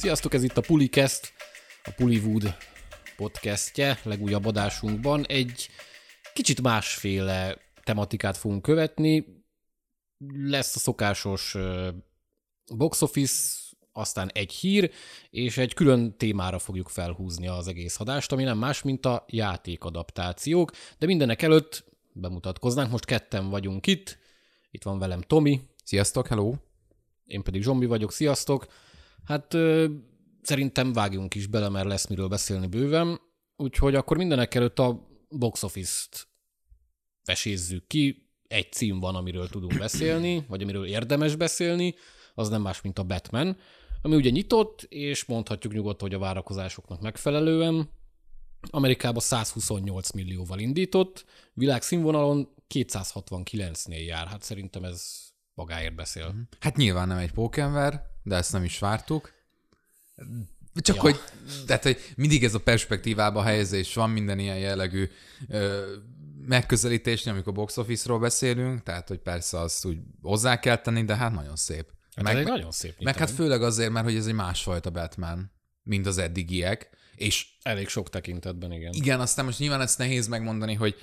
Sziasztok, ez itt a Pulicast, a Pullywood podcastje, legújabb adásunkban. Egy kicsit másféle tematikát fogunk követni. Lesz a szokásos box office, aztán egy hír, és egy külön témára fogjuk felhúzni az egész adást, ami nem más, mint a játékadaptációk. De mindenek előtt bemutatkoznánk, most ketten vagyunk itt. Itt van velem Tomi. Sziasztok, hello! Én pedig Zsombi vagyok, sziasztok! Hát szerintem vágjunk is bele, mert lesz miről beszélni bőven. Úgyhogy akkor mindenek előtt a box office-t vesézzük ki. Egy cím van, amiről tudunk beszélni, vagy amiről érdemes beszélni, az nem más, mint a Batman, ami ugye nyitott, és mondhatjuk nyugodtan, hogy a várakozásoknak megfelelően. Amerikában 128 millióval indított, világszínvonalon 269-nél jár. Hát szerintem ez magáért beszél. Hát nyilván nem egy pókember, de ezt nem is vártuk. Csak Ja. hogy, tehát, hogy mindig ez a perspektívába helyezés van minden ilyen jellegű ö, megközelítésnél, amikor box office-ról beszélünk, tehát, hogy persze azt úgy hozzá kell tenni, de hát nagyon szép. Hát meg, egy nagyon szép meg hát főleg azért, mert hogy ez egy másfajta Batman, mint az eddigiek, és Elég sok tekintetben, igen. igen, aztán most nyilván ezt nehéz megmondani, hogy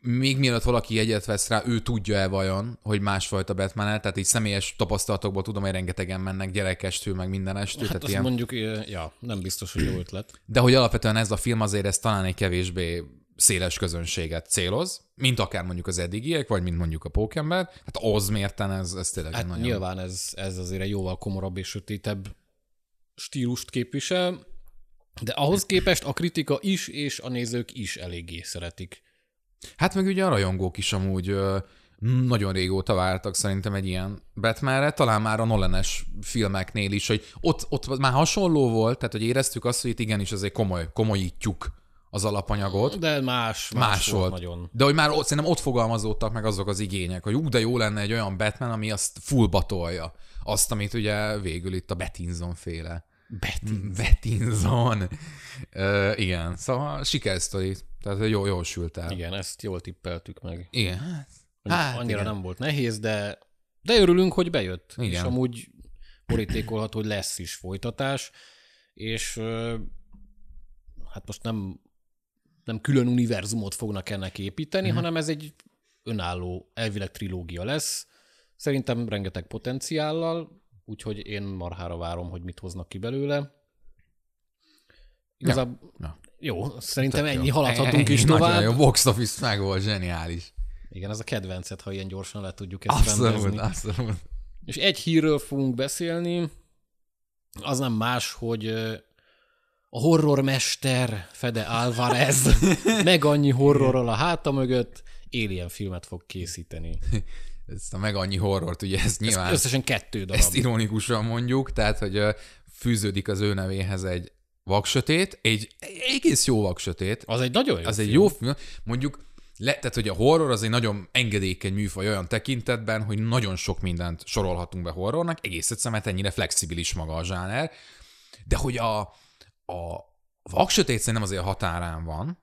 még mielőtt valaki jegyet vesz rá, ő tudja-e vajon, hogy másfajta batman tehát így személyes tapasztalatokból tudom, hogy rengetegen mennek gyerekestől, meg mindenestől, Hát tehát azt ilyen, mondjuk, ja, nem biztos, hogy jó ötlet. de hogy alapvetően ez a film azért ez talán egy kevésbé széles közönséget céloz, mint akár mondjuk az eddigiek, vagy mint mondjuk a Pókember. Hát az mérten ez, ez tényleg Hát nagyon... nyilván ez, ez azért egy jóval komorabb és sötétebb stílust képvisel, de ahhoz képest a kritika is, és a nézők is eléggé szeretik. Hát meg ugye a rajongók is amúgy nagyon régóta vártak szerintem egy ilyen Batmanre, talán már a Nolanes filmeknél is, hogy ott, ott már hasonló volt, tehát hogy éreztük azt, hogy itt igenis azért komoly, komolyítjuk az alapanyagot. De más, más, Más volt, volt. nagyon. De hogy már ott, szerintem ott fogalmazódtak meg azok az igények, hogy ú, de jó lenne egy olyan Batman, ami azt fullba tolja. Azt, amit ugye végül itt a Bettinson féle. Betty. Bettinson. Ö, igen, szóval sikersztori. Tehát jó, jól sült el. Igen, ezt jól tippeltük meg. Igen. Hát, Mondjuk hát Annyira igen. nem volt nehéz, de, de örülünk, hogy bejött. Igen. És amúgy borítékolható, hogy lesz is folytatás, és hát most nem, nem külön univerzumot fognak ennek építeni, Mhm. mm. hanem ez egy önálló, elvileg trilógia lesz. Szerintem rengeteg potenciállal, úgyhogy én marhára várom, hogy mit hoznak ki belőle. Igazából, ja. jó, szerintem Tök ennyi, jó. haladhatunk is Nagyon tovább. jó, box office meg volt, zseniális. Igen, ez a kedvencet, ha ilyen gyorsan le tudjuk ezt Abszolút, rendezni. abszolút. És egy hírről fogunk beszélni, az nem más, hogy a horrormester Fede Alvarez meg annyi horrorral a háta mögött Alien filmet fog készíteni. Ezt a meg annyi horrort, ugye ez nyilván, Összesen kettő darab. ezt ironikusan mondjuk, tehát, hogy fűződik az ő nevéhez egy vaksötét, egy egész jó vaksötét, Az egy nagyon jó az film. egy jó film, mondjuk le, tehát, hogy a horror az egy nagyon engedékeny műfaj olyan tekintetben, hogy nagyon sok mindent sorolhatunk be horrornak, egész egyszerűen, mert ennyire flexibilis maga a zsáner, de hogy a, a vaksötét szerintem azért határán van,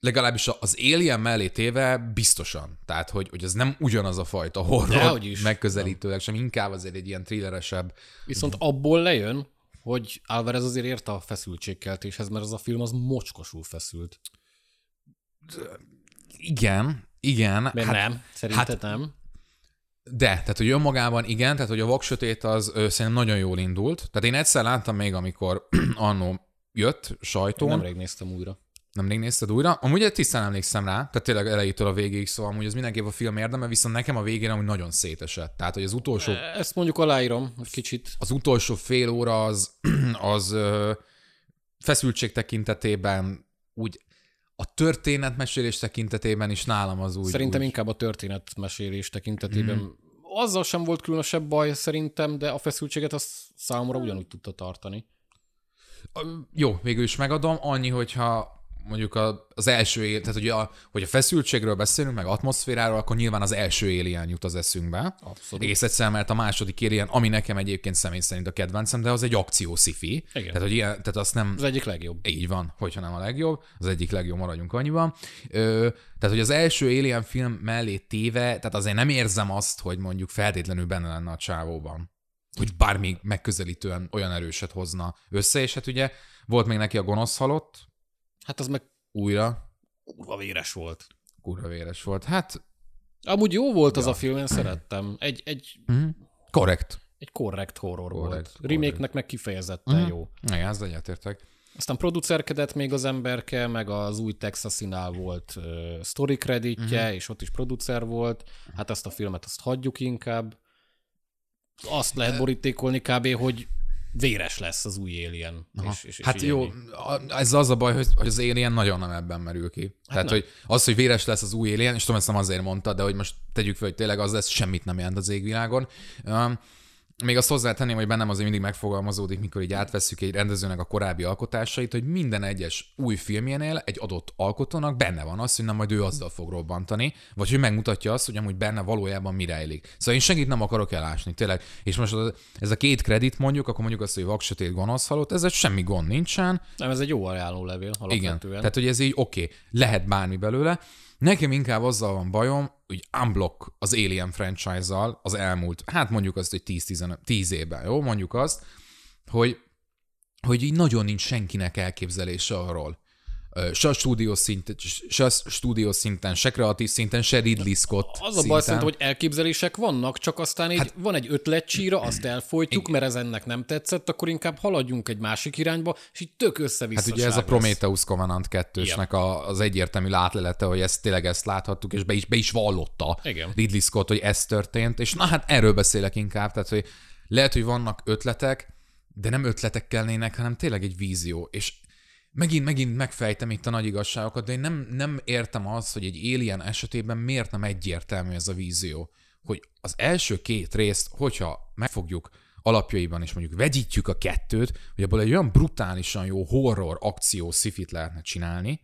legalábbis az Alien mellé téve biztosan. Tehát, hogy, hogy ez nem ugyanaz a fajta horror is. megközelítőleg, sem inkább azért egy ilyen thrilleresebb. Viszont abból lejön, hogy Alvarez azért ért a feszültségkeltéshez, mert az a film az mocskosul feszült. Igen, igen. Mert hát, nem, szerinted hát, nem. De, tehát hogy önmagában igen, tehát hogy a vaksötét az ö, szerintem nagyon jól indult. Tehát én egyszer láttam még, amikor annó jött sajtón. Nemrég néztem újra. Nemrég nézted újra? Amúgy tisztán emlékszem rá, tehát tényleg elejétől a végéig, szóval amúgy az mindenképp a film érdeme, viszont nekem a végén amúgy nagyon szétesett. Tehát, hogy az utolsó, Ezt mondjuk aláírom egy kicsit. az utolsó fél óra az, az ö, feszültség tekintetében úgy a történetmesélés tekintetében is nálam az úgy. Szerintem úgy, inkább a történetmesélés tekintetében. Mm. Azzal sem volt különösebb baj szerintem, de a feszültséget azt számomra ugyanúgy tudta tartani. Jó, végül is megadom. Annyi, hogyha mondjuk a, az első tehát ugye a, hogy a feszültségről beszélünk, meg atmoszféráról, akkor nyilván az első Alien jut az eszünkbe. Abszolút. Egész egyszerűen, mert a második Alien, ami nekem egyébként személy szerint a kedvencem, de az egy akció. Igen. Tehát, hogy ilyen, tehát azt nem, Az egyik legjobb. így van, hogyha nem a legjobb, az egyik legjobb, maradjunk annyiban. Ö, tehát, hogy az első Alien film mellé téve, tehát azért nem érzem azt, hogy mondjuk feltétlenül benne lenne a csávóban. hogy bármi megközelítően olyan erőset hozna össze, és hát ugye volt még neki a gonosz halott, Hát az meg újra, kurva véres volt. kurva véres volt. Hát, Amúgy jó volt az a film, én szerettem. Egy, egy, mm, korrekt. egy korrekt horror Korrekt, volt. korrekt. Remake-nek meg kifejezetten Mhm. jó. Igen, ezt egyetértek. Aztán producerkedett még az emberke, meg az új Texasinál volt uh, story creditje, Mhm. és ott is producer volt. Hát ezt a filmet azt hagyjuk inkább. Azt lehet borítékolni kb., hogy véres lesz az új Alien. Aha. És, és, és hát jó, a- ez az a baj, hogy, hogy az Alien nagyon nem ebben merül ki. Hát Tehát, nem. hogy az, hogy véres lesz az új Alien, és tudom, ezt nem azért mondta, de hogy most tegyük fel, hogy tényleg az lesz, semmit nem jelent az égvilágon. Um, még azt hozzátenném, hogy bennem azért mindig megfogalmazódik, mikor így átvesszük egy rendezőnek a korábbi alkotásait, hogy minden egyes új filmjénél egy adott alkotónak benne van az, hogy nem majd ő azzal fog robbantani, vagy hogy megmutatja azt, hogy amúgy benne valójában mi rejlik. Szóval én senkit nem akarok elásni, tényleg. És most ez a két kredit mondjuk, akkor mondjuk azt, hogy vaksötét gonosz halott, ezzel semmi gond nincsen, Nem, ez egy jó ajánló levél igen, tehát hogy ez így oké, okay, lehet bármi belőle. Nekem inkább azzal van bajom, hogy unblock az Alien franchise-zal az elmúlt, hát mondjuk azt, hogy 10-15 10 évben, jó? Mondjuk azt, hogy, hogy így nagyon nincs senkinek elképzelése arról, se stúdió szinten, se stúdió szinten, se kreatív szinten, se Ridley Scott Az a baj szerintem, hogy elképzelések vannak, csak aztán így hát, van egy ötletcsíra, azt elfolytjuk, mert ez ennek nem tetszett, akkor inkább haladjunk egy másik irányba, és így tök össze-vissza Hát ugye ez a Prometheus Covenant 2-snek a, az egyértelmű látlelete, hogy ezt tényleg ezt láthattuk, és be is, be is vallotta Igen. Ridley Scott, hogy ez történt, és na hát erről beszélek inkább, tehát hogy lehet, hogy vannak ötletek, de nem ötletek kellnének, hanem tényleg egy vízió, és megint, megint megfejtem itt a nagy igazságokat, de én nem, nem értem azt, hogy egy Alien esetében miért nem egyértelmű ez a vízió, hogy az első két részt, hogyha megfogjuk alapjaiban, és mondjuk vegyítjük a kettőt, hogy abból egy olyan brutálisan jó horror, akció, szifit lehetne csinálni,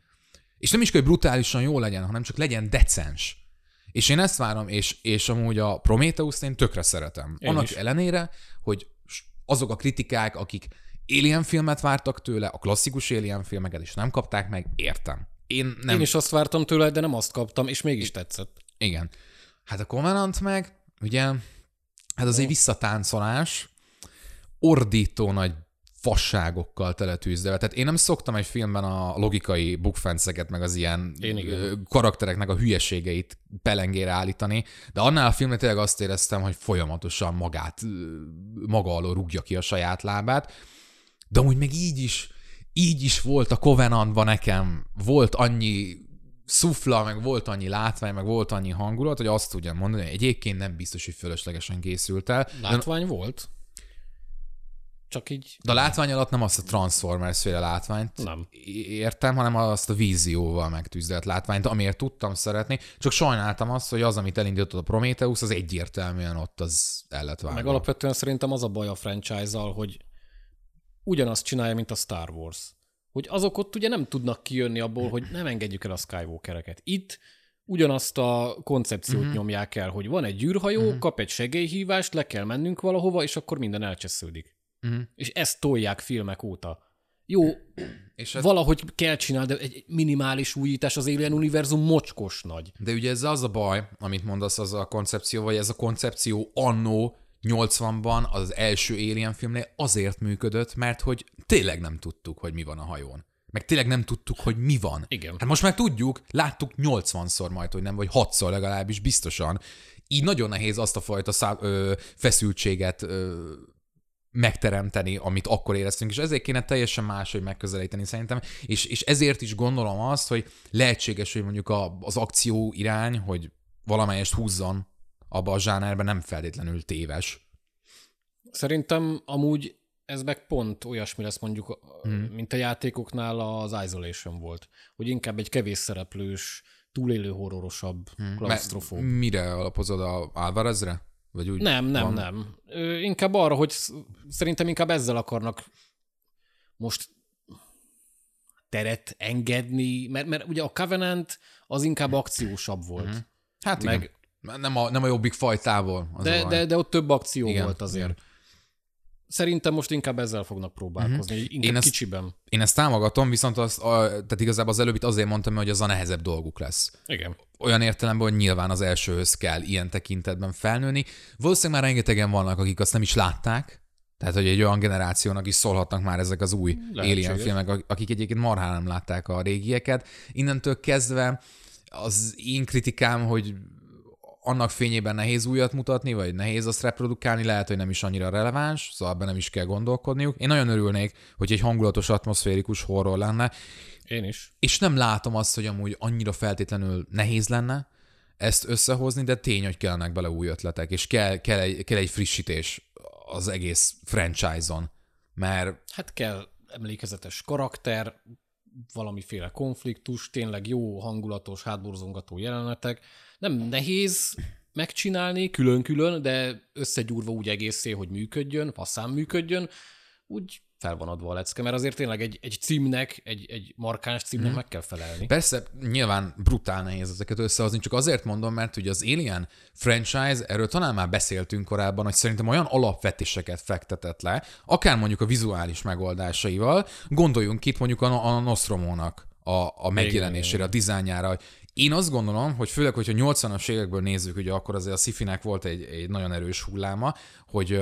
és nem is kell, hogy brutálisan jó legyen, hanem csak legyen decens. És én ezt várom, és, és amúgy a Prometheus-t én tökre szeretem. Én Annak is. ellenére, hogy azok a kritikák, akik Alien filmet vártak tőle, a klasszikus Alien filmeket is nem kapták meg, értem. Én nem. Én is azt vártam tőle, de nem azt kaptam, és mégis tetszett. Igen. Hát a Covenant meg, ugye, hát az egy visszatáncolás, ordító nagy fasságokkal teletűzdelve. Tehát én nem szoktam egy filmben a logikai bukfenceket, meg az ilyen karaktereknek a hülyeségeit pelengére állítani, de annál a filmnél tényleg azt éreztem, hogy folyamatosan magát, maga alól rúgja ki a saját lábát, de amúgy meg így is, így is volt a Covenantban nekem, volt annyi szufla, meg volt annyi látvány, meg volt annyi hangulat, hogy azt tudjam mondani, hogy egyébként nem biztos, hogy fölöslegesen készült el. De, Látvány volt? Csak így de a látvány alatt nem azt a Transformers féle látványt nem. értem, hanem azt a vízióval megtűzdelt látványt, amiért tudtam szeretni, csak sajnáltam azt, hogy az, amit elindított a Prometheus, az egyértelműen ott az el lett vágva. Meg alapvetően szerintem az a baj a franchise-zal, hogy ugyanazt csinálja, mint a Star Wars. Hogy azok ott ugye nem tudnak kijönni abból, hogy nem engedjük el a Skywalkereket. Itt ugyanazt a koncepciót Mhm. uh-huh. nyomják el, hogy van egy űrhajó, uh-huh. kap egy segélyhívást, le kell mennünk valahova, és akkor minden elcsesződik. Mhm. És ezt tolják filmek óta. Jó, És hát, valahogy kell csinálni, de egy minimális újítás az Alien univerzum mocskos nagy. de ugye ez az a baj, amit mondasz, az a koncepció, vagy ez a koncepció annó 80-ban az első Alien filmnél azért működött, mert hogy tényleg nem tudtuk, hogy mi van a hajón. Meg tényleg nem tudtuk, hogy mi van. Igen. Hát most már tudjuk, láttuk 80-szor majd, hogy nem, vagy 6-szor legalábbis biztosan. Így nagyon nehéz azt a fajta szá- ö, feszültséget ö, megteremteni, amit akkor éreztünk, és ezért kéne teljesen máshogy megközelíteni szerintem, és, és ezért is gondolom azt, hogy lehetséges, hogy mondjuk a, az akció irány, hogy valamelyest húzzon abba a zsánerben nem feltétlenül téves. Szerintem amúgy ez meg pont olyasmi lesz mondjuk, hmm. mint a játékoknál az Isolation volt, hogy inkább egy kevés szereplős, túlélő horrorosabb, hmm. klaustrofób. Mire alapozod a Alvarezre? Vagy úgy Nem, nem, van? nem. Ö, inkább arra, hogy sz- szerintem inkább ezzel akarnak most teret engedni, mert, mert ugye a Covenant az inkább akciósabb volt. Mhm. Hát Meg- igen. Nem a, nem a jobbik fajtából. Az De, de, de ott több akció Igen, volt azért. igen. Szerintem most inkább ezzel fognak próbálkozni, uh-huh. inkább Én ezt- kicsiben. Én ezt támogatom, viszont azt, a, tehát igazából az előbbit azért mondtam, hogy az a nehezebb dolguk lesz. Igen. olyan értelemben, hogy nyilván az elsőhöz kell ilyen tekintetben felnőni. Valószínűleg már rengetegen vannak, akik azt nem is látták, tehát, hogy egy olyan generációnak is szólhatnak már ezek az új Lehetséges. Alien filmek, akik egyébként marhán nem látták a régieket. Innentől kezdve az én kritikám, hogy annak fényében nehéz újat mutatni, vagy nehéz azt reprodukálni, lehet, hogy nem is annyira releváns, szóval ebben nem is kell gondolkodniuk. Én nagyon örülnék, hogy egy hangulatos, atmoszférikus horror lenne, Én is. és nem látom azt, hogy amúgy annyira feltétlenül nehéz lenne ezt összehozni, de tény, hogy kellnek bele új ötletek, és kell, kell, egy, kell egy frissítés az egész franchise-on, mert Hát kell emlékezetes karakter, valamiféle konfliktus, tényleg jó, hangulatos, hátborzongató jelenetek. Nem nehéz megcsinálni külön-külön, de összegyúrva úgy egészé, hogy működjön, faszán működjön, úgy fel van adva a lecke, mert azért tényleg egy, egy címnek, egy, egy markáns címnek mm. meg kell felelni. Persze, nyilván brutál nehéz ezeket összehozni, csak azért mondom, mert ugye az Alien franchise, erről talán már beszéltünk korábban, hogy szerintem olyan alapvetéseket fektetett le, akár mondjuk a vizuális megoldásaival, gondoljunk itt mondjuk a, a Nostromónak a, a megjelenésére, a dizájnjára, én azt gondolom, hogy főleg, hogyha 80-as évekből nézzük, ugye akkor azért a szifinek volt egy, egy nagyon erős hulláma, hogy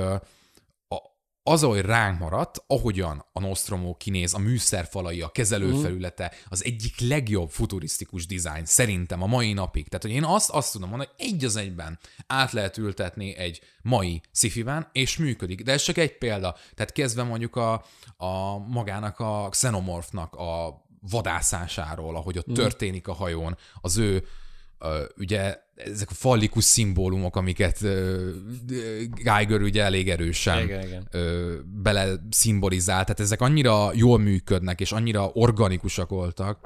az, ahogy ránk maradt, ahogyan a Nostromo kinéz, a műszerfalai, a kezelőfelülete, az egyik legjobb futurisztikus dizájn szerintem a mai napig. Tehát, hogy én azt, azt tudom mondani, hogy egy az egyben át lehet ültetni egy mai szifiben, és működik. De ez csak egy példa. Tehát kezdve mondjuk a, a magának a Xenomorphnak a vadászásáról, ahogy ott történik a hajón, az ő ugye ezek a fallikus szimbólumok, amiket Geiger ugye elég erősen Igen, igen. bele szimbolizál, tehát ezek annyira jól működnek, és annyira organikusak voltak.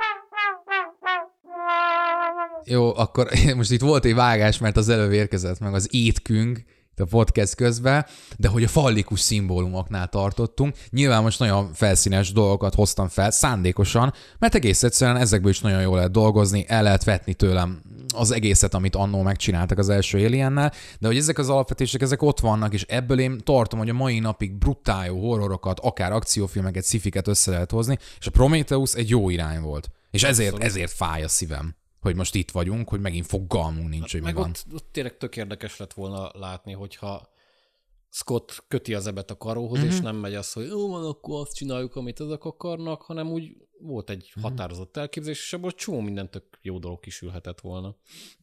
Jó, akkor most itt volt egy vágás, mert az előbb érkezett meg az étkünk a podcast közben, de hogy a fallikus szimbólumoknál tartottunk, nyilván most nagyon felszínes dolgokat hoztam fel, szándékosan, mert egész egyszerűen ezekből is nagyon jól lehet dolgozni, el lehet vetni tőlem az egészet, amit annó megcsináltak az első Aliennel, de hogy ezek az alapvetések, ezek ott vannak, és ebből én tartom, hogy a mai napig brutál jó horrorokat, akár akciófilmeket, szifiket össze lehet hozni, és a Prometheus egy jó irány volt. És ezért, Abszolút. ezért fáj a szívem, hogy most itt vagyunk, hogy megint fogalmunk nincs, hogy mi Meg van. ott, ott tényleg tök érdekes lett volna látni, hogyha Scott köti az ebet a karóhoz, Mhm. és nem megy az, hogy jó, van, akkor azt csináljuk, amit ezek akarnak, hanem úgy volt egy Mhm. határozott elképzelés, és abból csomó minden tök jó dolog kisülhetett volna.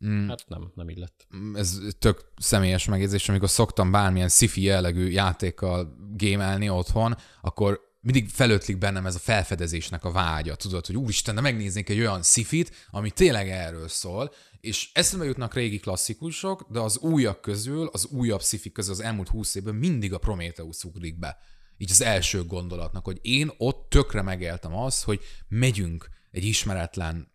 Mm. Hát nem, nem így lett. ez tök személyes megjegyzés, amikor szoktam bármilyen sci-fi jellegű játékkal gémelni otthon, akkor mindig felötlik bennem ez a felfedezésnek a vágya, tudod, hogy úristen, de megnéznék egy olyan szifit, ami tényleg erről szól, és eszembe jutnak régi klasszikusok, de az újak közül, az újabb szifik közül az elmúlt húsz évben mindig a Prometheus ugrik be. Így az első gondolatnak, hogy én ott tökre megéltem azt, hogy megyünk egy ismeretlen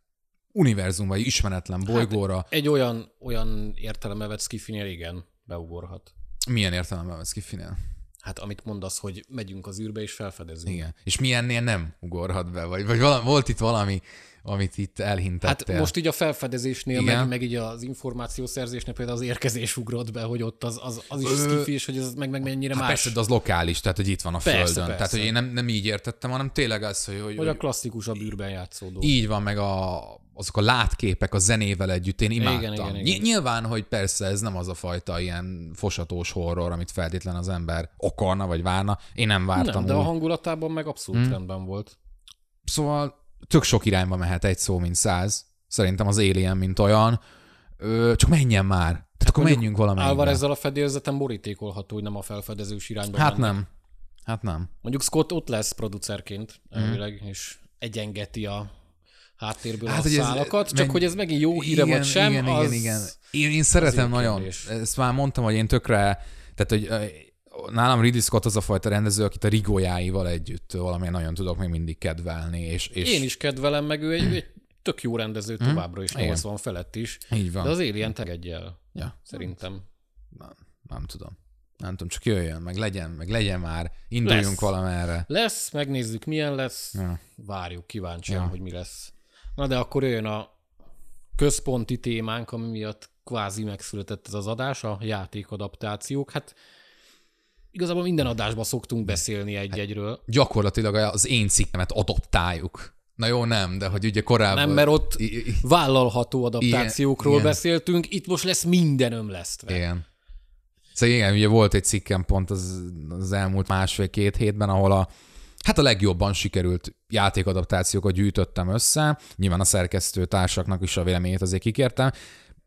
univerzumba, egy ismeretlen bolygóra, Egy olyan, olyan értelembe vett skifinél igen, beugorhat. Milyen értelemben vesz ki Finél? Hát amit mondasz, hogy megyünk az űrbe és felfedezünk. Igen. És milyennél nem ugorhat be? Vagy, vagy valami, volt itt valami, amit itt Hát elhintettél? most így a felfedezésnél, Igen. meg, meg így az információszerzésnél például az érkezés ugrott be, hogy ott az, az, az is skifi, és hogy ez meg, meg mennyire Hát más. persze, de az lokális, tehát hogy itt van a Persze, Földön. persze. Tehát, hogy én nem, nem így értettem, hanem tényleg az, hogy, hogy, Vagy a hogy klasszikusabb űrben játszódó. így van, meg a, azok a látképek a zenével együtt, én imádtam. Igen, igen, igen. Ny- Nyilván, hogy persze ez nem az a fajta ilyen fosatós horror, amit feltétlen az ember akarna, vagy várna. Én nem vártam nem, de a úgy. hangulatában meg abszolút hmm. rendben volt. Szóval tök sok irányba mehet egy szó, mint száz. Szerintem az Alien, mint olyan. Ö, csak menjen már. Tehát hát akkor menjünk valamelyikbe. ezzel a fedélzeten borítékolható, hogy nem a felfedezős irányba Hát mennek. nem. Hát nem. Mondjuk Scott ott lesz producerként elvileg, és egyengeti a háttérből Hát, a hogy ez- szálakat, csak meg- hogy ez megint jó híre vagy sem, igen, az... igen, igen. Én, én szeretem nagyon. kérdés. Ezt már mondtam, hogy én tökre, tehát hogy nálam Ridley Scott az a fajta rendező, akit a rigójáival együtt valamilyen nagyon tudok még mindig kedvelni. És, és Én is kedvelem, meg ő egy, egy tök jó rendező továbbra is, Igen. 80 felett is. Így van. De az Alien tegedje el, Ja, szerintem. nem, nem tudom. Nem tudom, csak jöjjön, meg legyen, meg legyen már, induljunk Lesz. valamerre. Lesz, megnézzük milyen lesz, Ja. várjuk kíváncsian, Ja. hogy mi lesz. Na de akkor jöjjön a központi témánk, ami miatt kvázi megszületett ez az adás, a játékadaptációk. Hát igazából minden adásban szoktunk beszélni egy-egyről. Gyakorlatilag az én cikkemet adoptáljuk. Na jó, nem, de hogy ugye korábban... Nem, mert ott vállalható adaptációkról igen. beszéltünk, itt most lesz minden ömlesztve. Igen. Szóval igen, ugye volt egy cikkem pont az, az elmúlt másfél-két hétben, ahol a hát a legjobban sikerült játékadaptációkat gyűjtöttem össze. Nyilván a szerkesztő társaknak is a véleményét azért kikértem.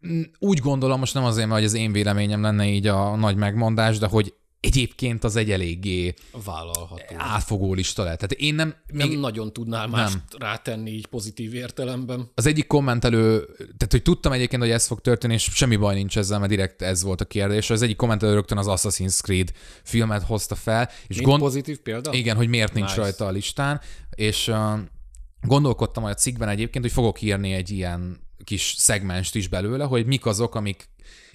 Mm, Úgy gondolom, most nem azért, mert az én véleményem lenne így a nagy megmondás, de hogy egyébként az egy eléggé Vállalható. átfogó lista lett. Tehát én nem, Nem még nagyon tudnál mást rátenni így pozitív értelemben. az egyik kommentelő, tehát hogy tudtam egyébként, hogy ez fog történni, és semmi baj nincs ezzel, mert direkt ez volt a kérdés. Az egyik kommentelő rögtön az Assassin's Creed filmet hozta fel, és Mint gond, pozitív példa? igen, hogy miért nincs Nice. rajta a listán, és uh, gondolkodtam a cikkben egyébként, hogy fogok írni egy ilyen kis szegmenst is belőle, hogy mik azok, amik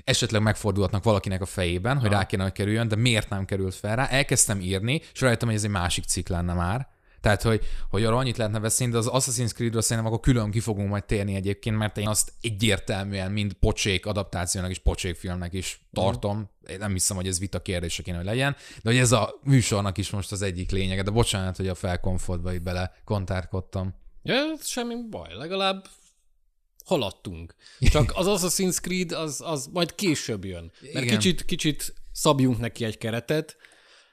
esetleg megfordulhatnak valakinek a fejében, hogy rá kéne, hogy kerüljön, de miért nem került fel rá. Elkezdtem írni, és rájöttem, hogy ez egy másik cikk lenne már. Tehát, hogy, hogy arra annyit lehetne beszélni, de az Assassin's Creed-ről szerintem akkor külön ki fogunk majd térni egyébként, mert én azt egyértelműen mind pocsék adaptációnak és pocsék filmnek is tartom. Én nem hiszem, hogy ez vita kérdése kéne, hogy legyen, de hogy ez a műsornak is most az egyik lényege. De bocsánat, hogy a felkomfortba itt bele kontárkodtam. Ja, semmi baj, legalább haladtunk. Csak az Assassin's Creed az, az majd később jön. Mert Igen. kicsit, kicsit szabjunk neki egy keretet,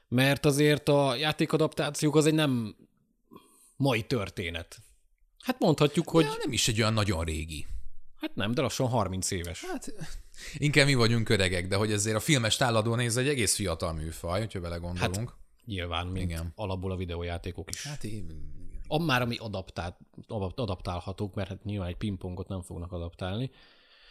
mert azért a játékadaptációk az egy nem mai történet. Hát mondhatjuk, hogy Ja, nem is egy olyan nagyon régi. hát nem, de lassan 30 éves. Hát inkább mi vagyunk öregek, de hogy ezért a filmes táladó néz egy egész fiatal műfaj, hogyha belegondolunk. Hát, Nyilván, mint Igen. alapból a videójátékok is. hát én... A, már ami adaptált, adaptálhatók, mert hát nyilván egy pingpongot nem fognak adaptálni.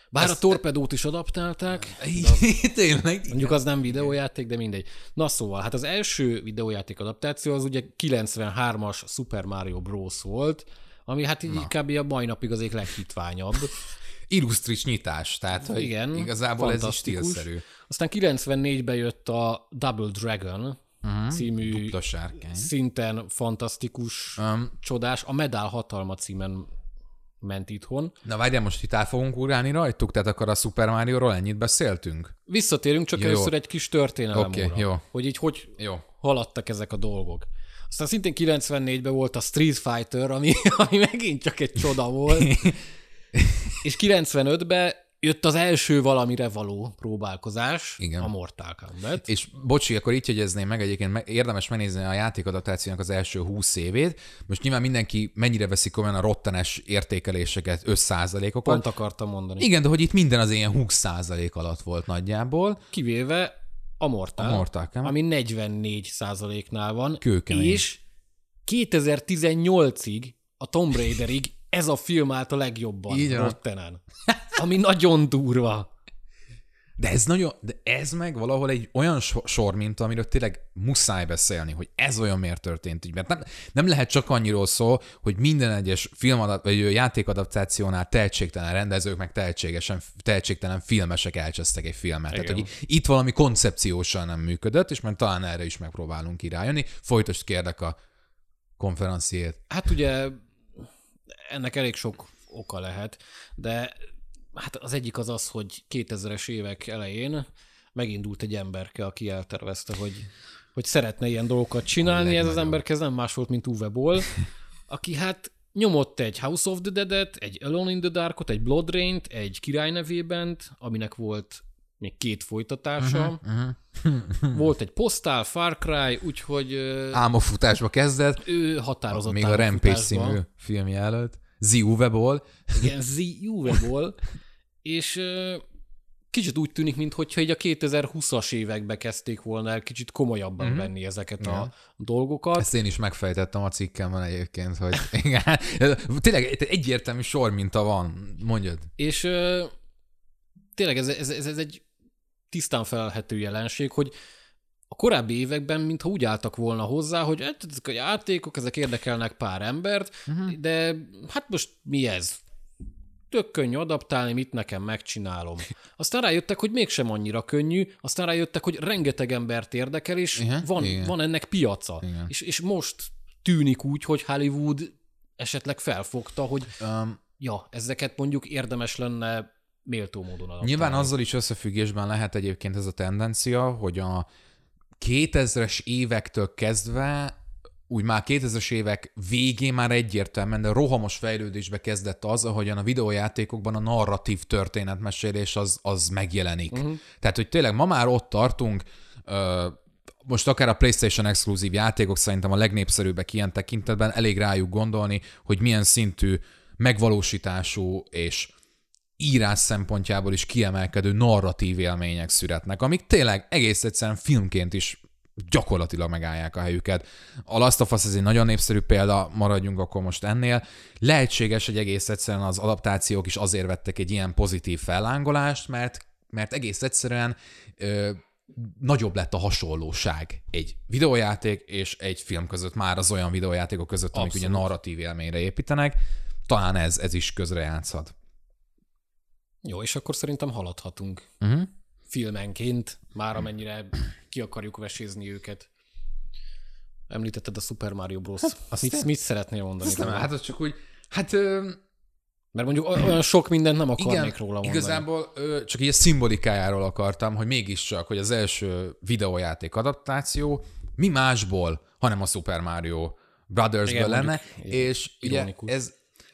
Bár a torpedót is adaptálták, Tényleg? mondjuk az nem videójáték, de mindegy. Na szóval, hát az első videójáték adaptáció az ugye 93-as Super Mario Bros. volt, ami hát így kb. a mai napig az egyik leghitványabb. Illusztris nyitás, tehát Igen, igazából ez is stílszerű. Aztán 94-ben jött a Double Dragon uh-huh. című Dupla sárkány. szinten fantasztikus, Um, csodás, a Medál hatalma címen ment itthon. na várjál, most itt át fogunk ugrálni rajtuk? Tehát akkor a Super Mario-ról ennyit beszéltünk? Visszatérünk csak Jó, először egy kis történelem óra, jó. hogy így hogy Jó. haladtak ezek a dolgok. Aztán szintén 94-ben volt a Street Fighter, ami, ami megint csak egy csoda volt. És 95-ben jött az első valamire való próbálkozás, Igen. a Mortal Kombat. És bocsi, akkor így jegyezném meg, egyébként érdemes megnézni a játékadaptációnak az első 20 évét. Most nyilván mindenki mennyire veszik komolyan a rottenes értékeléseket, 5%-okat. Pont akartam mondani. Igen, de hogy itt minden az ilyen 20% alatt volt nagyjából. Kivéve a Mortal, A Mortal Kombat. ami 44 százaléknál van, Kőkemény. és 2018-ig, a Tomb Raiderig ez a film állt a legjobban Így. Rottenen. Ami nagyon durva. De ez nagyon, de ez meg valahol egy olyan so- sor, mint amiről tényleg muszáj beszélni, hogy ez olyan miért történt így. Mert nem, nem lehet csak annyiról szó, hogy minden egyes filmadat, vagy játékadaptációnál tehetségtelen rendezők, meg tehetségesen, tehetségtelen filmesek elcsesztek egy filmet. Tehát, Igen. hogy itt valami koncepciósan nem működött, és mert talán erre is megpróbálunk irányulni. Folytasd kérlek a konferenciét. Hát ugye ennek elég sok oka lehet, de hát az egyik az az, hogy 2000-es évek elején megindult egy emberke, aki eltervezte, hogy, hogy szeretne ilyen dolgokat csinálni. Ez az emberke ez nem más volt, mint Uwe Boll, aki hát nyomott egy House of the Dead-et, egy Alone in the Darkot, egy Blood Rain-t, egy Király nevében, aminek volt még két folytatása. Uh-huh. Volt egy Postal, Far Cry, úgyhogy ö, Álmafutásba kezdett, ő határozott még a Rampage című filmje előtt. Ziuveból. Igen, Z Juve-ból, és kicsit úgy tűnik, mintha így a 2020-as évekbe kezdték volna el kicsit komolyabban mm-hmm. venni ezeket a dolgokat. Ezt én is megfejtettem a cikkemben egyébként, hogy igen, tényleg egyértelmű sor minta van, mondjad. És tényleg ez, ez, ez, ez egy tisztán felelhető jelenség, hogy a korábbi években mintha úgy álltak volna hozzá, hogy hát ezek a játékok, ezek érdekelnek pár embert, uh-huh. de hát most mi ez? Tök könnyű adaptálni, mit nekem megcsinálom. Aztán rájöttek, hogy mégsem annyira könnyű, aztán rájöttek, hogy rengeteg embert érdekel, és Igen, van, igen. van ennek piaca. Igen. És, és most tűnik úgy, hogy Hollywood esetleg felfogta, hogy Um, ja, ezeket mondjuk érdemes lenne méltó módon adaptálni. nyilván azzal is összefüggésben lehet egyébként ez a tendencia, hogy a 2000-es évektől kezdve úgy már 2000-es évek végén már egyértelműen, de rohamos fejlődésbe kezdett az, ahogyan a videójátékokban a narratív történetmesélés az, az megjelenik. Uh-huh. Tehát, hogy tényleg ma már ott tartunk, most akár a PlayStation exkluzív játékok szerintem a legnépszerűbbek ilyen tekintetben, elég rájuk gondolni, hogy milyen szintű megvalósítású és írás szempontjából is kiemelkedő narratív élmények születnek, amik tényleg egész egyszerűen filmként is gyakorlatilag megállják a helyüket. A Last of Us ez egy nagyon népszerű példa, maradjunk akkor most ennél. Lehetséges, hogy egész egyszerűen az adaptációk is azért vettek egy ilyen pozitív fellángolást, mert, mert egész egyszerűen ö, nagyobb lett a hasonlóság egy videójáték és egy film között, már az olyan videójátékok között, amik Abszolút. ugye narratív élményre építenek. Talán ez, ez is közrejátszhat. Jó, és akkor szerintem haladhatunk. Uh-huh filmenként, már amennyire ki akarjuk vesézni őket. Említetted a Super Mario Bros. Hát, azt mit, mit szeretnél mondani? Azt nem, hát az csak úgy, hát... Ö... Mert mondjuk olyan sok mindent nem akarnék igen, róla mondani. Igazából ö, csak így a szimbolikájáról akartam, hogy mégiscsak, hogy az első videójáték adaptáció mi másból, hanem a Super Mario Brothersből lenne, mondjuk, és ugye ez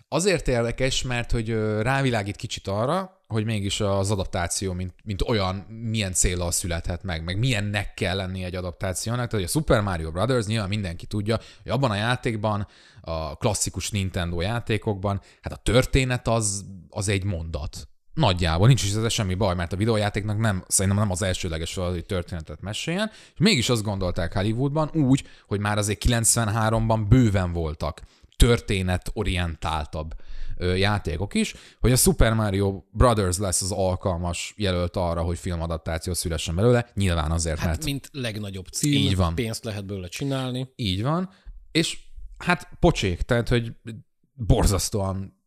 azért érdekes, mert hogy rávilágít kicsit arra, hogy mégis az adaptáció, mint, mint olyan, milyen célra születhet meg, meg milyennek kell lenni egy adaptációnak. Tehát, hogy a Super Mario Brothers nyilván mindenki tudja, hogy abban a játékban, a klasszikus Nintendo játékokban, hát a történet az, az egy mondat. Nagyjából, nincs is ez semmi baj, mert a videójátéknak nem, szerintem nem az elsőleges fel, hogy történetet meséljen, és mégis azt gondolták Hollywoodban úgy, hogy már azért 93-ban bőven voltak történetorientáltabb játékok is, hogy a Super Mario Brothers lesz az alkalmas jelölt arra, hogy filmadaptáció szülessen belőle, nyilván azért, hát, mert... mint legnagyobb cím, így van. pénzt lehet belőle csinálni. Így van, és hát pocsék, tehát, hogy borzasztóan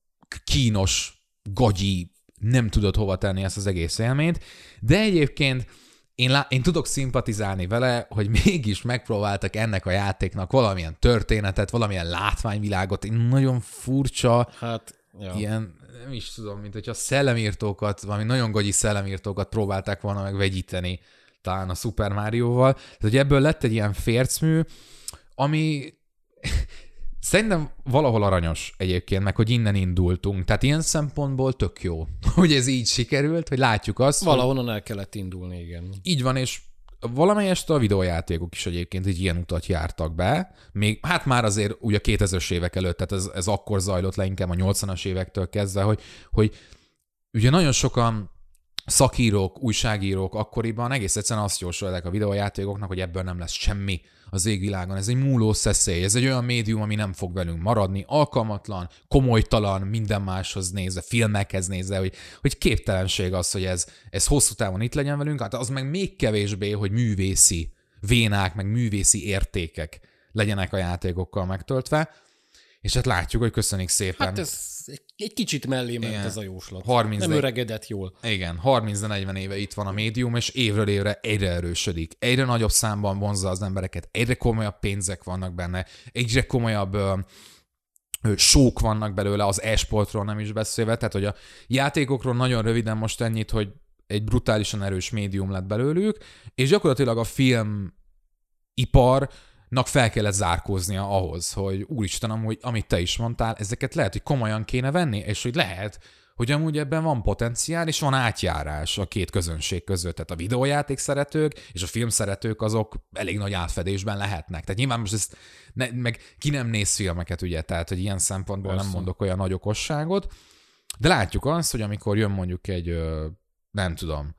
kínos, gagyi, nem tudod hova tenni ezt az egész élményt, de egyébként én, lá- én tudok szimpatizálni vele, hogy mégis megpróbáltak ennek a játéknak valamilyen történetet, valamilyen látványvilágot, én nagyon furcsa, hát, ja. ilyen, nem is tudom, mint hogyha szellemírtókat, valami nagyon gagyi szellemírtókat próbálták volna megvegyíteni talán a Super Mario-val. Tehát, hogy ebből lett egy ilyen fércmű, ami Szerintem valahol aranyos egyébként, meg hogy innen indultunk. Tehát ilyen szempontból tök jó, hogy ez így sikerült, hogy látjuk azt. Valahonnan hogy... el kellett indulni, igen. Így van, és valamelyest a videójátékok is egyébként egy ilyen utat jártak be. Még, hát már azért ugye a 2000-es évek előtt, tehát ez, ez akkor zajlott le inkább a 80-as évektől kezdve, hogy, hogy ugye nagyon sokan szakírók, újságírók akkoriban egész egyszerűen azt jósolták a videójátékoknak, hogy ebből nem lesz semmi az égvilágon. Ez egy múló szeszély, ez egy olyan médium, ami nem fog velünk maradni, alkalmatlan, komolytalan, minden máshoz nézve, filmekhez nézve, hogy, hogy képtelenség az, hogy ez, ez hosszú távon itt legyen velünk, hát az meg még kevésbé, hogy művészi vénák, meg művészi értékek legyenek a játékokkal megtöltve. És hát látjuk, hogy köszönik szépen. Hát ez egy kicsit mellé ment igen. ez a jóslat. 30 Nem öregedett jól. Igen, 30-40 éve itt van a médium, és évről évre egyre erősödik. Egyre nagyobb számban vonzza az embereket, egyre komolyabb pénzek vannak benne, egyre komolyabb ö, sók vannak belőle, az e-sportról nem is beszélve, tehát hogy a játékokról nagyon röviden most ennyit, hogy egy brutálisan erős médium lett belőlük, és gyakorlatilag a film ipar nak fel kellett zárkóznia ahhoz, hogy úristenem, hogy amit te is mondtál, ezeket lehet, hogy komolyan kéne venni, és hogy lehet, hogy amúgy ebben van potenciál, és van átjárás a két közönség között. Tehát a videójáték szeretők és a film szeretők azok elég nagy átfedésben lehetnek. Tehát nyilván most ezt, ne, meg ki nem néz filmeket, ugye, tehát hogy ilyen szempontból Persze. nem mondok olyan nagy okosságot, de látjuk azt, hogy amikor jön mondjuk egy, nem tudom,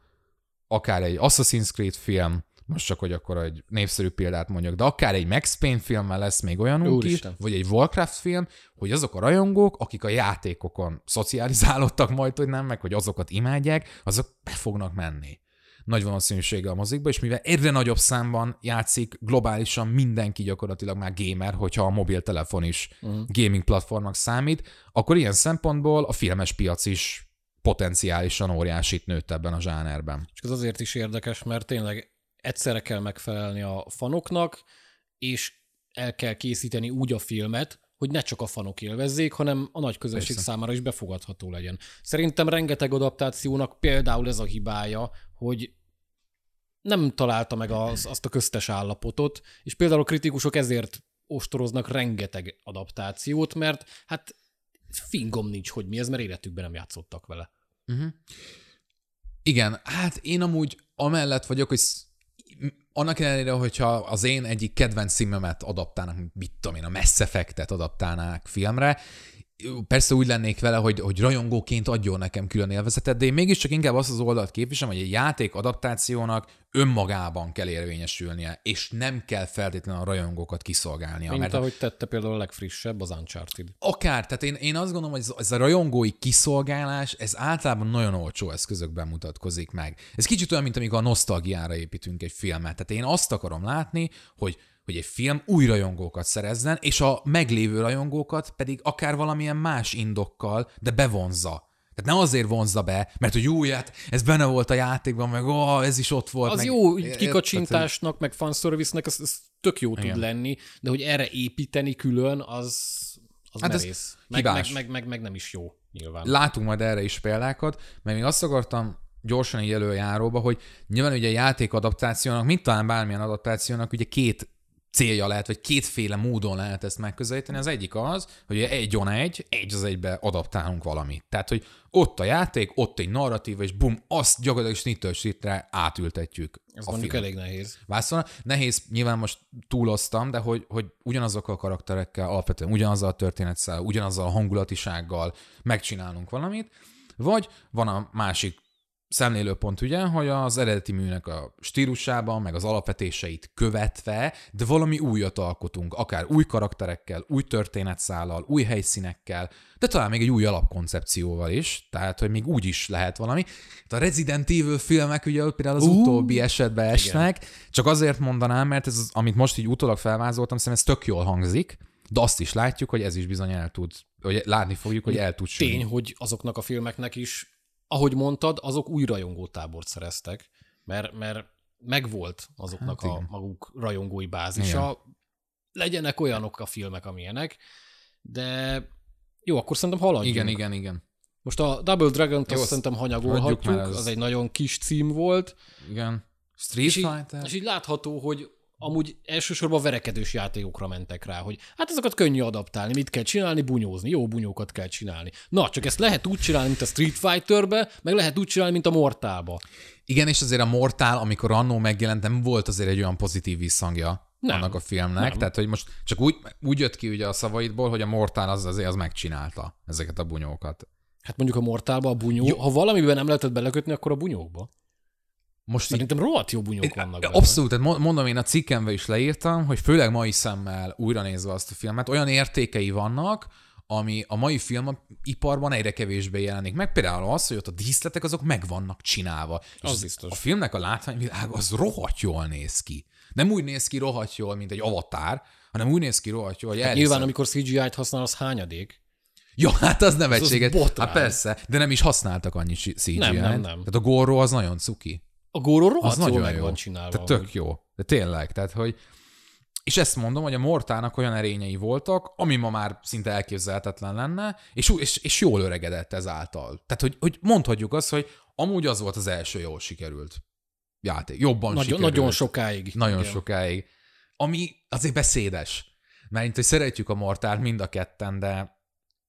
akár egy Assassin's Creed film, most csak, hogy akkor egy népszerű példát mondjak, de akár egy Max Payne filmmel lesz még olyan is, vagy egy Warcraft film, hogy azok a rajongók, akik a játékokon szocializálódtak majd, hogy nem, meg hogy azokat imádják, azok be fognak menni nagy valószínűséggel a mozikba, és mivel egyre nagyobb számban játszik globálisan mindenki gyakorlatilag már gamer, hogyha a mobiltelefon is uh-huh. gaming platformnak számít, akkor ilyen szempontból a filmes piac is potenciálisan óriásit nőtt ebben a zsánerben. És ez azért is érdekes, mert tényleg egyszerre kell megfelelni a fanoknak, és el kell készíteni úgy a filmet, hogy ne csak a fanok élvezzék, hanem a nagy közönség Persze. számára is befogadható legyen. Szerintem rengeteg adaptációnak például ez a hibája, hogy nem találta meg az, azt a köztes állapotot, és például a kritikusok ezért ostoroznak rengeteg adaptációt, mert hát fingom nincs, hogy mi ez, mert életükben nem játszottak vele. Uh-huh. Igen, hát én amúgy amellett vagyok, hogy annak ellenére, hogyha az én egyik kedvenc címemet adaptálnak, mit tudom én, a Mass Effect-et adaptálnák filmre, persze úgy lennék vele, hogy, hogy rajongóként adjon nekem külön élvezetet, de én mégiscsak inkább azt az oldalt képvisem, hogy egy játék adaptációnak önmagában kell érvényesülnie, és nem kell feltétlenül a rajongókat kiszolgálnia. Mint mert ahogy tette például a legfrissebb, az Uncharted. Akár, tehát én, én azt gondolom, hogy ez, ez a rajongói kiszolgálás, ez általában nagyon olcsó eszközökben mutatkozik meg. Ez kicsit olyan, mint amikor a nosztalgiára építünk egy filmet. Tehát én azt akarom látni, hogy hogy egy film új rajongókat szerezzen, és a meglévő rajongókat pedig akár valamilyen más indokkal, de bevonza. Tehát ne azért vonzza be, mert hogy jó, hát ez benne volt a játékban, meg ó, ez is ott volt. Az meg, jó, kikacsintásnak, meg fanservice-nek, ez, ez tök jó Igen. tud lenni, de hogy erre építeni külön, az, az hát merész. Meg, meg, meg, meg, meg, nem is jó, nyilván. Látunk majd erre is példákat, mert még azt akartam gyorsan így előjáróba, hogy nyilván ugye a játék adaptációnak, mint talán bármilyen adaptációnak, ugye két célja lehet, vagy kétféle módon lehet ezt megközelíteni. Az egyik az, hogy egy on egy, egy az egybe adaptálunk valamit. Tehát, hogy ott a játék, ott egy narratív, és bum, azt gyakorlatilag snitől snitre átültetjük. Ez mondjuk film. elég nehéz. Vászolna. Nehéz, nyilván most túloztam, de hogy, hogy ugyanazokkal a karakterekkel, alapvetően ugyanazzal a történetszel, ugyanazzal a hangulatisággal megcsinálunk valamit, vagy van a másik szemlélőpont ugye, hogy az eredeti műnek a stílusában, meg az alapvetéseit követve, de valami újat alkotunk, akár új karakterekkel, új történetszállal, új helyszínekkel, de talán még egy új alapkoncepcióval is, tehát, hogy még úgy is lehet valami. A Resident Evil filmek ugye például az uh, utóbbi esetben esnek, igen. csak azért mondanám, mert ez, az, amit most így utólag felvázoltam, szerintem ez tök jól hangzik, de azt is látjuk, hogy ez is bizony el tud, hogy látni fogjuk, hogy el tud sülni. Tény, hogy azoknak a filmeknek is ahogy mondtad, azok új rajongótábort szereztek, mert, mert megvolt azoknak hát a maguk rajongói bázisa. Igen. Legyenek olyanok a filmek, amilyenek, de jó, akkor szerintem haladjunk. Igen, igen, igen. Most a Double Dragon-t azt szerintem hanyagolhatjuk, az egy nagyon kis cím volt. Igen. Street és Fighter. Így, és így látható, hogy amúgy elsősorban verekedős játékokra mentek rá, hogy hát ezeket könnyű adaptálni, mit kell csinálni, bunyózni, jó bunyókat kell csinálni. Na, csak ezt lehet úgy csinálni, mint a Street Fighterbe, meg lehet úgy csinálni, mint a Mortalba. Igen, és azért a Mortal, amikor annó megjelent, nem volt azért egy olyan pozitív visszhangja nem, annak a filmnek. Nem. Tehát, hogy most csak úgy, úgy jött ki ugye a szavaidból, hogy a Mortal az azért az megcsinálta ezeket a bunyókat. Hát mondjuk a Mortalba a bunyó, Jó. ha valamiben nem lehetett belekötni, akkor a bunyókba. Most Szerintem így, rohadt jó bunyók vannak benne. Abszolút, tehát mondom, én a cikkembe is leírtam, hogy főleg mai szemmel újra nézve azt a filmet, olyan értékei vannak, ami a mai filmiparban egyre kevésbé jelenik meg. Például az, hogy ott a díszletek azok meg vannak csinálva. Az és biztos. A filmnek a látványvilág az rohadt jól néz ki. Nem úgy néz ki rohadt jól, mint egy avatár, hanem úgy néz ki rohadt jól, hogy hát Nyilván, amikor CGI-t használ, az hányadék? Jó, hát az nevetséges. Hát persze, de nem is használtak annyi CGI-t. Nem, nem, nem. Tehát a gorro az nagyon cuki. A góró rohadt az jól meg jó. van csinálva. Tehát tök hogy... jó. De tényleg, tehát hogy... És ezt mondom, hogy a Mortának olyan erényei voltak, ami ma már szinte elképzelhetetlen lenne, és, és, és jól öregedett ezáltal. Tehát, hogy, hogy mondhatjuk azt, hogy amúgy az volt az első jól sikerült játék. Jobban nagyon, sikerült. Nagyon sokáig. Nagyon igen. sokáig. Ami azért beszédes. Mert hogy szeretjük a Mortárt mind a ketten, de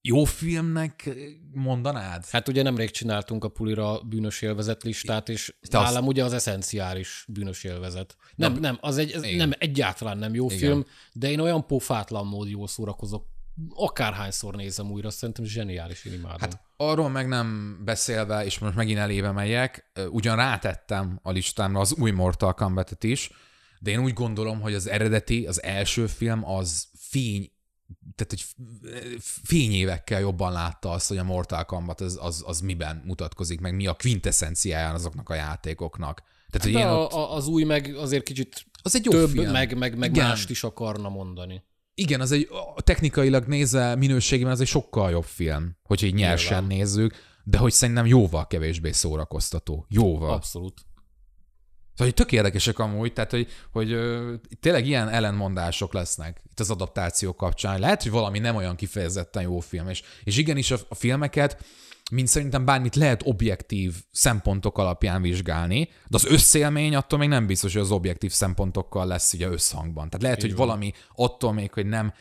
jó filmnek mondanád? Hát ugye nemrég csináltunk a pulira bűnös élvezet listát, és Te nálam azt... ugye az eszenciális bűnös élvezet. Nem, nem, nem az egy, ez nem egyáltalán nem jó Igen. film, de én olyan pofátlan mód jól szórakozok, akárhányszor nézem újra, szerintem zseniális, én imádom. Hát arról meg nem beszélve, és most megint elébe megyek, ugyan rátettem a listámra az új Mortal Kombat-et is, de én úgy gondolom, hogy az eredeti, az első film az fény tehát hogy fényévekkel jobban látta azt, hogy a Mortal Kombat az, az, az miben mutatkozik, meg mi a quintessenciáján azoknak a játékoknak. Tehát, hogy a, ott... az új meg azért kicsit az egy több, film. meg, meg, meg mást is akarna mondani. Igen, az egy technikailag nézve minőségében az egy sokkal jobb film, hogy így nyersen Nyilván. nézzük, de hogy szerintem jóval kevésbé szórakoztató. Jóval. Abszolút. Szóval hogy tök érdekesek amúgy, tehát hogy, hogy ö, tényleg ilyen ellenmondások lesznek itt az adaptáció kapcsán. Lehet, hogy valami nem olyan kifejezetten jó film, és, és igenis a, a filmeket mint szerintem bármit lehet objektív szempontok alapján vizsgálni, de az összélmény attól még nem biztos, hogy az objektív szempontokkal lesz ugye összhangban. Tehát lehet, Így hogy van. valami attól még, hogy nem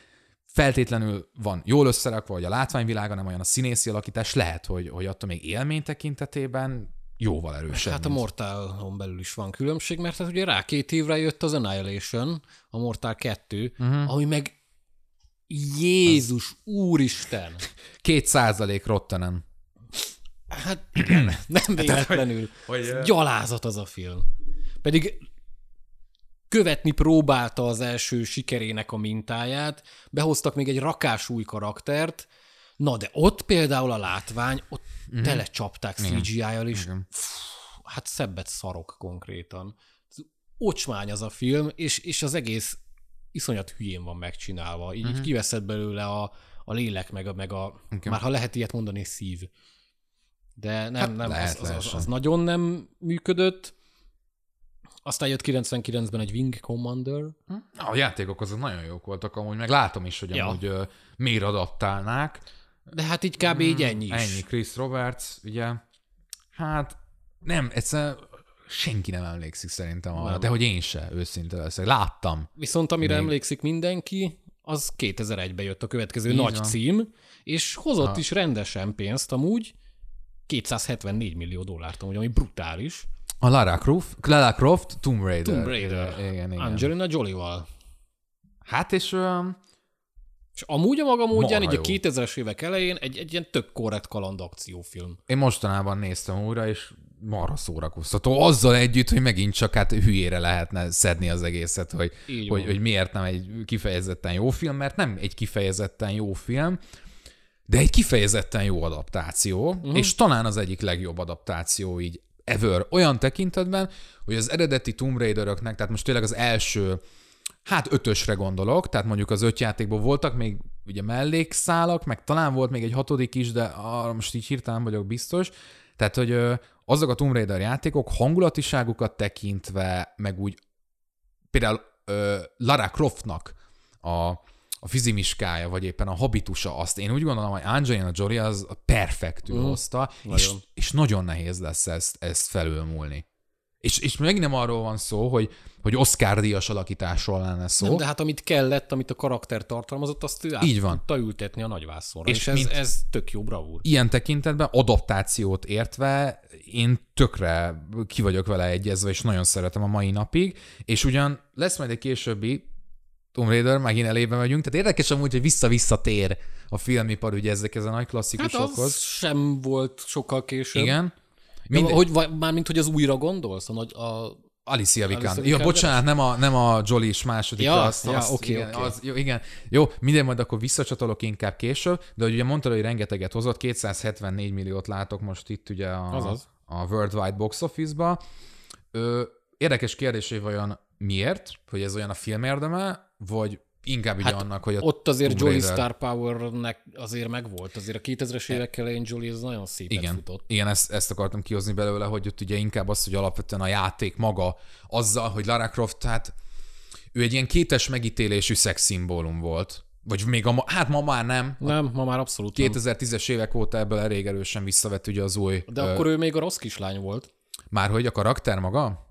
feltétlenül van jól összerakva, vagy a látványvilága nem olyan a színészi alakítás, lehet, hogy, hogy attól még élmény tekintetében jóval erősebb. Hát a Mortalon belül is van különbség, mert hát ugye rá két évre jött az Annihilation, a Mortal 2, Mhm. uh-huh. ami meg Jézus, úristen! Két százalék rottenen. Hát igen, nem véletlenül. hogy, ö- Gyalázat az a film. Pedig követni próbálta az első sikerének a mintáját, behoztak még egy rakás új karaktert, na de ott például a látvány, ott mm-hmm. telecsapták CGI-jal, és Igen. Fú, hát szebbet szarok konkrétan. Ocsmány az a film, és, és az egész iszonyat hülyén van megcsinálva. Így, így kiveszed belőle a, a lélek, meg a, meg a Igen. már ha lehet ilyet mondani, szív. De nem, Hát nem, lehet, az, az, az, az nagyon nem működött. Aztán jött 99-ben egy Wing Commander. A játékok azok nagyon jók voltak, amúgy meg látom is, hogy Ja. amúgy ö, miért adaptálnák. De hát így kb. így ennyi is. Ennyi, Chris Roberts, ugye. Hát nem, egyszerűen senki nem emlékszik szerintem arra, Nem. de hogy én se, őszinte leszek. Láttam. Viszont amire Még. emlékszik mindenki, az 2001-ben jött a következő Így nagy van. cím, és hozott Ha. is rendesen pénzt amúgy, 274 millió dollárt amúgy, ami brutális. A Lara Croft, Lara Croft Tomb Raider. Tomb Raider. Igen, igen. Angelina Jolie-val. Hát és ö, És amúgy a maga módján, így a jó. 2000-es évek elején egy, egy ilyen tök korrekt kaland akciófilm. én mostanában néztem újra, és marha szórakoztató. Azzal együtt, hogy megint csak hát hülyére lehetne szedni az egészet, hogy, Így hogy, van. hogy miért nem egy kifejezetten jó film, mert nem egy kifejezetten jó film, de egy kifejezetten jó adaptáció, uh-huh. és talán az egyik legjobb adaptáció így ever. Olyan tekintetben, hogy az eredeti Tomb Raideröknek, tehát most tényleg az első, hát ötösre gondolok, tehát mondjuk az öt játékból voltak még ugye mellékszálak, meg talán volt még egy hatodik is, de arra most így hirtelen vagyok biztos. Tehát, hogy azok a Tomb Raider játékok hangulatiságukat tekintve, meg úgy például ö, Lara Croftnak a, a fizimiskája, vagy éppen a habitusa, azt én úgy gondolom, hogy Angelina Jolie az perfektül Mhm. hozta, és, Nagyon. és nagyon nehéz lesz ezt, ezt felülmúlni. És, és még nem arról van szó, hogy, hogy Oscar díjas alakításról lenne szó. Nem, de hát amit kellett, amit a karakter tartalmazott, azt ő át Így van. tudta ültetni a nagyvászonra. És És, ez, mint- ez tök jó bravúr. ilyen tekintetben adaptációt értve én tökre ki vagyok vele egyezve, és nagyon szeretem a mai napig, és ugyan lesz majd egy későbbi Tomb Raider, megint elébe megyünk, tehát érdekes amúgy, hogy vissza-vissza tér a filmipar ugye ezekhez a nagy Hát klasszikusokhoz. az sem volt sokkal később. Igen. Mind... Mind, Hogy, mármint, hogy az újra gondolsz? A, nagy, a, Alicia Vikander. Ja, bocsánat, nem a, nem a Jolie is második. Ja, azt, ja, azt, oké, igen, oké. Az, jó, igen. Jó, minden majd akkor visszacsatolok inkább később, de ugye mondtad, hogy rengeteget hozott, 274 milliót látok most itt ugye a, Azaz. a Worldwide Box Office-ba. Ö, érdekes kérdés, hogy vajon miért, hogy ez olyan a film érdeme, vagy inkább ugye Hát annak, hogy a ott azért Tomb Jolie Star Powernek azért megvolt. Azért a 2000-es évek elején Jolie az nagyon szépen Igen, futott. igen ezt, ezt akartam kihozni belőle, hogy ott ugye inkább az, hogy alapvetően a játék maga azzal, hogy Lara Croft, hát ő egy ilyen kétes megítélésű szexszimbólum volt. Vagy még a hát ma már nem. Nem, ma már abszolút nem. 2010-es évek óta ebből elég erősen visszavett ugye az új. De akkor ő még a rossz kislány volt. Már hogy a karakter maga?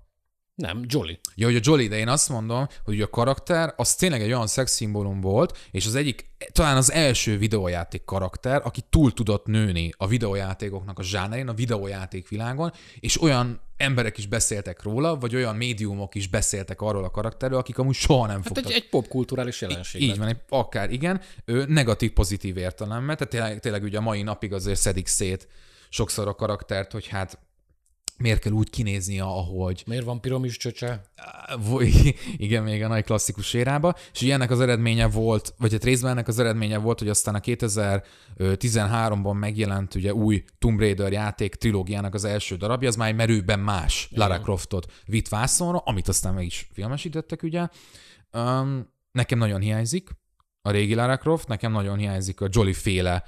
Nem, Jolie. Ja, hogy a Jolly, de én azt mondom, hogy a karakter az tényleg egy olyan szexszimbólum volt, és az egyik, talán az első videójáték karakter, aki túl tudott nőni a videójátékoknak a zsánerén, a videójáték világon, és olyan emberek is beszéltek róla, vagy olyan médiumok is beszéltek arról a karakterről, akik amúgy soha nem Hát fogtak. egy, egy popkulturális jelenség. Így lett. van, egy, akár igen, ő negatív-pozitív értelemben, tehát tényleg, tényleg ugye a mai napig azért szedik szét sokszor a karaktert, hogy hát miért kell úgy kinéznie, ahogy, Miért van piramis csöcse? Igen, még a nagy klasszikus érába, és ugye ennek az eredménye volt, vagy hát részben ennek az eredménye volt, hogy aztán a 2013-ban megjelent ugye új Tomb Raider játék trilógiának az első darabja, az már merőben más Lara Croftot vitt vászonra, amit aztán meg is filmesítettek ugye. Um, nekem nagyon hiányzik a régi Lara Croft, nekem nagyon hiányzik a Jolly féle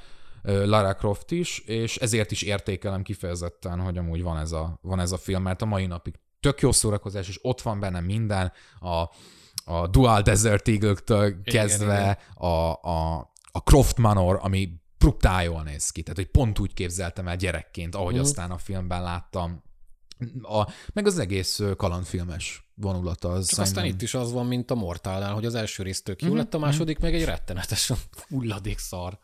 Lara Croft is, és ezért is értékelem kifejezetten, hogy amúgy van ez a, van ez a film, mert a mai napig tök jó szórakozás, és ott van benne minden, a, a Dual Desert Eagle-től kezdve, igen. A, a, a Croft Manor, ami brutál jól néz ki. Tehát, hogy pont úgy képzeltem el gyerekként, ahogy Mhm. aztán a filmben láttam. A, meg az egész kalandfilmes vonulata. Az Csak aztán itt is az van, mint a Mortálnál, hogy az első rész tök jó Mhm, lett, a második meg egy rettenetesen hulladék szar.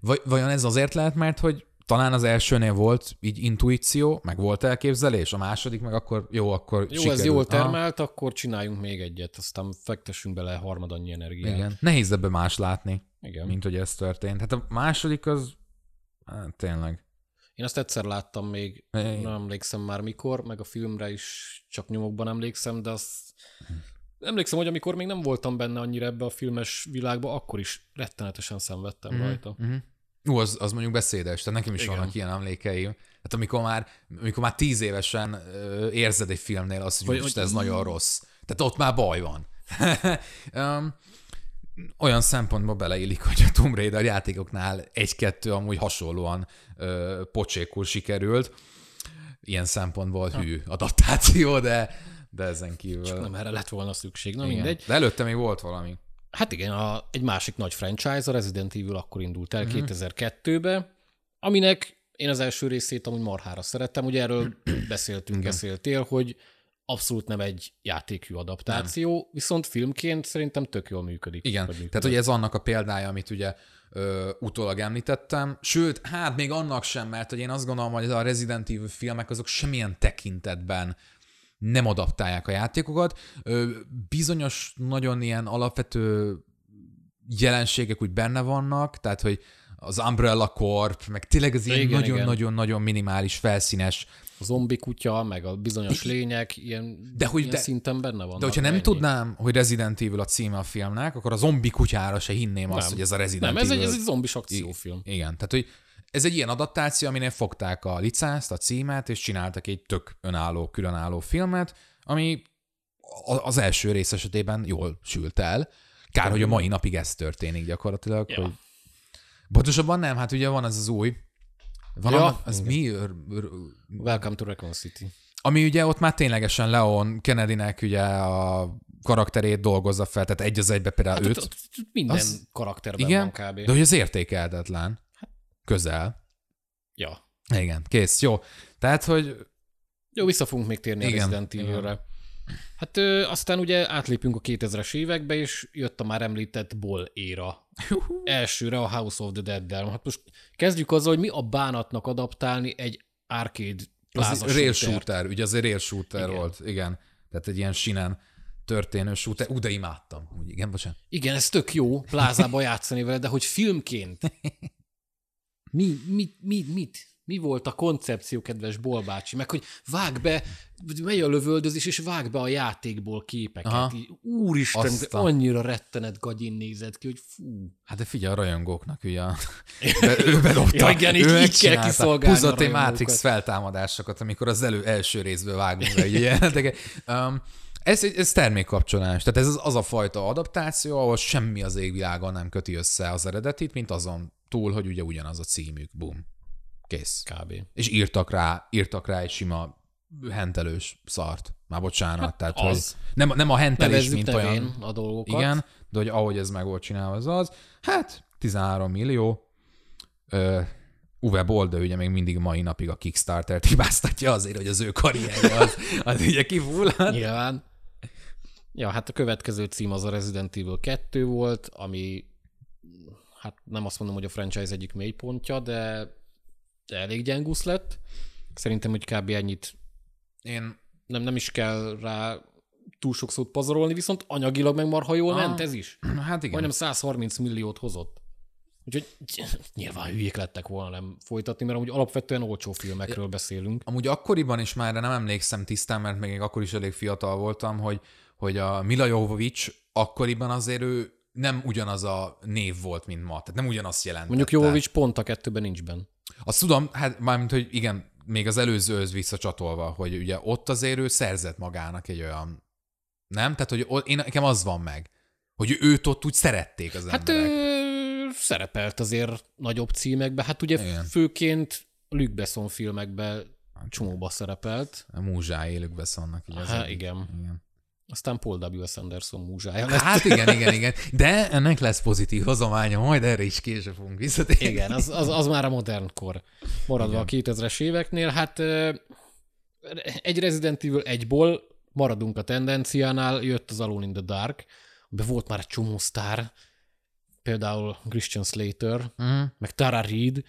Vaj, vajon ez azért lehet, mert hogy talán az elsőnél volt így intuíció, meg volt elképzelés, a második meg akkor jó, akkor Jó, sikerült. ez jól termelt, akkor csináljunk még egyet, aztán fektessünk bele harmad annyi energiát. Igen. Nehéz ebbe más látni, Igen. mint hogy ez történt. Hát a második az hát, tényleg. Én azt egyszer láttam még, Igen. nem emlékszem már mikor, meg a filmre is csak nyomokban emlékszem, de azt emlékszem, hogy amikor még nem voltam benne annyira ebbe a filmes világba, akkor is rettenetesen szenvedtem Mhm, rajta. mhm. Ú, az, az mondjuk beszédes, tehát nekem is Igen. vannak ilyen emlékeim. Hát amikor már, amikor már tíz évesen ö, érzed egy filmnél azt, hogy, Hogy- most ez nagyon rossz. Tehát ott már baj van. um, olyan szempontból beleillik, hogy a Tomb Raider játékoknál egy-kettő amúgy hasonlóan ö, pocsékul sikerült. Ilyen szempontból hű adaptáció, de, de ezen kívül. Nem erre lett volna szükség, na igen. mindegy. De előtte még volt valami. Hát igen, a, egy másik nagy franchise, a Resident Evil akkor indult el Mhm. 2002-be, aminek én az első részét amúgy marhára szerettem. Ugye erről beszéltünk, beszéltél, hogy abszolút nem egy játékű adaptáció, nem. viszont filmként szerintem tök jól működik. Igen, működött. tehát hogy ez annak a példája, amit ugye ö, utólag említettem. Sőt, hát még annak sem, mert hogy én azt gondolom, hogy a Resident Evil filmek azok semmilyen tekintetben nem adaptálják a játékokat. Bizonyos nagyon ilyen alapvető jelenségek úgy benne vannak, tehát hogy az Umbrella Corp, meg tényleg az ilyen nagyon-nagyon-nagyon minimális, felszínes A zombi kutya, meg a bizonyos lények, ilyen, De hogy ilyen de- szinten benne vannak. De hogyha nem ennyi. tudnám, hogy Resident Evil a címe a filmnek, akkor a zombi kutyára se hinném azt, Nem. hogy ez a Resident Nem, ez egy, Evil. ez egy zombis akciófilm. Igen, tehát hogy ez egy ilyen adaptáció, aminél fogták a licenszt, a címet, és csináltak egy tök önálló, különálló filmet, ami az első rész esetében jól sült el. Kár, hogy a mai napig ez történik gyakorlatilag, Ja. hogy Pontosabban nem, hát ugye van ez az új. Van Ja, az mi? Welcome to Raccoon City. Ami ugye ott már ténylegesen Leon Kennedynek ugye a karakterét dolgozza fel, tehát egy az egybe például Hát őt. ott, ott, ott minden Az- karakterben Igen, van kb. de hogy az értékelhetetlen. Közel. Ja. Igen, kész, jó. Tehát, hogy Jó, vissza fogunk még térni Igen, a Resident. Evil-re. Hát ö, aztán ugye átlépünk a 2000-es évekbe, és jött a már említett Ball éra. Elsőre a House of the Dead-del. Hát most kezdjük azzal, hogy mi a bánatnak adaptálni egy arcade az plaza rail shooter, ugye az egy rail shooter Igen. volt, igen. Tehát egy ilyen sinen történő shooter. Ú, de imádtam. Úgy, igen, bocsánat. Igen, ez tök jó plázába játszani vele, de hogy filmként mi, mit, mit, mit? Mi volt a koncepció, kedves Bolbácsi? Meg, hogy vág be, megy a lövöldözés, és vág be a játékból képeket. Aha. Így, úristen, Azt de a- annyira rettenet gagyin nézett ki, hogy fú. Hát de figyelj, a rajongóknak ugye a- be, ő bedobta. Ja, igen, így- ő így kell kiszolgálni a egy rajongókat. Matrix feltámadásokat, amikor az elő, első részből vágunk be ugye jelenteket. Um, ez, ez termékkapcsolás. Tehát ez az, az a fajta adaptáció, ahol semmi az égvilágon nem köti össze az eredetit, mint azon túl, hogy ugye ugyanaz a címük. Boom. Kész. Kb. És írtak rá, írtak rá egy sima hentelős szart. Már bocsánat. Hát tehát, hogy az. nem, nem a hentelés, Nevezzük mint olyan. a dolgokat. Igen, de hogy ahogy ez meg volt csinálva, az az. Hát, 13 millió. Ö, Uwe Boll, de ugye még mindig mai napig a Kickstarter-t hibáztatja azért, hogy az ő karrierje az, az ugye kifullad. Nyilván. Ja, hát a következő cím az a Resident Evil 2 volt, ami hát nem azt mondom, hogy a franchise egyik mélypontja, de, elég gyengusz lett. Szerintem, hogy kb. ennyit Én nem, nem is kell rá túl sok szót pazarolni, viszont anyagilag meg marha jól Ah, ment ez is. hát igen. Majdnem 130 milliót hozott. Úgyhogy nyilván hülyék lettek volna nem folytatni, mert amúgy alapvetően olcsó filmekről beszélünk. Amúgy akkoriban is már, nem emlékszem tisztán, mert még akkor is elég fiatal voltam, hogy, hogy a Mila Jovovich akkoriban azért ő nem ugyanaz a név volt, mint ma. Tehát nem ugyanazt jelentette. Mondjuk Jovovics pont a kettőben nincs benne. Azt tudom, hát mármint, hogy igen, még az előzőhöz visszacsatolva, hogy ugye ott azért ő szerzett magának egy olyan, nem? Tehát, hogy én, nekem az van meg, hogy őt ott úgy szerették az Hát emberek. ö, szerepelt azért nagyobb címekbe, hát ugye Igen. Főként Luc Besson filmekbe csomóba szerepelt. A beszólnak. Így az Hát egyik. igen. igen. Aztán Paul W. Sanderson múzsája lett. Hát igen, igen, igen. De ennek lesz pozitív hozománya, majd erre is később fogunk visszatérni. Igen, az, az, az már a modern kor. Maradva Igen. a 2000-es éveknél, hát egy Resident Evil 1-ból maradunk a tendenciánál, jött az Alone in the Dark, de volt már egy csomó sztár, például Christian Slater, uh-huh. meg Tara Reid,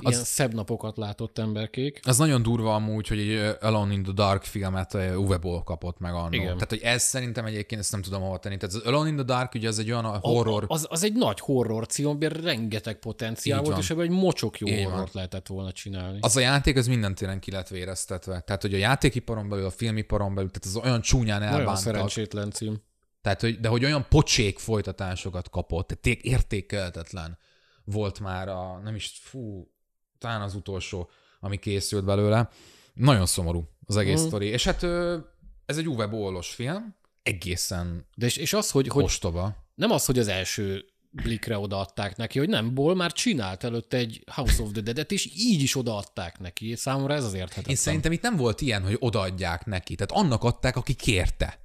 Ilyen az, szebb napokat látott emberkék. Az nagyon durva amúgy, hogy egy Alone in the Dark filmet Uwe Boll kapott meg annól. Igen. Tehát, hogy ez szerintem egyébként ezt nem tudom hova tenni. Tehát az Alone in the Dark ugye az egy olyan horror... A, az, az egy nagy horror cím, amiben rengeteg potenciál volt, és ebben egy mocsok jó Így horrort van. lehetett volna csinálni. Az a játék, az minden téren ki lett véreztetve. Tehát, hogy a játékiparon belül, a filmiparon belül, tehát az olyan csúnyán elbántak. Nagyon szerencsétlen cím. Tehát, hogy, de hogy olyan pocsék folytatásokat kapott, tehát értékelhetetlen volt már a, nem is, fú, talán az utolsó, ami készült belőle. Nagyon szomorú az egész mm. sztori. És hát ez egy Uwe Bollos film, egészen De és, és az, hogy, hogy ostoba. nem az, hogy az első Blikre odaadták neki, hogy nem, Ból már csinált előtte egy House of the Dead-et, és így is odaadták neki. Számomra ez az érthetetlen. Én szerintem itt nem volt ilyen, hogy odaadják neki. Tehát annak adták, aki kérte.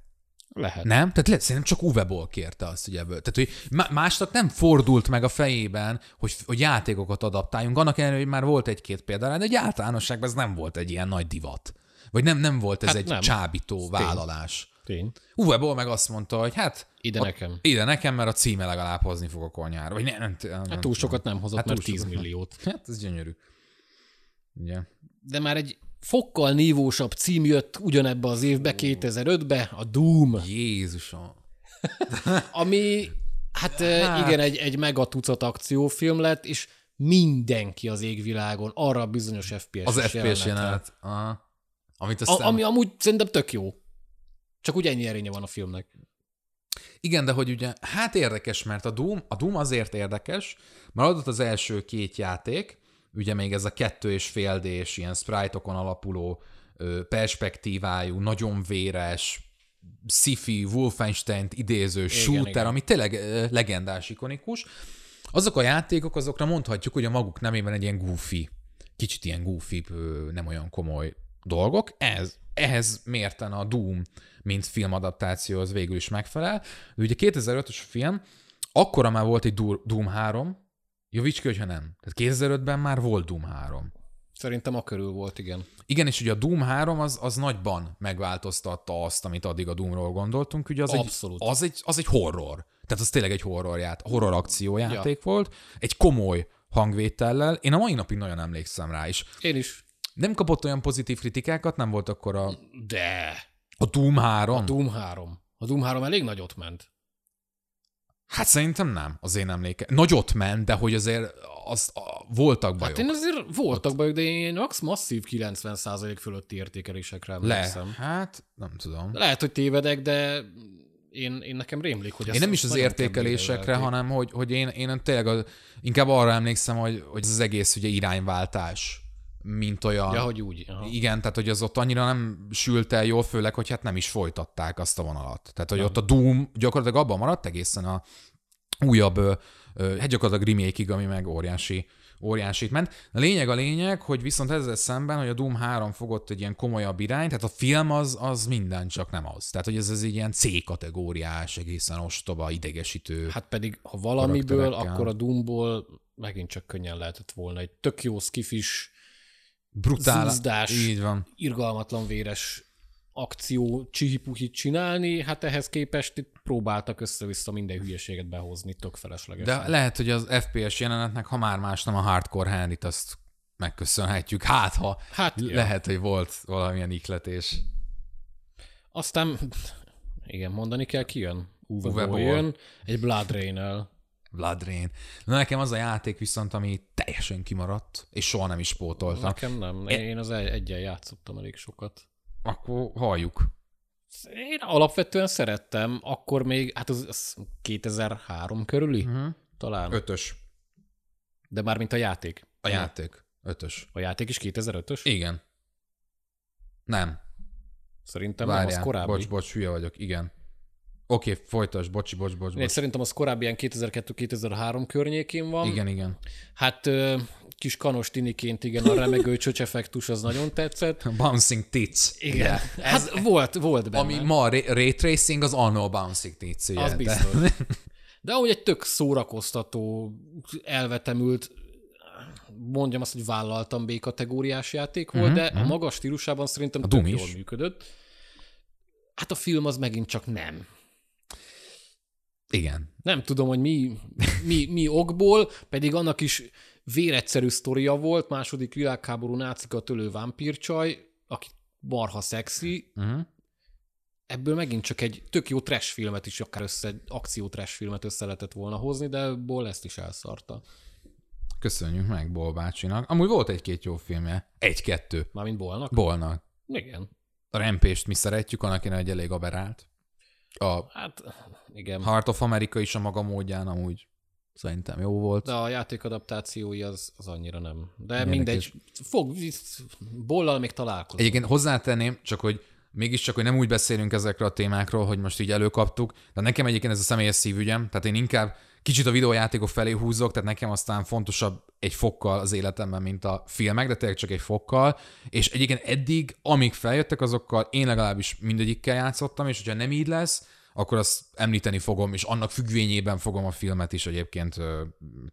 Lehet. Nem? Tehát lehet, szerintem csak Uwe Boll kérte azt, hogy ebből. Tehát, hogy másnak nem fordult meg a fejében, hogy, hogy játékokat adaptáljunk. Annak ellenére, hogy már volt egy-két példa, de egy általánosságban ez nem volt egy ilyen nagy divat. Vagy nem, nem volt ez hát egy nem. csábító Tény. vállalás. Tény. Uwe Boll meg azt mondta, hogy hát... Ide a, nekem. Ide nekem, mert a címe legalább hozni a konyhára. Vagy nem, nem, nem, hát túl sokat nem hozott, hát mert 10 milliót. Hát ez gyönyörű. Ugye? De már egy fokkal nívósabb cím jött ugyanebbe az évbe, 2005-be, a Doom. Jézusom. Ami, hát, hát igen, egy, egy megatucat akciófilm lett, és mindenki az égvilágon arra a bizonyos FPS Az FPS jelenet. Amit aztán... a, ami amúgy szerintem tök jó. Csak úgy ennyi erénye van a filmnek. Igen, de hogy ugye, hát érdekes, mert a Doom, a Doom azért érdekes, mert adott az első két játék, ugye még ez a kettő és fél d ilyen sprite-okon alapuló perspektívájú, nagyon véres, sci-fi, Wolfenstein-t idéző igen, shooter, igen. ami tényleg legendás, ikonikus. Azok a játékok, azokra mondhatjuk, hogy a maguk nemében egy ilyen goofy, kicsit ilyen goofy, nem olyan komoly dolgok. Ez, ehhez mérten a Doom, mint filmadaptáció, az végül is megfelel. De ugye 2005-ös film, akkora már volt egy Doom 3, Jovicski, hogyha nem. Tehát 2005-ben már volt Doom 3. Szerintem a körül volt, igen. Igen, és ugye a Doom 3 az, az nagyban megváltoztatta azt, amit addig a Doomról gondoltunk. Ugye az Abszolút. Egy, az, egy, az egy horror. Tehát az tényleg egy horror, ját, horror akciójáték ja. volt. Egy komoly hangvétellel. Én a mai napig nagyon emlékszem rá is. Én is. Nem kapott olyan pozitív kritikákat, nem volt akkor a... De. A Doom 3? A Doom 3. A Doom 3 elég nagyot ment. Hát szerintem nem, az én emléke. Nagyot ment, de hogy azért az, a, voltak bajok. Hát én azért voltak Ott... bajok, de én max masszív 90% fölötti értékelésekre emlékszem. Le, hát nem tudom. Lehet, hogy tévedek, de én, én nekem rémlik, hogy Én nem is az értékelésekre, hanem hogy, hogy én, én tényleg inkább arra emlékszem, hogy, hogy az egész ugye irányváltás mint olyan. Ja, hogy úgy. Aha. Igen, tehát hogy az ott annyira nem sült el jól, főleg, hogy hát nem is folytatták azt a vonalat. Tehát, hogy nem. ott a Doom gyakorlatilag abban maradt egészen a újabb, hát gyakorlatilag remake ami meg óriási óriásit ment. A lényeg a lényeg, hogy viszont ezzel szemben, hogy a Doom 3 fogott egy ilyen komolyabb irány, tehát a film az, az minden, csak nem az. Tehát, hogy ez, ez egy ilyen C-kategóriás, egészen ostoba, idegesítő. Hát pedig, ha valamiből, akkor a Doomból megint csak könnyen lehetett volna egy tök jó skifis, brutál, zúzdás, így van. irgalmatlan véres akció csihipuhit csinálni, hát ehhez képest itt próbáltak össze-vissza minden hülyeséget behozni, tök feleslegesen. De lehet, hogy az FPS jelenetnek, ha már más nem a hardcore handit, azt megköszönhetjük. Hát, ha hát, lehet, ja. hogy volt valamilyen ikletés. Aztán, igen, mondani kell, ki jön? Uwe, Uwe jön, egy Blood Rain-el. Blood Rain. Na nekem az a játék viszont, ami teljesen kimaradt, és soha nem is pótoltam. Nekem nem. Én, én az egyen játszottam elég sokat. Akkor halljuk. Én alapvetően szerettem, akkor még, hát az, az 2003 körüli? Uh-huh. Talán. Ötös. De már mint a játék. A játék. Ötös. A játék is 2005-ös? Igen. Nem. Szerintem Várjál. nem, az korábbi. Bocs, bocs, hülye vagyok, igen. Oké, okay, folytasd, bocsi, bocs, bocs, bocs. Szerintem az korábbi ilyen 2002-2003 környékén van. Igen, igen. Hát kis kanos tiniként, igen, a remegő csöcsefektus az nagyon tetszett. Bouncing tits. Igen, ugye? hát volt, volt benne. Ami ma a ray tracing, az annó Bouncing tits. Ugye? Az biztos. De ahogy egy tök szórakoztató, elvetemült, mondjam azt, hogy vállaltam B-kategóriás játék volt, uh-huh, de a magas stílusában szerintem a tök jól működött. Hát a film az megint csak nem. Igen. Nem tudom, hogy mi, mi, mi okból, pedig annak is véregyszerű sztoria volt, második világháború nácika tölő vámpírcsaj, aki marha szexi, uh-huh. ebből megint csak egy tök jó trash filmet is, akár össze, egy akció trash filmet össze lehetett volna hozni, de Ból ezt is elszarta. Köszönjük meg Ból bácsinak. Amúgy volt egy-két jó filmje. Egy-kettő. Mármint Bolnak? Bolnak. Igen. A rempést mi szeretjük, annak én egy elég aberált. A hát, igen. Heart of America is a maga módján amúgy szerintem jó volt. De a játék adaptációi az, az annyira nem. De Ilyenek mindegy, is. fog, bollal még találkozunk. Egyébként hozzátenném, csak hogy mégiscsak, hogy nem úgy beszélünk ezekről a témákról, hogy most így előkaptuk, de nekem egyébként ez a személyes szívügyem, tehát én inkább kicsit a videójátékok felé húzok, tehát nekem aztán fontosabb egy fokkal az életemben, mint a filmek, de tényleg csak egy fokkal, és egyébként eddig, amíg feljöttek azokkal, én legalábbis mindegyikkel játszottam, és hogyha nem így lesz, akkor azt említeni fogom, és annak függvényében fogom a filmet is egyébként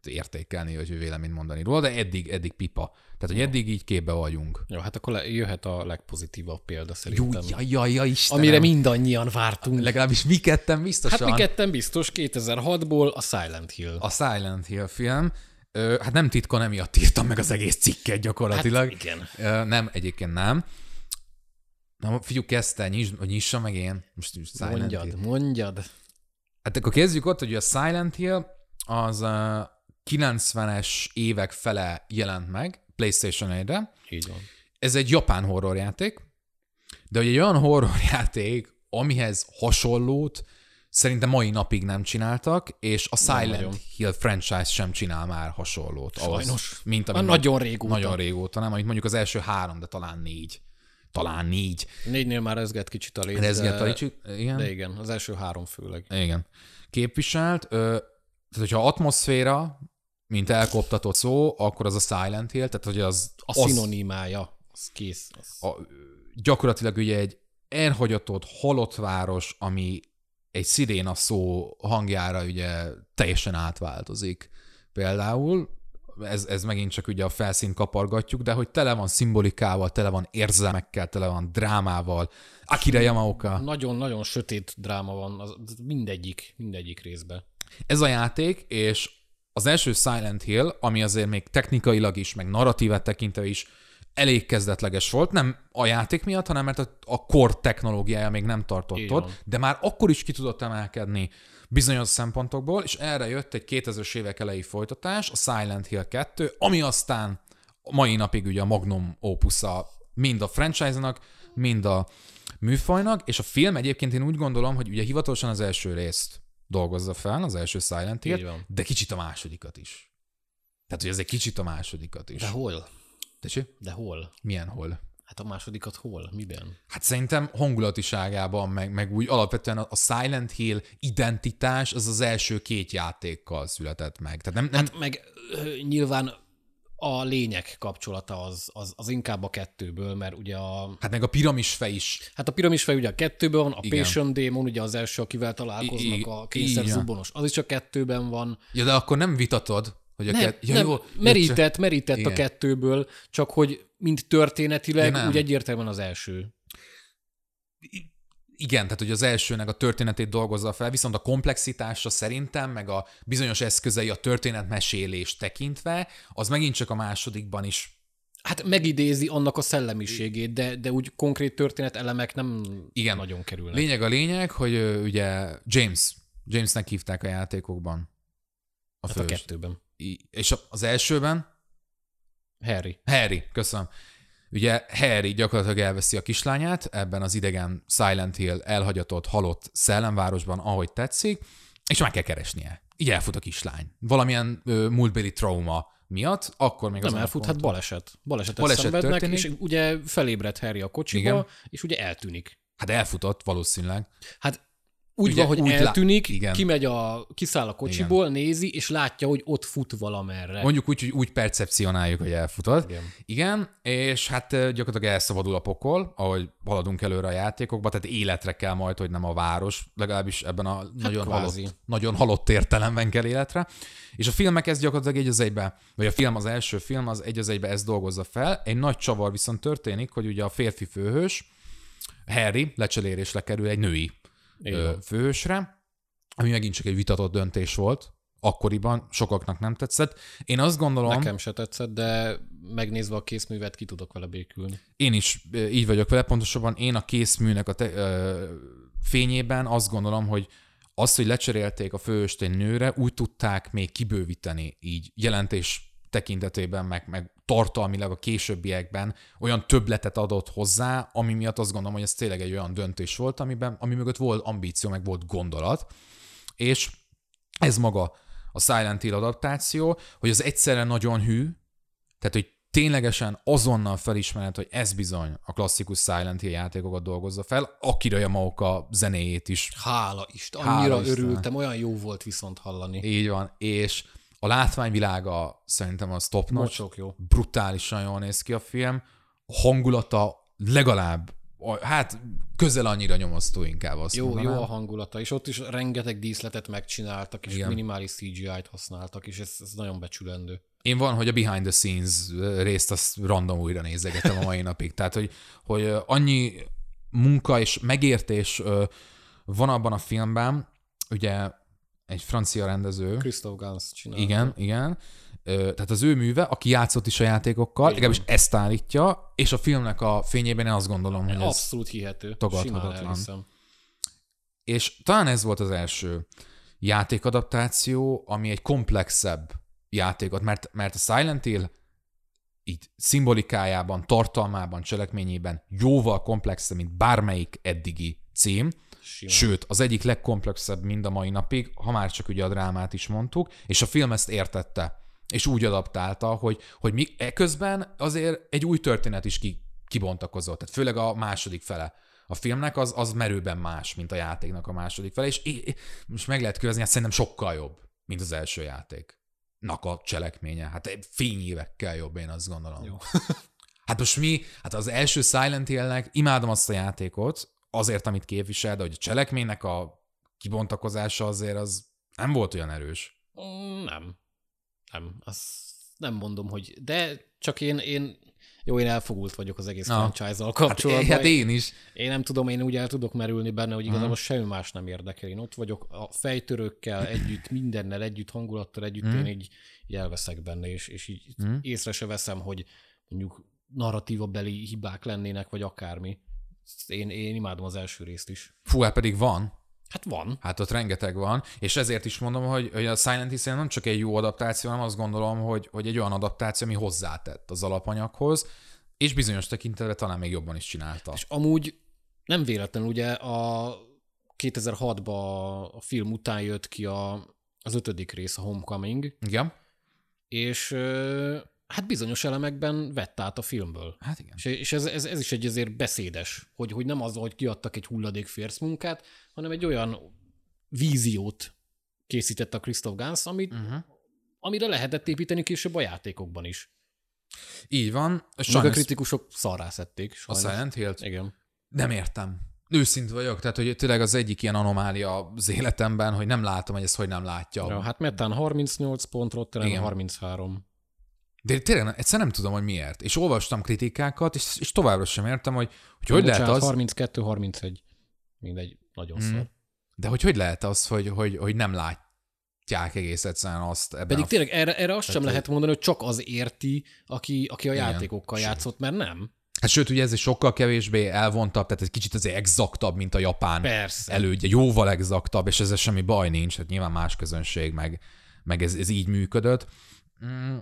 értékelni, vagy véleményt mondani róla, de eddig, eddig pipa. Tehát, hogy eddig így képbe vagyunk. Jó, hát akkor jöhet a legpozitívabb példa szerintem. Jó, jaj, jaj, jaj, Istenem. Amire mindannyian vártunk. Legalábbis mi ketten biztosan. Hát mi ketten biztos, 2006-ból a Silent Hill. A Silent Hill film. Hát nem titkon, emiatt írtam meg az egész cikket gyakorlatilag. Hát igen. Nem, egyébként nem. Na, figyelj, kezdte, nyisd, hogy nyissa meg én. Most, Silent mondjad, Hill. mondjad. Hát akkor kezdjük ott, hogy a Silent Hill az a 90-es évek fele jelent meg, PlayStation 1-re. Így van. Ez egy japán horrorjáték, de hogy egy olyan horrorjáték, amihez hasonlót szerintem mai napig nem csináltak, és a Silent nem Hill franchise sem csinál már hasonlót. Sajnos. Ahhoz, mint ami nagyon régóta. Nagyon régóta, nem? Amit mondjuk az első három, de talán négy. Talán négy. Négynél már rezget kicsit a léc. Rezget a kicsit, igen. De igen, az első három főleg. Igen. Képviselt. Ö, tehát, hogyha atmoszféra, mint elkoptatott szó, akkor az a Silent Hill, tehát hogy az... A az, szinonimája, az kész. Az. A, gyakorlatilag ugye egy elhagyatott, halott város, ami egy sziréna szó hangjára ugye teljesen átváltozik. Például, ez, ez megint csak ugye a felszínt kapargatjuk, de hogy tele van szimbolikával, tele van érzelmekkel, tele van drámával. Akira Yamaoka. Nagyon-nagyon sötét dráma van az mindegyik, mindegyik részben. Ez a játék, és az első Silent Hill, ami azért még technikailag is, meg narratívet tekintve is elég kezdetleges volt, nem a játék miatt, hanem mert a, a core technológiája még nem tartott ott, de már akkor is ki tudott emelkedni bizonyos szempontokból, és erre jött egy 2000-es évek elejé folytatás, a Silent Hill 2, ami aztán mai napig ugye a magnum opusa mind a franchise-nak, mind a műfajnak, és a film egyébként én úgy gondolom, hogy ugye hivatalosan az első részt dolgozza fel, az első Silent Hill, de kicsit a másodikat is. Tehát, hogy ez egy kicsit a másodikat is. De hol? Tessék? De hol? Milyen hol? Hát a másodikat hol? Miben? Hát szerintem hangulatiságában, meg, meg úgy alapvetően a Silent Hill identitás az az első két játékkal született meg. Tehát nem, nem... Hát meg nyilván a lények kapcsolata az, az, az inkább a kettőből, mert ugye a... Hát meg a piramisfej is. Hát a piramisfej ugye a kettőben van, a Igen. Patient Demon ugye az első, akivel találkoznak, I- a kényszer zubonos, az is csak kettőben van. Ja, de akkor nem vitatod, hogy a nem, kett... ja, nem, jó, merített, merített Igen. a kettőből, csak hogy mind történetileg ja, úgy egyértelműen az első. Igen, tehát hogy az elsőnek a történetét dolgozza fel, viszont a komplexitása szerintem, meg a bizonyos eszközei a történetmesélést tekintve, az megint csak a másodikban is Hát megidézi annak a szellemiségét, de, de úgy konkrét történet elemek nem Igen. nagyon kerülnek. Lényeg a lényeg, hogy ugye James, Jamesnek hívták a játékokban. A, hát a kettőben. És az elsőben? Harry. Harry, köszönöm. Ugye Harry gyakorlatilag elveszi a kislányát ebben az idegen Silent Hill elhagyatott, halott szellemvárosban, ahogy tetszik, és meg kell keresnie. Így elfut a kislány. Valamilyen ö, múltbéli trauma miatt, akkor még Nem elfut, hát baleset. Balesetet baleset szenvednek, történik. és ugye felébred Harry a kocsiba, Igen. és ugye eltűnik. Hát elfutott valószínűleg. Hát úgy Ugye, van, hogy úgy lá- eltűnik, igen. kimegy a, kiszáll a kocsiból, nézi, és látja, hogy ott fut valamerre. Mondjuk úgy, hogy úgy percepcionáljuk, hogy elfutott. Igen. Igen, és hát gyakorlatilag elszabadul a pokol, ahogy haladunk előre a játékokba, tehát életre kell majd, hogy nem a város, legalábbis ebben a nagyon, kvázi. halott, nagyon halott értelemben kell életre. És a filmek ez gyakorlatilag egy az egybe, vagy a film, az első film, az egy az egybe ezt dolgozza fel. Egy nagy csavar viszont történik, hogy ugye a férfi főhős, Harry lecserélésre kerül egy női Igen. főhősre, ami megint csak egy vitatott döntés volt, akkoriban sokaknak nem tetszett. Én azt gondolom, Nekem se tetszett, de megnézve a készművet ki tudok vele békülni. én is így vagyok vele, pontosabban én a készműnek a te, ö, fényében azt gondolom, hogy azt, hogy lecserélték a főhőst egy nőre, úgy tudták még kibővíteni így jelentés tekintetében, meg, meg tartalmilag a későbbiekben olyan többletet adott hozzá, ami miatt azt gondolom, hogy ez tényleg egy olyan döntés volt, amiben, ami mögött volt ambíció, meg volt gondolat, és ez maga a Silent Hill adaptáció, hogy az egyszerre nagyon hű, tehát, hogy ténylegesen azonnal felismered, hogy ez bizony a klasszikus Silent Hill játékokat dolgozza fel, Akira Yamaoka zenéjét is. Hála Isten, Hála annyira Isten. örültem, olyan jó volt viszont hallani. Így van, és a látványvilága szerintem az top notch, Mocsok jó. brutálisan jól néz ki a film, a hangulata legalább, hát közel annyira nyomasztó inkább azt Jó, jó mondanám. a hangulata, és ott is rengeteg díszletet megcsináltak, és Igen. minimális CGI-t használtak, és ez, ez nagyon becsülendő. Én van, hogy a behind the scenes részt azt random újra nézegetem a mai napig. Tehát, hogy, hogy annyi munka és megértés van abban a filmben, ugye egy francia rendező, Christoph Gans csinál. igen, igen, ö, tehát az ő műve, aki játszott is a játékokkal, Igen. legalábbis ezt állítja, és a filmnek a fényében én azt gondolom, hogy ez... Abszolút hihető. tagadhatatlan. Simán elhiszem. És talán ez volt az első játékadaptáció, ami egy komplexebb játékot, mert, mert a Silent Hill így szimbolikájában, tartalmában, cselekményében jóval komplexebb, mint bármelyik eddigi cím, Simán. sőt, az egyik legkomplexebb mind a mai napig, ha már csak ugye a drámát is mondtuk, és a film ezt értette, és úgy adaptálta, hogy, hogy mi eközben azért egy új történet is ki, kibontakozott, tehát főleg a második fele a filmnek az, az merőben más, mint a játéknak a második fele, és most meg lehet kövezni, hát szerintem sokkal jobb, mint az első játéknak a cselekménye. Hát fényévekkel jobb, én azt gondolom. Jó. Hát most mi, hát az első Silent Hill-nek imádom azt a játékot, azért, amit képvisel, de hogy a cselekménynek a kibontakozása azért az nem volt olyan erős. Nem. Nem. Azt nem mondom, hogy... De csak én, én jó, én elfogult vagyok az egész franchise-zal Hát, kapcsolatban. hát én is. Én nem tudom, én úgy el tudok merülni benne, hogy igazából semmi más nem érdekel. Én ott vagyok a fejtörőkkel együtt, mindennel együtt, hangulattal együtt, Mhm. én így, így elveszek benne, és, és így Mhm. észre se veszem, hogy mondjuk narratíva beli hibák lennének, vagy akármi. Én, én imádom az első részt is. Fú, hát pedig van. Hát van. Hát ott rengeteg van, és ezért is mondom, hogy, hogy a Silent Hill nem csak egy jó adaptáció, hanem azt gondolom, hogy, hogy egy olyan adaptáció, ami hozzátett az alapanyaghoz, és bizonyos tekintetben talán még jobban is csinálta. És amúgy nem véletlenül ugye a 2006-ban a film után jött ki a, az ötödik rész, a Homecoming, Igen? és hát bizonyos elemekben vett át a filmből. Hát igen. És, és ez, ez, ez is egy azért beszédes, hogy, hogy nem az, hogy kiadtak egy hulladék férsz munkát, hanem egy olyan víziót készített a Christoph Gans, amit, Uh-huh. amire lehetett építeni később a játékokban is. Így van. Meg a kritikusok szarrá szedték. a. Silent Hill-t Igen. nem értem. Őszint vagyok, tehát hogy tényleg az egyik ilyen anomália az életemben, hogy nem látom, hogy ezt hogy nem látja. Ja, hát Metán 38 pont, Rotterdam Igen. 33. De tényleg egyszer nem tudom, hogy miért. És olvastam kritikákat, és, és továbbra sem értem, hogy hogy, hogy lehet az, 32, 31. Mindegy, nagyon mm. szar. de hogy hogy lehet az, hogy, hogy, hogy nem látják egész egyszerűen azt ebben Pedig a tényleg erre, erre azt sem Tehát, lehet mondani, hogy csak az érti, aki, aki a Igen. játékokkal Sőt. játszott, mert nem. Hát sőt, ugye ez egy sokkal kevésbé elvontabb, tehát egy kicsit azért exaktabb, mint a japán Persze. elődje, jóval exaktabb, és ezzel semmi baj nincs, hát nyilván más közönség, meg, meg ez, ez így működött. Mm,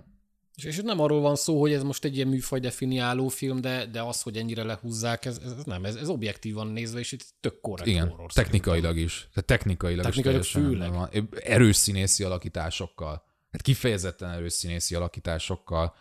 És, és nem arról van szó, hogy ez most egy ilyen műfaj definiáló film, de, de az, hogy ennyire lehúzzák, ez, ez nem, ez, ez objektívan nézve, és itt tök korrekt igen, horror technikailag is. Tehát technikailag, Technikailag is főleg. van. Erős színészi alakításokkal. Hát kifejezetten erős színészi alakításokkal.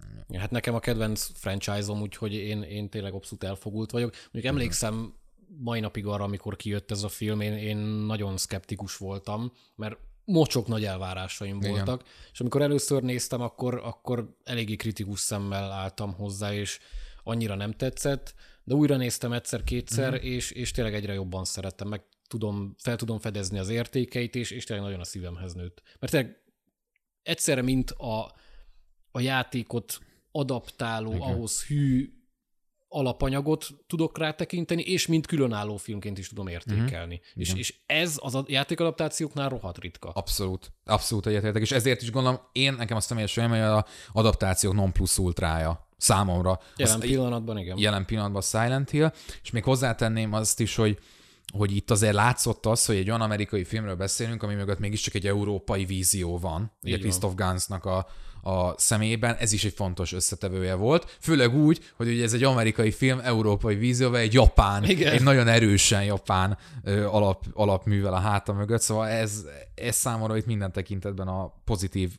szerintem. Ja, hát nekem a kedvenc franchise-om, úgyhogy én, én tényleg abszolút elfogult vagyok. Mondjuk emlékszem mai napig arra, amikor kijött ez a film, én, én nagyon szkeptikus voltam, mert mocsok nagy elvárásaim Igen. voltak, és amikor először néztem, akkor, akkor eléggé kritikus szemmel álltam hozzá, és annyira nem tetszett, de újra néztem egyszer-kétszer, uh-huh. és, és tényleg egyre jobban szerettem, meg tudom, fel tudom fedezni az értékeit, és, és tényleg nagyon a szívemhez nőtt. Mert tényleg egyszerre, mint a, a játékot adaptáló. Igen. ahhoz hű alapanyagot tudok rá tekinteni, és mint különálló filmként is tudom értékelni. Uh-huh. És, és ez az a játékadaptációknál rohadt ritka. Abszolút. Abszolút egyetértek, és ezért is gondolom, én nekem azt személyes vélemény, hogy a adaptációk non plus ultrája számomra. Jelen Az- pillanatban igen. jelen pillanatban Silent Hill, és még hozzátenném azt is, hogy hogy itt azért látszott az, hogy egy olyan amerikai filmről beszélünk, ami mögött mégiscsak egy európai vízió van, ugye van. Christoph Gansnak a, a személyében, ez is egy fontos összetevője volt, főleg úgy, hogy ugye ez egy amerikai film, európai vízióval, egy japán, Igen. egy nagyon erősen japán ö, alap, alapművel a háta mögött, szóval ez, ez számomra itt minden tekintetben a pozitív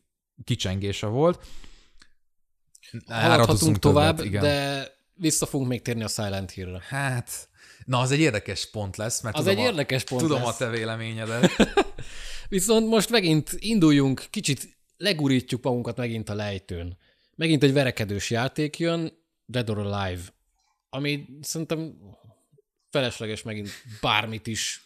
kicsengése volt. Haladhatunk tovább, többet, igen. de vissza fogunk még térni a Silent Hill-re. Hát, na az egy érdekes pont lesz, mert Az tudom, egy a, érdekes pont tudom lesz. a te véleményedet. Viszont most megint induljunk, kicsit legurítjuk magunkat megint a lejtőn. Megint egy verekedős játék jön, Dead or Alive, ami szerintem felesleges megint bármit is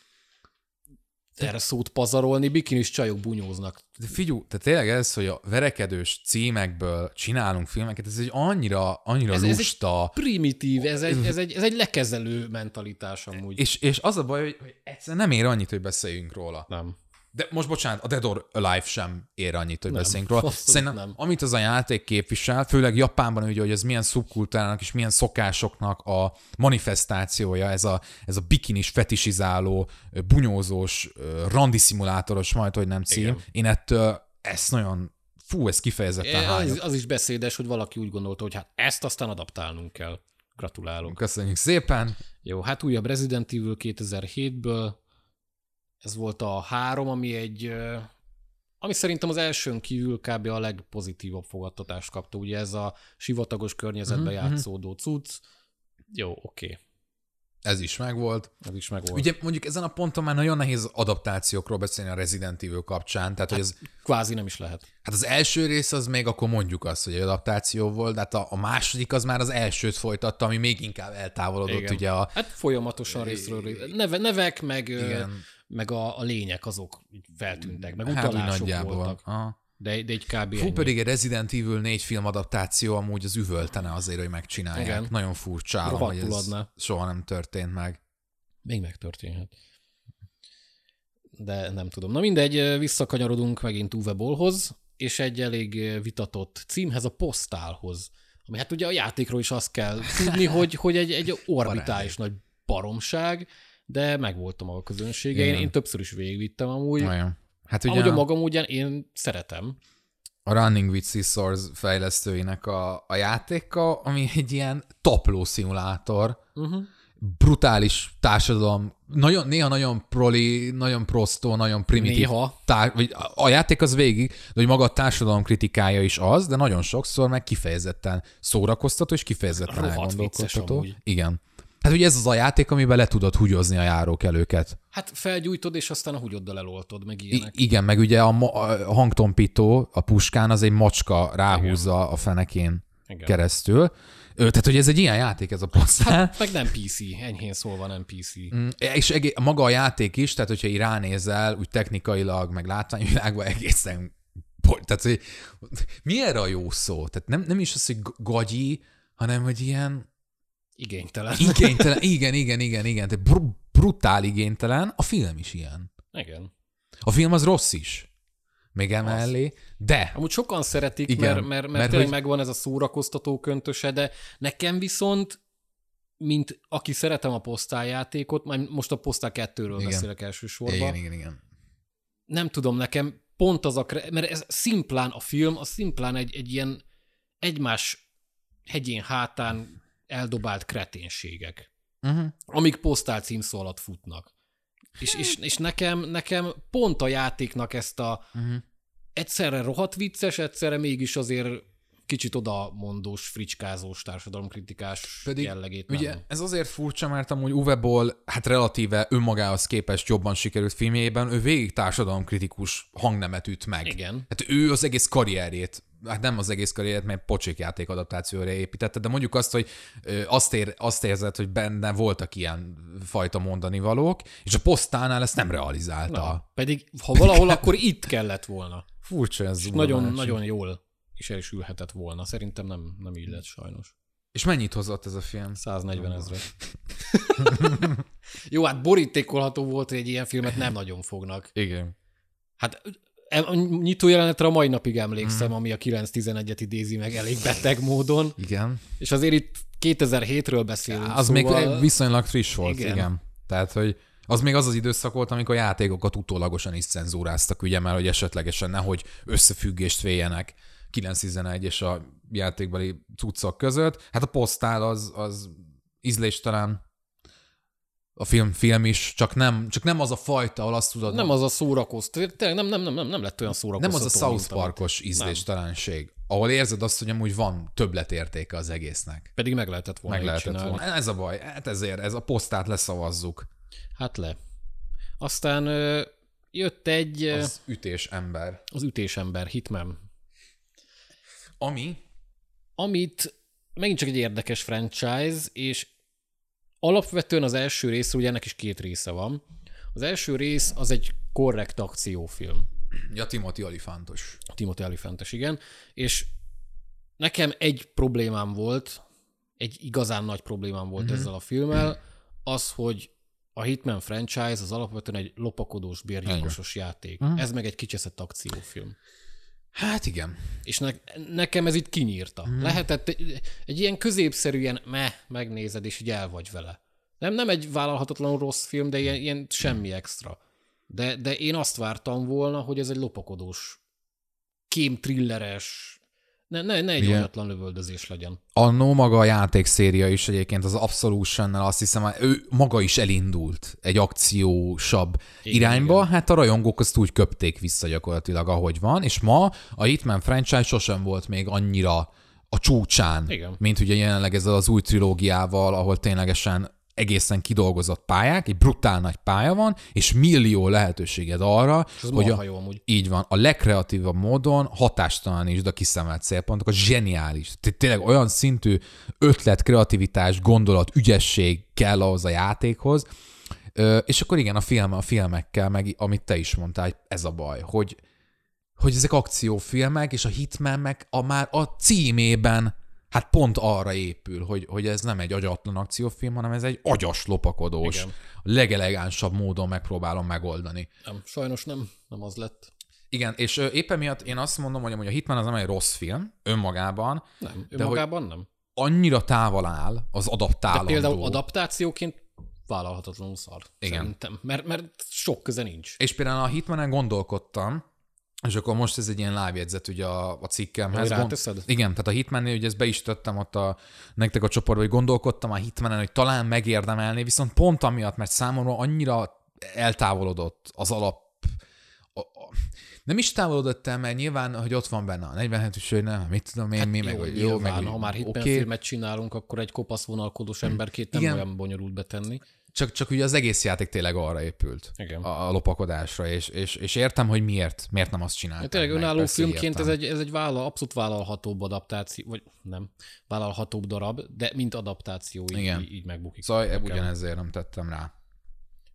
erre szót pazarolni, bikinis csajok bunyóznak. De figyú, tehát tényleg ez, hogy a verekedős címekből csinálunk filmeket, ez egy annyira, annyira Ez- ez, ez egy- lusta. Primitív, ez egy, ez egy, ez egy lekezelő mentalitás amúgy. És, és az a baj, hogy, hogy nem ér annyit, hogy beszéljünk róla. Nem. De most bocsánat, a Dead or Alive sem ér annyit, hogy Nem, beszéljünk róla. Szerintem, nem. amit az a játék képvisel, főleg Japánban, ugye, hogy ez milyen szubkultúrának és milyen szokásoknak a manifestációja, ez a, ez a bikinis fetisizáló, bunyózós, randiszimulátoros, majd, hogy nem cím. Igen. Én ettől ezt nagyon, fú, ez kifejezetten Az, hányok. az is beszédes, hogy valaki úgy gondolta, hogy hát ezt aztán adaptálnunk kell. Gratulálunk. Köszönjük szépen. Jó, hát újabb Resident Evil 2007-ből. Ez volt a három, ami egy, ami szerintem az elsőn kívül kb. a legpozitívabb fogadtatást kapta. Ugye ez a sivatagos környezetben Mhm, játszódó cucc. Jó, oké. Ez is megvolt. Ez is megvolt. Ugye mondjuk ezen a ponton már nagyon nehéz adaptációkról beszélni a Resident Evil kapcsán, tehát hogy ez, Kvázi nem is lehet. Hát az első rész az még akkor mondjuk azt, hogy egy adaptáció volt, de hát a, a második az már az elsőt folytatta, ami még inkább eltávolodott Igen. ugye a... Hát folyamatosan részről ré- neve, nevek, meg, ö, Igen. Meg a, a lények azok feltűntek, meg Hát utalások nagyjából. voltak. Aha. De, de egy kb. Fú, ennyi. pedig egy Resident Evil 4 film adaptáció amúgy az üvöltene azért, hogy megcsinálják. Igen. Nagyon furcsálom, hogy ez adná. soha nem történt meg. Még megtörténhet. De nem tudom. Na mindegy, visszakanyarodunk megint Uwe Bollhoz, és egy elég vitatott címhez, a Postálhoz. Ami hát ugye a játékról is azt kell tudni, hogy, hogy egy, egy orbitális nagy baromság, de megvolt a maga közönsége. Én, én többször is végigvittem amúgy. Olyan. Hát Ugye amúgy a magam ugyan én szeretem. a Running with Scissors fejlesztőinek a, a játéka, ami egy ilyen tapló szimulátor, Uh-huh. brutális társadalom, nagyon, néha nagyon proli, nagyon prostó, nagyon primitív. Néha. Tár, vagy a, játék az végig, de hogy maga a társadalom kritikája is az, de nagyon sokszor meg kifejezetten szórakoztató és kifejezetten Rohadt elgondolkodtató. Igen. Hát ugye ez az a játék, amiben le tudod húgyozni a járókelőket. Hát felgyújtod, és aztán a hugyoddal eloltod, meg I- ilyenek. igen, meg ugye a, ma- a hangtompító a puskán az egy macska ráhúzza a fenekén Igen. keresztül. Ö, tehát, hogy ez egy ilyen játék, ez a posztál. Meg nem PC, enyhén szólva nem PC. Mm, És egé- maga a játék is, tehát hogyha így ránézel, úgy technikailag, meg látványvilágban egészen tehát, hogy mi erre a jó szó? Tehát nem, nem is az, hogy gagyi, hanem, hogy ilyen Igénytelen. igénytelen, igen, igen, igen, igen, tehát br- brutál igénytelen, a film is ilyen. Igen. A film az rossz is, még emellé, de Amúgy sokan szeretik, Igen, mert, mert, mert, mert tényleg hogy- megvan ez a szórakoztató köntöse, de nekem viszont, mint aki szeretem a posztáljátékot, majd most a posztál kettőről Igen. beszélek elsősorban, igen, igen, igen. nem tudom, nekem pont az a, mert ez szimplán a film, az szimplán egy, egy ilyen egymás hegyén hátán eldobált kreténségek, Uh-huh. amik posztál címszó alatt futnak. És, és, és nekem, nekem pont a játéknak ezt a Uh-huh. egyszerre rohadt vicces, egyszerre mégis azért kicsit odamondós, fricskázós, társadalomkritikás Pedig jellegét Ugye nem. ez azért furcsa, mert amúgy Uwe Boll, hát relatíve önmagához képest jobban sikerült filmjében, ő végig társadalomkritikus hangnemet üt meg. Igen. Hát ő az egész karrierjét, hát nem az egész karrierjét, mert pocsékjáték adaptációra építette, de mondjuk azt, hogy azt, ér, azt érzed, hogy benne voltak ilyen fajta mondani valók, és a posztánál ezt nem realizálta. Na, pedig ha valahol, akkor itt kellett volna. Furcsa ez. Nagyon, nagyon jól is el is ülhetett volna. Szerintem nem, nem így lett sajnos. És mennyit hozott ez a film? 140 ezret. Jó, hát borítékolható volt, hogy egy ilyen filmet nem nagyon fognak. Igen. Hát a nyitó jelenetre a mai napig emlékszem, ami a 9-11-et idézi meg elég beteg módon. Igen. És azért itt 2007-ről beszélünk. Az szóval... még viszonylag friss volt, igen. Igen. Tehát, hogy az még az az időszak volt, amikor játékokat utólagosan is cenzúráztak, ugye, mert hogy esetlegesen nehogy összefüggést véljenek 911 és a játékbeli cuccok között. Hát a posztál az, az ízléstelen, a film, film is, csak nem, csak nem az a fajta, ahol azt tudod, Nem az a szórakoztató, tényleg nem, nem, nem, nem, nem lett olyan nem szórakoztató. az a South Parkos ízléstelenség, ahol érzed azt, hogy amúgy van többletértéke az egésznek. Pedig meg lehetett volna Meg lehetett csinálni. volna. Ez a baj, hát ezért, ez a posztát leszavazzuk. Hát le. Aztán ö, jött egy az, ütés ember. az ütésember, Hitman, Ami amit megint csak egy érdekes franchise, és alapvetően az első rész, ugye ennek is két része van. Az első rész az egy korrekt akciófilm. Ja, Timothy Alifantos. Timothy Olyphant-es, igen. És nekem egy problémám volt, egy igazán nagy problémám volt mm-hmm. ezzel a filmmel, az, hogy a Hitman franchise az alapvetően egy lopakodós, bérgyilkosos játék. Mm. Ez meg egy kicseszett akciófilm. Hát igen. És ne, nekem ez itt kinyírta. Mm. Lehetett egy, egy ilyen középszerűen meh, megnézed, és így el vagy vele. Nem, nem egy vállalhatatlanul rossz film, de ilyen, ilyen semmi extra. De, de én azt vártam volna, hogy ez egy lopakodós, kém thrilleres, ne, ne, ne egy Igen. olyatlan lövöldözés legyen. Annó maga a játékszéria is egyébként az absolution azt hiszem, ő maga is elindult egy akciósabb igen, irányba, igen. hát a rajongók azt úgy köpték vissza gyakorlatilag, ahogy van, és ma a Hitman franchise sosem volt még annyira a csúcsán, Igen. mint ugye jelenleg ezzel az új trilógiával, ahol ténylegesen egészen kidolgozott pályák, egy brutál nagy pálya van, és millió lehetőséged arra, hogy a, jó amúgy. így van, a legkreatívabb módon hatástalanít a kiszemelt célpontokat, zseniális. Tehát tényleg olyan szintű ötlet, kreativitás, gondolat, ügyesség kell ahhoz a játékhoz, és akkor igen, a, film, a filmekkel, meg amit te is mondtál, ez a baj, hogy, hogy ezek akciófilmek, és a Hitman meg a már a címében hát pont arra épül, hogy, hogy ez nem egy agyatlan akciófilm, hanem ez egy agyas lopakodós, Igen. legelegánsabb módon megpróbálom megoldani. Nem, sajnos nem, nem az lett. Igen, és éppen miatt én azt mondom, hogy a Hitman az nem egy rossz film önmagában, Nem, De önmagában nem. annyira távol áll az De adaptálandó. például adaptációként vállalhatatlanul szar. Igen. Szerintem. Mert, mert sok köze nincs. És például a Hitmanen gondolkodtam, és akkor most ez egy ilyen lábjegyzet ugye a, a cikkemhez. Ráteszed? Igen, tehát a Hitmannél, ugye ezt be is tettem ott a, nektek a csoportba, hogy gondolkodtam a Hitmanen, hogy talán megérdemelné, viszont pont amiatt, mert számomra annyira eltávolodott az alap a, a, nem is távolodott el, mert nyilván, hogy ott van benne a 47-es hogy nem, mit tudom én, mi, meg, jó, hogy jó, jó, meg, nyilván, ha már Hitman oké. filmet csinálunk, akkor egy kopasz vonalkodós emberkét nem Igen. olyan bonyolult betenni. Csak, csak ugye az egész játék tényleg arra épült. Igen. A, a lopakodásra, és, és, és értem, hogy miért, miért nem azt csinálták. Ja, tényleg önálló filmként ez egy, ez egy vállal, abszolút vállalhatóbb adaptáció, vagy nem, vállalhatóbb darab, de mint adaptáció így, Igen. így, így megbukik. Szóval Nekem. ugyanezért nem tettem rá.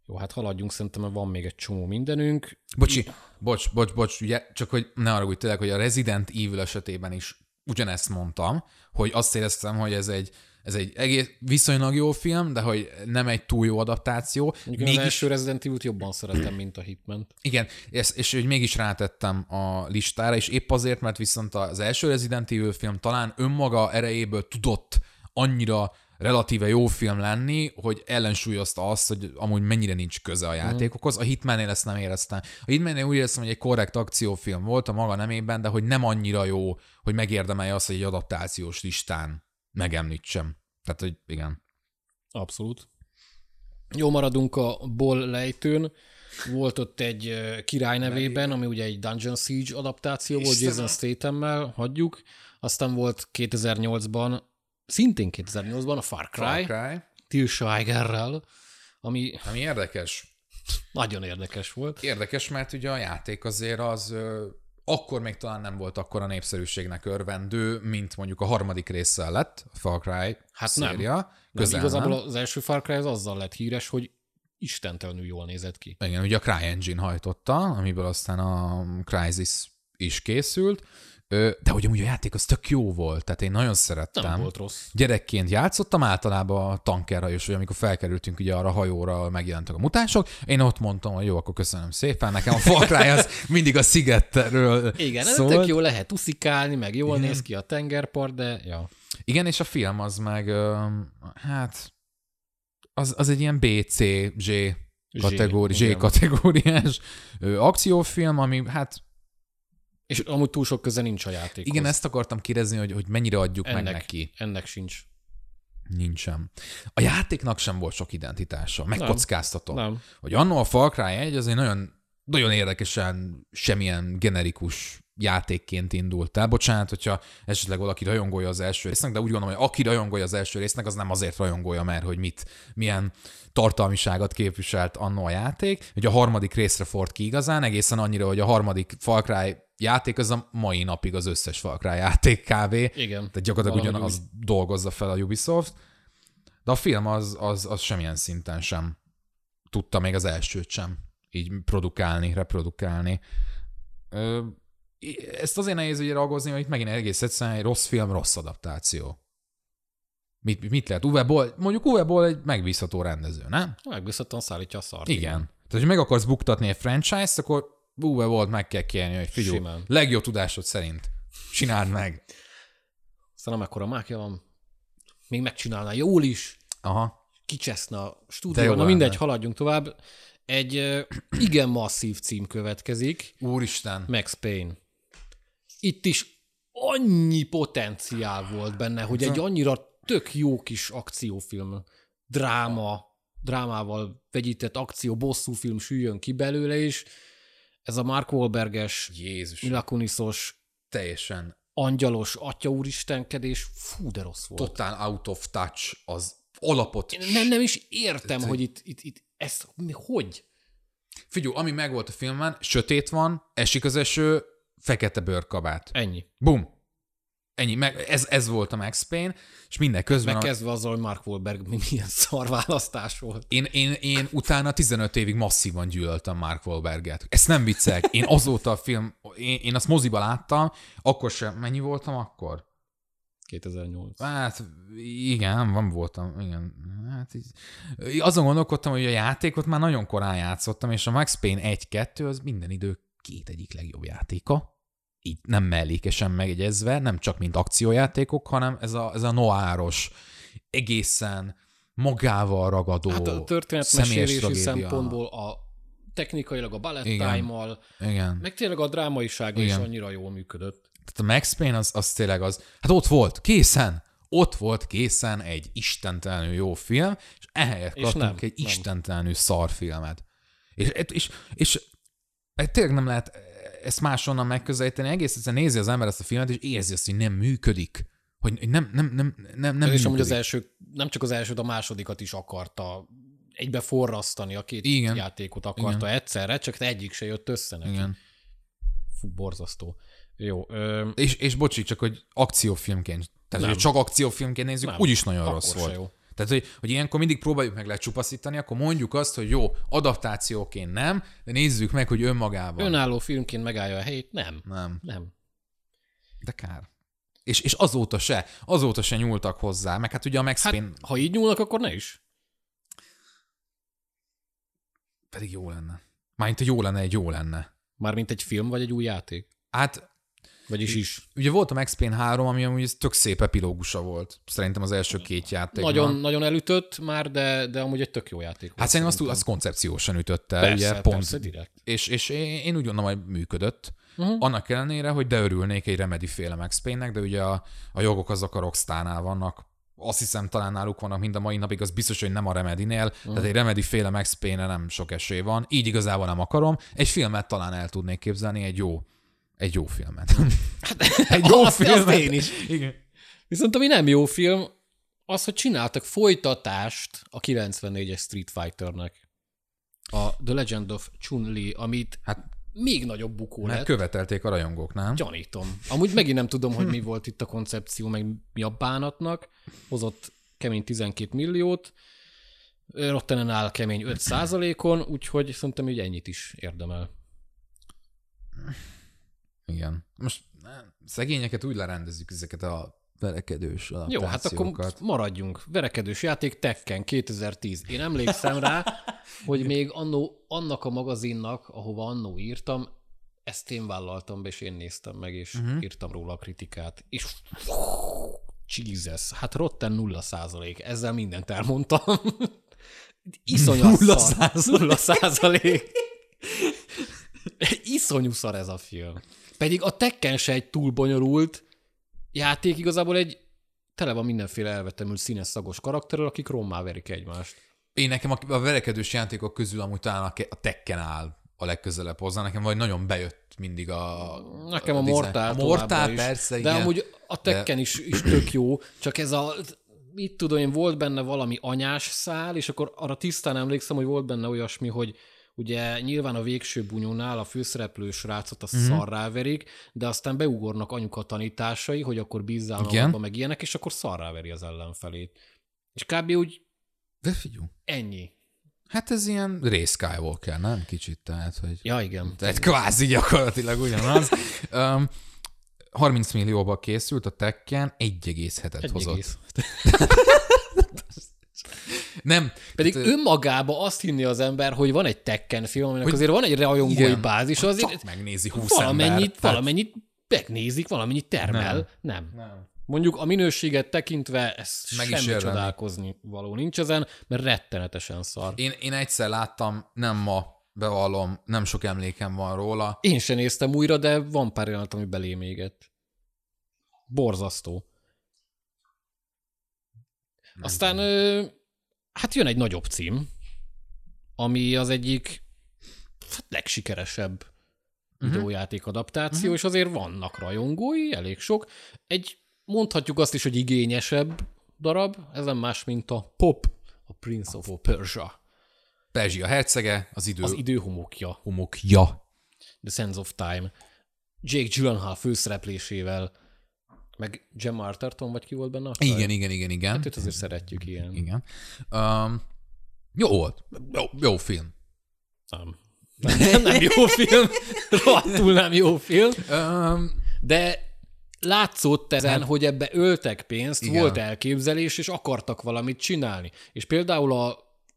Jó, hát haladjunk, szerintem mert van még egy csomó mindenünk. Bocsi, bocs, bocs, bocs, ugye, csak hogy ne arra úgy tényleg, hogy a Resident Evil esetében is ugyanezt mondtam, hogy azt éreztem, hogy ez egy, ez egy egész viszonylag jó film, de hogy nem egy túl jó adaptáció. Én az Mégis, első Resident Evil-t jobban szeretem, mint a Hitman. igen, és, és hogy mégis rátettem a listára, és épp azért, mert viszont az első Resident Evil film talán önmaga erejéből tudott annyira relatíve jó film lenni, hogy ellensúlyozta azt, hogy amúgy mennyire nincs köze a játékokhoz. A Hitmannél ezt nem éreztem. A Hitmannél úgy éreztem, hogy egy korrekt akciófilm volt a maga nemében, de hogy nem annyira jó, hogy megérdemelje azt, hogy egy adaptációs listán megemlítsem. Tehát, hogy igen. Abszolút. Jó, maradunk a Ball lejtőn. Volt ott egy király nevében, ami ugye egy Dungeon Siege adaptáció volt. Jason Statham-mel, hagyjuk. Aztán volt 2008-ban, szintén 2008-ban a Far Cry, Far Cry. Till Schweigerrel, ami Ami érdekes. nagyon érdekes volt. Érdekes, mert ugye a játék azért az akkor még talán nem volt akkora népszerűségnek örvendő, mint mondjuk a harmadik résszel lett, a Far Cry Hát nem. széria. Nem, Közel igazából nem. az első Far Cry az azzal lett híres, hogy istentelenül jól nézett ki. Igen, ugye a CryEngine hajtotta, amiből aztán a Crysis is készült, de hogy amúgy a játék az tök jó volt, tehát én nagyon szerettem. Nem volt rossz. Gyerekként játszottam általában a tankerhajós, vagy amikor felkerültünk ugye arra a hajóra, megjelentek a mutánsok, én ott mondtam, hogy jó, akkor köszönöm szépen, nekem a Far Cry az mindig a szigetről Igen, ez szólt. tök jó lehet uszikálni, meg jól Igen. néz ki a tengerpart, de ja. Igen, és a film az meg, hát, az, az egy ilyen BC-Z kategóri, Z kategóriás akciófilm, ami hát És amúgy túl sok köze nincs a játékhoz. igen, ezt akartam kérdezni, hogy, hogy mennyire adjuk ennek, meg neki. Ennek sincs. Nincsen. A játéknak sem volt sok identitása. Megkockáztatom. Nem. Hogy annó a Far Cry 1 az egy nagyon, nagyon érdekesen semmilyen generikus játékként indult el. Bocsánat, hogyha esetleg valaki rajongója az első résznek, de úgy gondolom, hogy aki rajongója az első résznek, az nem azért rajongója, mert hogy mit, milyen tartalmiságot képviselt annó a játék. Ugye a harmadik részre ford ki igazán, egészen annyira, hogy a harmadik Far Cry játék az a mai napig az összes Far játék kb. Igen. Tehát gyakorlatilag ugyanaz dolgozza fel a Ubisoft, de a film az, az, az semmilyen szinten sem tudta még az elsőt sem így produkálni, reprodukálni. Ö, ezt azért nehéz ugye ragozni, hogy itt megint egész egyszerűen egy rossz film, rossz adaptáció. Mit, mit lehet? Uwe Boll, mondjuk Uwe Boll egy megbízható rendező, nem? Megbízhatóan szállítja a szart. Igen. Tehát, hogy meg akarsz buktatni egy franchise-t, akkor Uwe Boll meg kell kérni, hogy figyelj, Simán. legjobb tudásod szerint. Csináld meg. Aztán amekkora mákja van, még megcsinálná jól is, Aha. kicseszne a stúdióban. Na lenne. mindegy, haladjunk tovább. Egy igen masszív cím következik, Úristen. Max Payne. Itt is annyi potenciál volt benne, hogy egy annyira tök jó kis akciófilm, dráma, drámával vegyített akció, bosszúfilm süljön ki belőle, és ez a Mark Wahlberges, Jézus. Mila Kuniszos, Teljesen angyalos atya úristenkedés, fú, de rossz volt. totál out of touch az alapot. Nem, nem is értem, hogy itt, itt, itt ez mi, hogy? Figyelj, ami megvolt a filmben, sötét van, esik az eső, fekete bőrkabát. Ennyi. Bum. Ennyi, meg ez, ez volt a Max Payne, és minden közben a, Megkezdve azzal, hogy Mark Wahlberg mi- milyen szarválasztás volt. én, én, én utána 15 évig masszívan gyűlöltem Mark Wahlberget. Ezt nem viccek. Én azóta a film, én, én azt moziba láttam, akkor sem, mennyi voltam akkor? 2008. Hát igen, van voltam, igen. Hát így, azon gondolkodtam, hogy a játékot már nagyon korán játszottam, és a Max Payne 1-2 az minden idő két egyik legjobb játéka. Így nem mellékesen megegyezve, nem csak mint akciójátékok, hanem ez a, ez a noáros, egészen magával ragadó, Hát a történetmesélési szempontból a technikailag a bullet Igen. time-mal, Igen. meg tényleg a drámaisága is Igen. annyira jól működött. Tehát a Max Payne az, az tényleg az, hát ott volt, készen, ott volt készen egy istentelenül jó film, és ehelyett kaptunk egy nem. istentelenül szar filmet. És, és, és, és tényleg nem lehet ezt máshonnan megközelíteni, egész egyszerűen nézi az ember ezt a filmet, és érzi azt, hogy nem működik. Hogy nem, nem, nem, nem, nem és amúgy az első, nem csak az elsőt, a másodikat is akarta egybe forrasztani, a két Igen. játékot akarta egyszerre, csak egyik se jött össze neki. Igen. Fú, borzasztó. Jó, ö, És, és bocsi, csak hogy akciófilmként, tehát Nem. hogy csak akciófilmként nézzük, Nem. úgyis nagyon Akkor rossz volt. jó. Tehát, hogy, hogy ilyenkor mindig próbáljuk meg lecsupaszítani, akkor mondjuk azt, hogy jó, adaptációként nem, de nézzük meg, hogy önmagában. önálló filmként megállja a helyét? Nem. Nem, Nem. de kár. És, és azóta se, azóta se nyúltak hozzá, meg hát ugye a Max Hát, Payne ha így nyúlnak, akkor ne is. pedig jó lenne. Mármint, hogy jó lenne, egy jó lenne. Mármint egy film, vagy egy új játék? Hát Vagyis is. ugye volt a Max Payne 3, ami amúgy ez tök szép epilógusa volt. Szerintem az első két játék. Nagyon, nagyon elütött már, de, de amúgy egy tök jó játék. Hát szerintem azt, szerintem. azt koncepciósan ütötte, persze, ugye pont. persze, direkt. És, és én, én úgy gondolom, hogy működött. Uh-huh. Annak ellenére, hogy de örülnék egy Remedy féle Max Payne-nek, de ugye a, a jogok azok a Rockstarnál vannak. Azt hiszem, talán náluk vannak mind a mai napig, az biztos, hogy nem a Remedy-nél, uh-huh. tehát egy Remedy féle Max Payne nem sok esély van, így igazából nem akarom. Egy filmet talán el tudnék képzelni, egy jó Egy jó filmet. egy jó azt, filmet. azt én is. Igen. Viszont ami nem jó film, az, hogy csináltak folytatást a 94-es Street Fighternek. A The Legend of Chun-Li, amit Hát még nagyobb bukó mert lett. követelték a rajongók, nem? Gyanítom. Amúgy megint nem tudom, hogy mi volt itt a koncepció, meg mi a bánatnak. Hozott kemény 12 milliót, Rottenen áll kemény 5 százalékon, úgyhogy szerintem így ennyit is érdemel. Igen. Most szegényeket úgy lerendezzük ezeket a verekedős Jó, hát akkor maradjunk. Verekedős játék Tekken 2010. Én emlékszem rá, hogy még annó, annak a magazinnak, ahova annó írtam, ezt én vállaltam be, és én néztem meg, és uh-huh. írtam róla a kritikát. És Jesus, hát Rotten nulla százalék. Ezzel mindent elmondtam. Iszonyat Nulla szar. Nulla százalék. Iszonyú szar ez a film. Pedig a Tekken se egy túl bonyolult játék, igazából egy tele van mindenféle elvetemült színes szagos karakterrel, akik rommá verik egymást. Én nekem a, a verekedős játékok közül amúgy talán a, a Tekken áll a legközelebb hozzá. Nekem vagy nagyon bejött mindig a... Nekem a, design. Mortál A Mortál is. persze, De igen. amúgy a Tekken is, is tök jó, csak ez a mit tudom én, volt benne valami anyás szál, és akkor arra tisztán emlékszem, hogy volt benne olyasmi, hogy ugye nyilván a végső bunyónál a főszereplő srácot a Mhm. mm-hmm. szarrá verik, de aztán beugornak anyuka tanításai, hogy akkor bízzál Igen. magadba, meg ilyenek, és akkor szarrá veri az ellenfelét. És kb. úgy De figyelj. ennyi. Hát ez ilyen Ray Skywalker, nem? Kicsit, tehát, hogy... Ja, igen. Tehát kvázi gyakorlatilag ugyanaz. um, 30 millióba készült, a Tekken 1,7-et Egy hozott. egész. Nem, Pedig tehát, önmagába azt hinni az ember, hogy van egy Tekken film, aminek Hogy- azért van egy rajongói igen, bázis, csak azért megnézi 20 valamennyit, ember. Tehát- valamennyit megnézik, valamennyit termel. Nem. nem. Nem. Mondjuk a minőséget tekintve ez Meg is semmi érdemli. csodálkozni való nincs ezen, mert rettenetesen szar. Én, én egyszer láttam, nem ma, bevallom, nem sok emlékem van róla. Én sem néztem újra, de van pár jelenet, ami belém égett. Borzasztó. Aztán ö, hát jön egy nagyobb cím, ami az egyik hát, legsikeresebb Mhm. videójáték adaptáció, és azért vannak rajongói, elég sok. Egy, mondhatjuk azt is, hogy igényesebb darab, ez nem más, mint a Pop, a Prince of Persia, Perzsia hercege, az idő az idő homokja, homokja. The Sands of Time. Jake Gyllenhaal főszereplésével, meg Gemma Arterton, vagy ki volt benne? a csaj? Igen, igen, igen, igen. Hát őt azért szeretjük ilyen. Igen. Um, jó volt. Jó, jó film. Nem. Nem, nem jó film. Rohadtul nem jó film. Um, De látszott ezen, hogy ebbe öltek pénzt. Igen. volt elképzelés, és akartak valamit csinálni. És például a,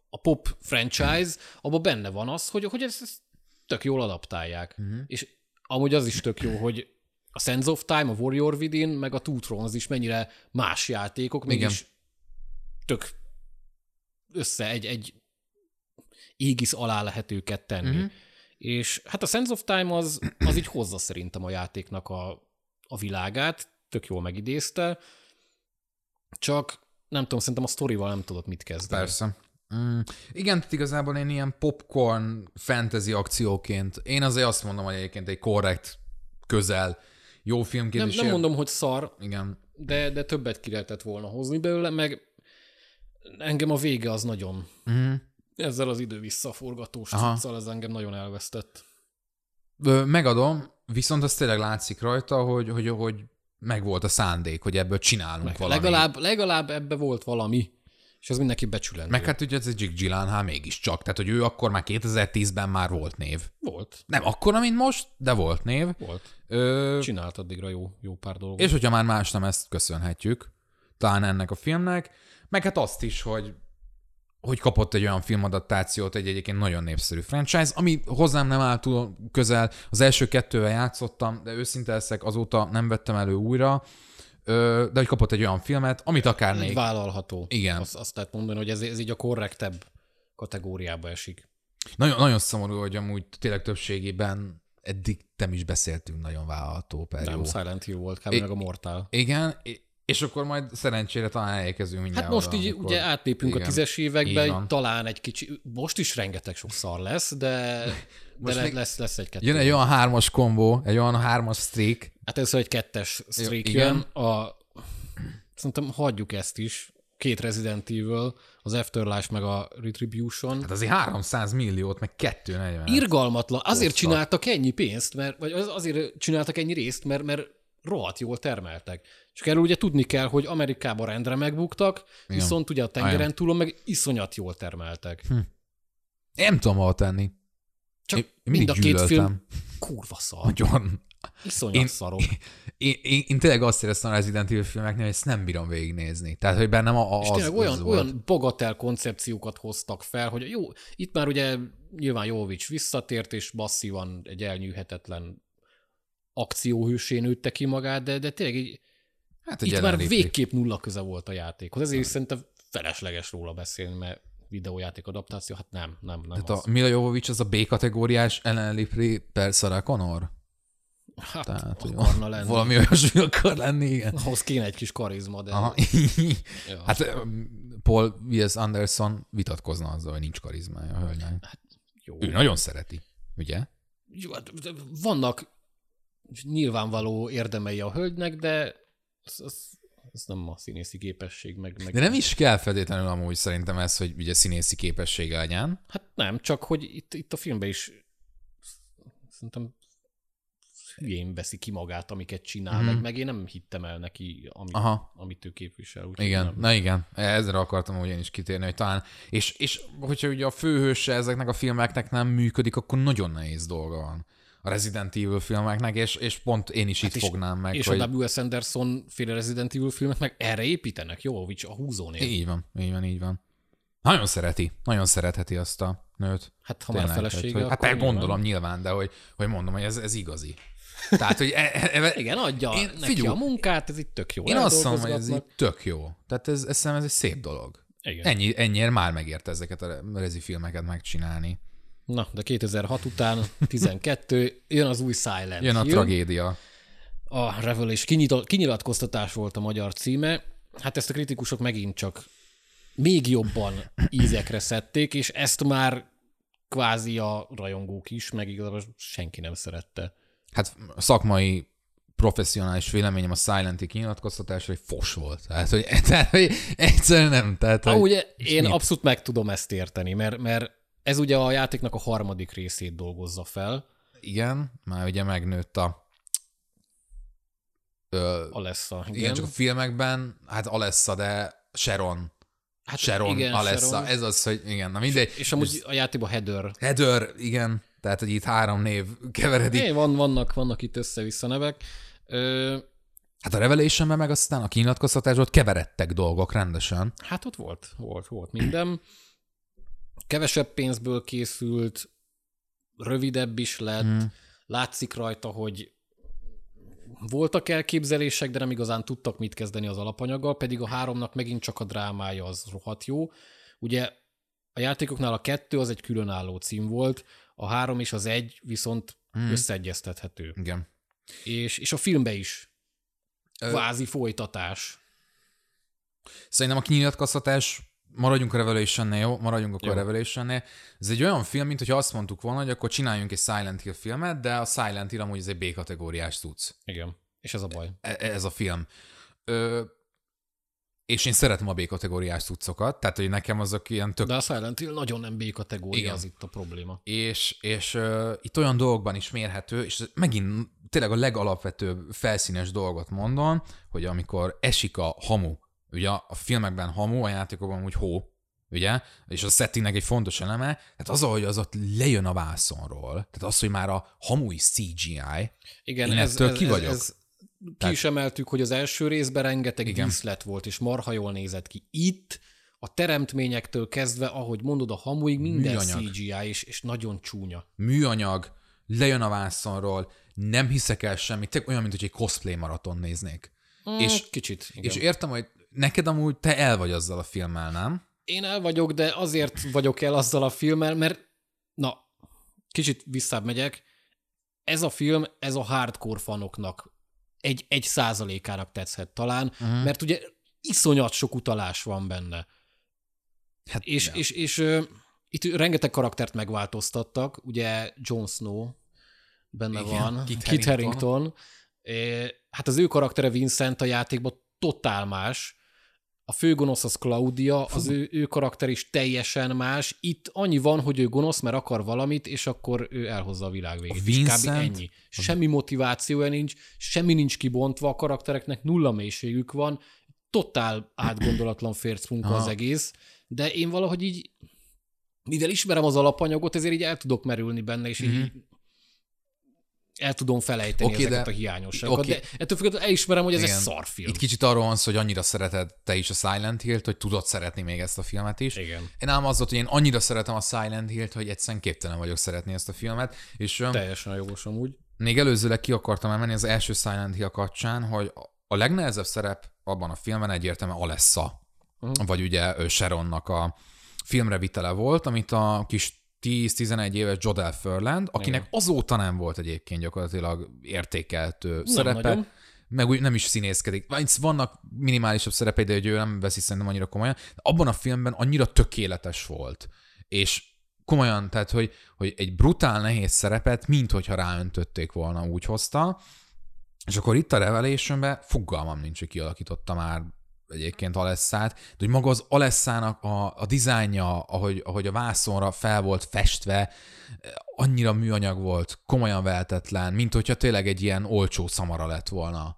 a pop franchise, abban benne van az, hogy, hogy ezt, ezt tök jól adaptálják. Uh-huh. És amúgy az is tök jó, hogy a Sense of Time, a Warrior Within, meg a Two Thrones is mennyire más játékok, mégis tök össze egy, egy égisz alá lehet őket tenni. Uh-huh. És hát a Sense of Time az, az így hozza szerintem a játéknak a, a világát, tök jól megidézte, csak nem tudom, szerintem a sztorival nem tudott mit kezdeni. persze. Mm, igen, igazából én ilyen popcorn fantasy akcióként, én azért azt mondom, hogy egyébként egy korrekt, közel, jó filmként Nem, is nem ér- mondom, hogy szar, Igen. de, de többet ki lehetett volna hozni belőle, meg engem a vége az nagyon, Mm. ezzel az idő visszaforgatós cuccal, ez engem nagyon elvesztett. Ö, Megadom, viszont az tényleg látszik rajta, hogy, hogy, hogy megvolt a szándék, hogy ebből csinálunk Meg valami. legalább, legalább ebbe volt valami, és ez mindenki becsülendő. Meg hát ugye ez egy Gyllenhaal mégiscsak, tehát hogy ő akkor már 2010-ben már volt név. Volt, Nem akkora, mint most, de volt név. volt. Ö, Csinált addigra jó, jó pár dolgot. és hogyha már más nem ezt köszönhetjük, talán ennek a filmnek, meg hát azt is, hogy hogy kapott egy olyan filmadaptációt, egy egyébként nagyon népszerű franchise, ami hozzám nem áll túl közel. Az első kettővel játszottam, de őszinte leszek, azóta nem vettem elő újra, de hogy kapott egy olyan filmet, amit akár még... vállalható. Igen. Azt, azt lehet mondani, hogy ez, ez így a korrektebb kategóriába esik. Nagyon, nagyon szomorú, hogy amúgy tényleg többségében eddig nem is beszéltünk nagyon vállalható per Nem, jó. Silent Hill volt, kb. Meg a Mortal. Igen, és akkor majd szerencsére talán elkezünk mindjárt Hát most oda, így amikor- ugye átlépünk Igen, a tízes évekbe, talán egy kicsi, most is rengeteg sok szar lesz, de de le, még lesz, lesz egy kettő. Jön egy olyan hármas kombó, egy olyan hármas streak. Hát először egy kettes streak igen. jön. A, szerintem hagyjuk ezt is. Két Resident Evil, az Afterlife meg a Retribution. Hát azért 300 milliót, meg 240. Irgalmatlan. Azért Hoztak. csináltak ennyi pénzt, mert, vagy az- azért csináltak ennyi részt, mert, mert rohadt jól termeltek. Csak erről ugye tudni kell, hogy Amerikában rendre megbuktak, Igen. viszont ugye a tengeren túlon meg iszonyat jól termeltek. Én nem tudom hol tenni. Csak Én, én mind a két film kurva szar. Nagyon. Iszonyat Én- szarok. Én, én, én, tényleg azt éreztem a Resident Evil filmeknél, hogy ezt nem bírom végignézni. Tehát, hogy bennem a, a, És az, tényleg az olyan, volt. olyan bagatel koncepciókat hoztak fel, hogy jó, itt már ugye nyilván Jovics visszatért, és masszívan egy elnyűhetetlen akcióhősé nőtte ki magát, de, de tényleg így, Hát itt már végképp nulla köze volt a játékhoz. Ezért is szerintem felesleges róla beszélni, mert videójáték adaptáció, hát nem, nem, nem Tehát az. a Mila Jovovich az a B-kategóriás Ellen Lipri per Sarah Connor? Hát Tehát, akarna lenni. valami olyasmi akar lenni, igen. Ahhoz kéne egy kis karizma, de... Aha. Ja. hát Paul W.S. Anderson vitatkozna azzal, hogy nincs karizmája a hölgynek. jó. Ő nagyon szereti, ugye? Jó, hát vannak nyilvánvaló érdemei a hölgynek, de ez, ez, ez nem a színészi képesség, meg, meg De nem is kell feltétlenül amúgy szerintem ez, hogy ugye színészi képessége legyen. Hát nem, csak hogy itt, itt a filmben is szerintem hülyén veszi ki magát, amiket csinál, Mhm. meg, meg én nem hittem el neki, ami, Aha. amit ő képvisel. Igen, nem. na igen, ezre akartam úgy én is kitérni, hogy talán, és, és hogyha ugye a főhőse ezeknek a filmeknek nem működik, akkor nagyon nehéz dolga van a Resident Evil filmeknek, és, és pont én is Hát itt és- fognám meg, És hogy... a W.S. Anderson féle Resident Evil filmek meg erre építenek, Jovovics a húzónél. Így van, így van, így van. Nagyon szereti, nagyon szeretheti azt a nőt. Hát ha már Tényleg, felesége, hogy, hát nyilván. gondolom nyilván, de hogy, hogy mondom, hogy ez, ez igazi. Tehát, hogy e, e, e, Igen, adja Én- neki figyelj, a munkát, ez itt tök jó. én azt mondom, hogy ez eldolgozgatnak. tök jó. Tehát ez, ez, ez egy szép dolog. Igen. Ennyi, ennyiért már megérte ezeket a rezi filmeket megcsinálni. Na, de 2006 után 12 jön az új Silent Jön a Hill. tragédia. A Revelation kinyito- kinyilatkoztatás volt a magyar címe. Hát ezt a kritikusok megint csak még jobban ízekre szedték, és ezt már kvázi a rajongók is, meg igazából senki nem szerette. Hát a szakmai professzionális véleményem a Silent Hill kinyilatkoztatásra, hogy fos volt. Tehát, hogy, tehát, hogy egyszerűen nem. Tehát, Ha hogy, én mit? abszolút meg tudom ezt érteni, mert, mert ez ugye a játéknak a harmadik részét dolgozza fel, igen, már ugye megnőtt a ö, Alessa. Igen, igen, csak a filmekben, hát Alessa, de Sharon. hát Sharon, igen, Alessa. Sharon. Ez az, hogy igen, na mindegy. És amúgy a játékban Heather. Heather, igen, tehát, hogy itt három név keveredik. É, van, vannak, vannak itt össze-vissza nevek. Ö, Hát a revelation meg aztán a kinyilatkoztatásban ott keveredtek dolgok rendesen. Hát ott volt, volt, volt minden. Kevesebb pénzből készült, rövidebb is lett, Hmm. látszik rajta, hogy voltak elképzelések, de nem igazán tudtak mit kezdeni az alapanyaggal, pedig a háromnak megint csak a drámája az rohadt jó. Ugye a játékoknál a kettő az egy különálló cím volt, a három és az egy viszont Hmm. összeegyeztethető. Igen. És, és a filmbe is Ö- kvázi folytatás. Szerintem a kinyilatkoztatás, maradjunk a Revelation-nél, jó? Maradjunk akkor Jó. a Revelation-nél. Ez egy olyan film, mint hogyha azt mondtuk volna, hogy akkor csináljunk egy Silent Hill filmet, de a Silent Hill amúgy ez egy B-kategóriás cucc. Igen. És ez a baj. E- ez a film. Ö, és én szeretem a B-kategóriás cuccokat, tehát hogy nekem azok ilyen tök De a Silent Hill nagyon nem B-kategória, Igen. az itt a probléma. és, és uh, itt olyan dolgokban is mérhető, és megint tényleg a legalapvetőbb felszínes dolgot mondom, hogy amikor esik a hamu, ugye a filmekben hamu, a játékokban úgy hó, ugye, és a settingnek egy fontos eleme, tehát az, ahogy az ott lejön a vászonról, tehát az, hogy már a hamu is CGI, Igen, Én ez, ettől ez, ki ez, vagyok. ez, ki is emeltük, hogy az első részben rengeteg Igen. díszlet volt, és marha jól nézett ki. Itt a teremtményektől kezdve, ahogy mondod, a hamuig minden Műanyag. CGI, és, és nagyon csúnya. műanyag, lejön a vászonról, nem hiszek el semmit, tényleg olyan, mint hogy egy cosplay maraton néznék. Mm, És- kicsit, igen. És értem, hogy neked amúgy te el vagy azzal a filmmel, nem? Én el vagyok, de azért vagyok el azzal a filmmel, mert na, kicsit visszább megyek, ez a film, ez a hardcore fanoknak egy, egy százalékának tetszhet talán, uh-huh. mert ugye iszonyat sok utalás van benne. Hát És, ja. és, és ö, itt rengeteg karaktert megváltoztattak, ugye Jon Snow benne Igen, van, Kit Kit, Kit Harington. Harington. É, hát az ő karaktere Vincent a játékban totál más, a főgonosz az Claudia, az ő, ő karakter is teljesen más. Itt annyi van, hogy ő gonosz, mert akar valamit, és akkor ő elhozza a világ végét. A És kb. Vincent- ennyi. Semmi motivációja nincs, semmi nincs kibontva, a karaktereknek nulla mélységük van, totál átgondolatlan fércmunka az Aha. egész, de én valahogy így, mivel ismerem az alapanyagot, ezért így el tudok merülni benne, és így el tudom felejteni Oké, ezeket de- a hiányosságokat. oké. De ettől függetlenül elismerem, hogy ez Igen. egy szarfilm. Itt kicsit arról van szó, hogy annyira szereted te is a Silent Hill-t, hogy tudod szeretni még ezt a filmet is. Igen. Én ám az volt, hogy én annyira szeretem a Silent Hill-t, hogy egyszerűen képtelen vagyok szeretni ezt a filmet, és Teljesen jogos amúgy. még előzőleg ki akartam emelni az első Silent Hill kapcsán, hogy a legnehezebb szerep abban a filmben egyértelműen Alessa, Mhm. vagy ugye Sharonnak a filmre vitele volt, amit a kis 10-11 éves Jodel Furland, akinek Igen. azóta nem volt egyébként gyakorlatilag értékeltő szerepe, nagyon. meg úgy nem is színészkedik. Vannak minimálisabb szerepei, de hogy ő nem veszi szerintem annyira komolyan. Abban a filmben annyira tökéletes volt. És komolyan, tehát, hogy, hogy egy brutál nehéz szerepet, mint hogyha ráöntötték volna, úgy hozta. És akkor itt a Revelationben fogalmam nincs, hogy kialakította már egyébként Alesszát, de hogy maga az Alesszának a, a dizájnja, ahogy, ahogy a vászonra fel volt festve, annyira műanyag volt, komolyan vehetetlen, mint hogyha tényleg egy ilyen olcsó szamara lett volna.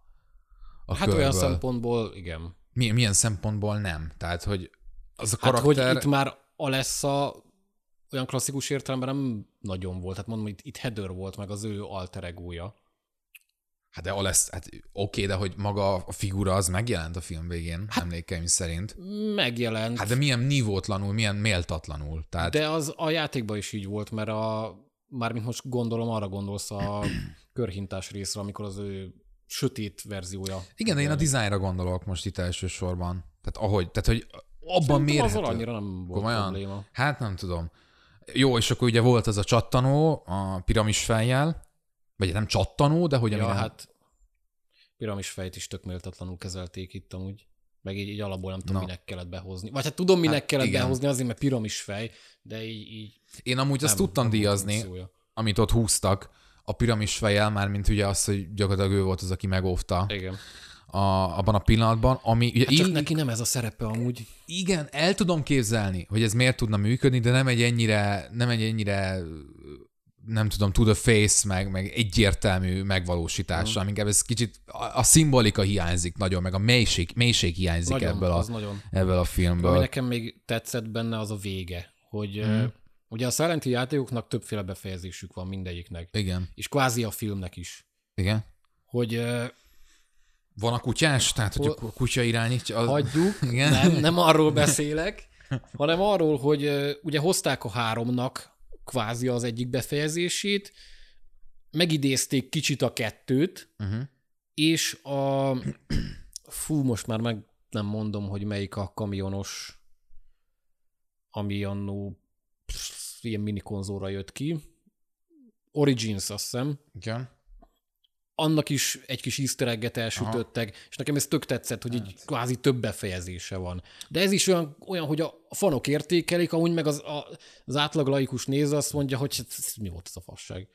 A Hát körből. olyan szempontból, igen. milyen, milyen szempontból nem? Tehát, hogy az a Hát, karakter... hogy itt már Alessa olyan klasszikus értelemben nem nagyon volt. Hát mondom, itt, itt Heather volt, meg az ő alter egója. Hát de Alesz, hát oké, de hogy maga a figura az megjelent a film végén, hát, emlékeim szerint. Megjelent, Hát de milyen nívótlanul, milyen méltatlanul. Tehát de az a játékban is így volt, mert a, mármint most gondolom, arra gondolsz a körhintás részre, amikor az ő sötét verziója. igen, de én a dizájnra gondolok most itt elsősorban. Tehát ahogy, tehát hogy abban Szerintem mérhető. Azzal annyira nem volt Komolyan? probléma. Hát nem tudom. Jó, és akkor ugye volt az a csattanó a piramis fejjel, vagy nem csattanó, de hogy Ja, nem... hát piramis fejt is tök méltatlanul kezelték itt amúgy. Meg így, így alapból nem tudom, Na. minek kellett behozni. Vagy hát tudom, minek Hát kellett igen. behozni, azért, mert piramis fej, de így, így Én amúgy azt nem- tudtam nem díjazni, amit ott húztak, a piramis fejjel, már mint ugye az, hogy gyakorlatilag ő volt az, aki megóvta Igen. a, abban a pillanatban, ami ugye Hát csak így- neki nem ez a szerepe amúgy. Igen, el tudom képzelni, hogy ez miért tudna működni, de nem egy ennyire, nem egy ennyire nem tudom, to the face, meg, meg egyértelmű megvalósítása, mm. inkább ez kicsit, a, a szimbolika hiányzik nagyon, meg a mélység, mélység hiányzik Nagyon, ebből, a, nagyon. ebből a filmből. Ami nekem még tetszett benne, az a vége. Hogy mm. ugye a Silent Hill játékoknak többféle befejezésük van mindegyiknek. Igen, És kvázi a filmnek is. igen. Hogy Van a kutyás? Tehát, hogy a kutya irányítja? Az... hagyjuk, Igen. nem, nem arról beszélek, hanem arról, hogy ugye hozták a háromnak kvázi az egyik befejezését, megidézték kicsit a kettőt, Uh-huh. és a... Fú, most már meg nem mondom, hogy melyik a kamionos, ami annó ilyen minikonzóra jött ki. Origins, azt hiszem. Igen. Annak is egy kis easter egget elsütöttek, és nekem ez tök tetszett, hogy így kvázi több befejezése van. De ez is olyan, olyan hogy a fanok értékelik, amúgy meg az, a, az átlag laikus néző azt mondja, hogy hát ez mi volt ez a fasság.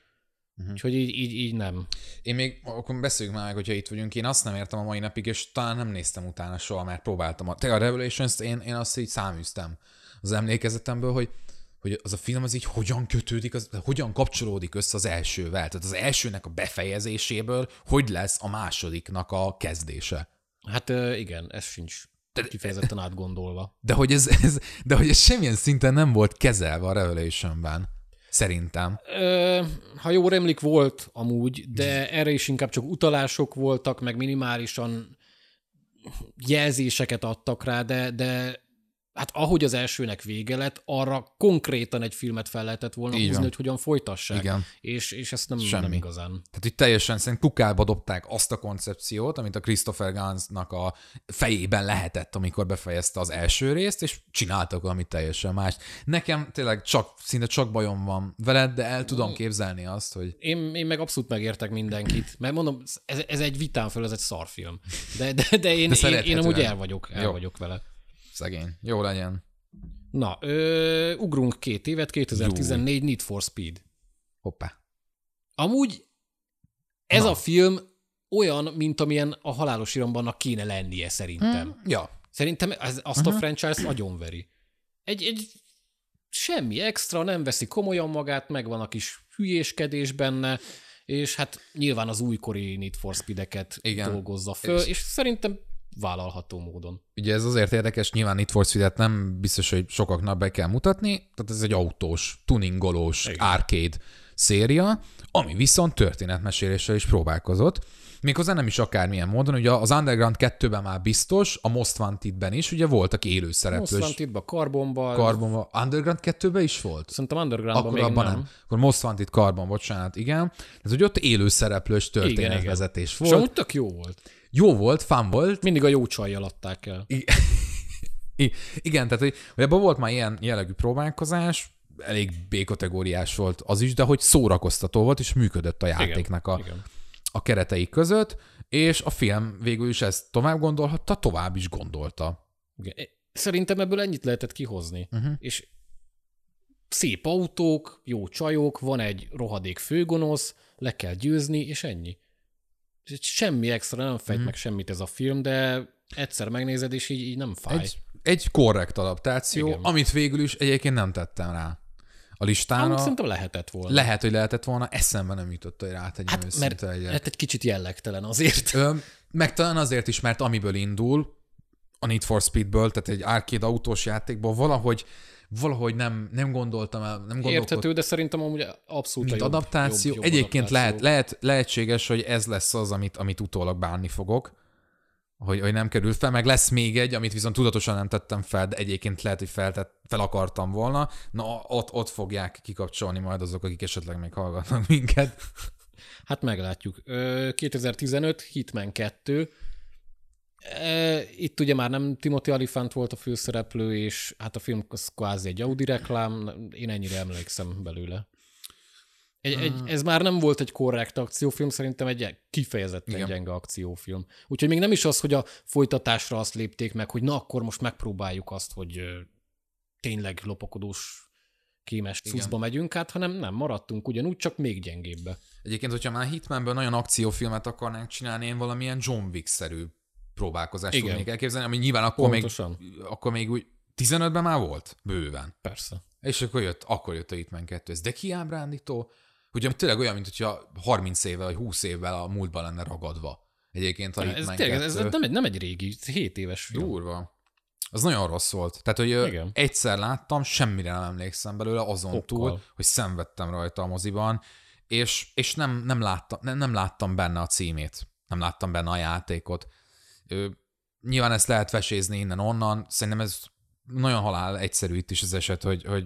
Uh-huh. Úgyhogy így, így, így nem. Én még, akkor beszéljük már meg, hogyha itt vagyunk. Én azt nem értem a mai napig, és talán nem néztem utána soha, mert próbáltam. A, te a Revelations-t én, én azt így száműztem az emlékezetemből, hogy, hogy az a film az így hogyan kötődik, az, hogyan kapcsolódik össze az elsővel. Tehát az elsőnek a befejezéséből hogy lesz a másodiknak a kezdése. Hát igen, ez sincs kifejezetten átgondolva. De hogy ez, ez, de hogy ez semmilyen szinten nem volt kezelve a Revelationben. Szerintem. Ö, ha jól emlik, volt amúgy, de erre is inkább csak utalások voltak, meg minimálisan jelzéseket adtak rá, de, de hát ahogy az elsőnek vége lett, arra konkrétan egy filmet fel lehetett volna Így húzni, van. hogy hogyan folytassák. Igen. És, és ezt nem, Semmi. nem igazán. Tehát, hogy teljesen szerint kukába dobták azt a koncepciót, amit a Christopher Gansnak a fejében lehetett, amikor befejezte az első részt, és csináltak valamit teljesen mást. Nekem tényleg csak, szinte csak bajom van veled, de el tudom képzelni azt, hogy Én, én meg abszolút megértek mindenkit, mert mondom, ez, ez egy vitán föl, ez egy szarfilm. De, de, de én, De én, én amúgy el vagyok, el Jó. vagyok vele. Szegény. Jó legyen. Na, ö, ugrunk két évet, 2014 Need for Speed. Hoppá. Amúgy ez Na. a film olyan, mint amilyen a halálos irambannak kéne lennie szerintem. Hmm. Ja. Szerintem ez, azt a franchise agyonveri. Egy, egy semmi extra, nem veszi komolyan magát, megvan a kis hülyéskedés benne, és hát nyilván az újkori Need for Speed-eket Igen. dolgozza föl, és, és szerintem vállalható módon. Ugye ez azért érdekes, nyilván Need for Speed-et nem biztos, hogy sokaknak be kell mutatni, tehát ez egy autós, tuningolós, Igen. arcade széria, ami viszont történetmeséléssel is próbálkozott. Méghozzá nem is akármilyen módon, ugye az Underground 2-ben már biztos, a Most Wanted-ben is, ugye voltak élő Most szereplős Wanted-ba, Carbonba, karbonban. Underground 2-ben is volt? szerintem Undergroundban Akkor még abban nem. nem. Akkor Most Wanted Carbon, bocsánat, igen. Ez hogy ott élő szereplős Igen, igen. történetvezetés És volt. amúgy tök jó volt. Jó volt, fun volt, Mindig a jó csajjal adták el. I- igen, tehát hogy, hogy abban volt már ilyen jellegű próbálkozás, elég B-kategóriás volt az is, de hogy szórakoztató volt, és működött a játéknak a, Igen. a keretei között, és a film végül is ezt tovább gondolhatta, tovább is gondolta. Igen. Szerintem ebből ennyit lehetett kihozni. Uh-huh. És szép autók, jó csajok, van egy rohadék főgonosz, le kell győzni, és ennyi. Semmi extra nem fejt uh-huh. meg semmit ez a film, de egyszer megnézed, és így, így nem fáj. Egy, egy korrekt adaptáció, Igen. amit végül is egyébként nem tettem rá a listára. szerintem lehetett volna. Lehet, hogy lehetett volna, eszembe nem jutott, hogy rátegyem hát, mert egyet. hát egy kicsit jellegtelen azért. Ö, meg talán azért is, mert amiből indul, a Need for Speedből, tehát egy arcade autós játékból valahogy valahogy nem, nem gondoltam el, nem gondolkodtam. Érthető, de szerintem amúgy abszolút mint a jobb, adaptáció. Jobb, jobb Egyébként adaptáció. lehet, lehet, lehetséges, hogy ez lesz az, amit, amit utólag bánni fogok, hogy, hogy nem került fel, meg lesz még egy, amit viszont tudatosan nem tettem fel, de egyébként lehet, hogy feltett, fel akartam volna. Na, ott, ott fogják kikapcsolni majd azok, akik esetleg még hallgatnak minket. Hát meglátjuk. Ö, 2015, Hitman 2. Itt ugye már nem Timothy Olyphant volt a főszereplő, és hát a film az kvázi egy Audi reklám, én ennyire emlékszem belőle. Egy, egy, ez már nem volt egy korrekt akciófilm, szerintem egy kifejezetten Igen. Gyenge akciófilm. Úgyhogy még nem is az, hogy a folytatásra azt lépték meg, hogy na akkor most megpróbáljuk azt, hogy tényleg lopakodós kémes cuccba megyünk át, hanem nem, maradtunk ugyanúgy, csak még gyengébbe. Egyébként, hogyha már Hitmanből nagyon akciófilmet akarnánk csinálni, én valamilyen John Wick-szerű próbálkozást Igen. tudnék elképzelni, ami nyilván akkor még, Pontosan. akkor még úgy 15-ben már volt? Bőven. Persze. És akkor jött, akkor jött a Hitman 2. Ez de kiábrándító, ugye tényleg olyan, mint hogyha 30 évvel vagy 20 évvel a múltban lenne ragadva. Egyébként a Ez, Hitman ez 2. nem egy, nem egy régi, 7 éves film. Durva. Az nagyon rossz volt. Tehát, hogy Igen. egyszer láttam, semmire nem emlékszem belőle, azon Okkal. túl, hogy szenvedtem rajta a moziban, és, és nem, nem, láttam, nem, nem láttam benne a címét. Nem láttam benne a játékot. Nyilván ezt lehet vesézni innen-onnan. Szerintem ez nagyon halál egyszerű itt is az eset, hogy, hogy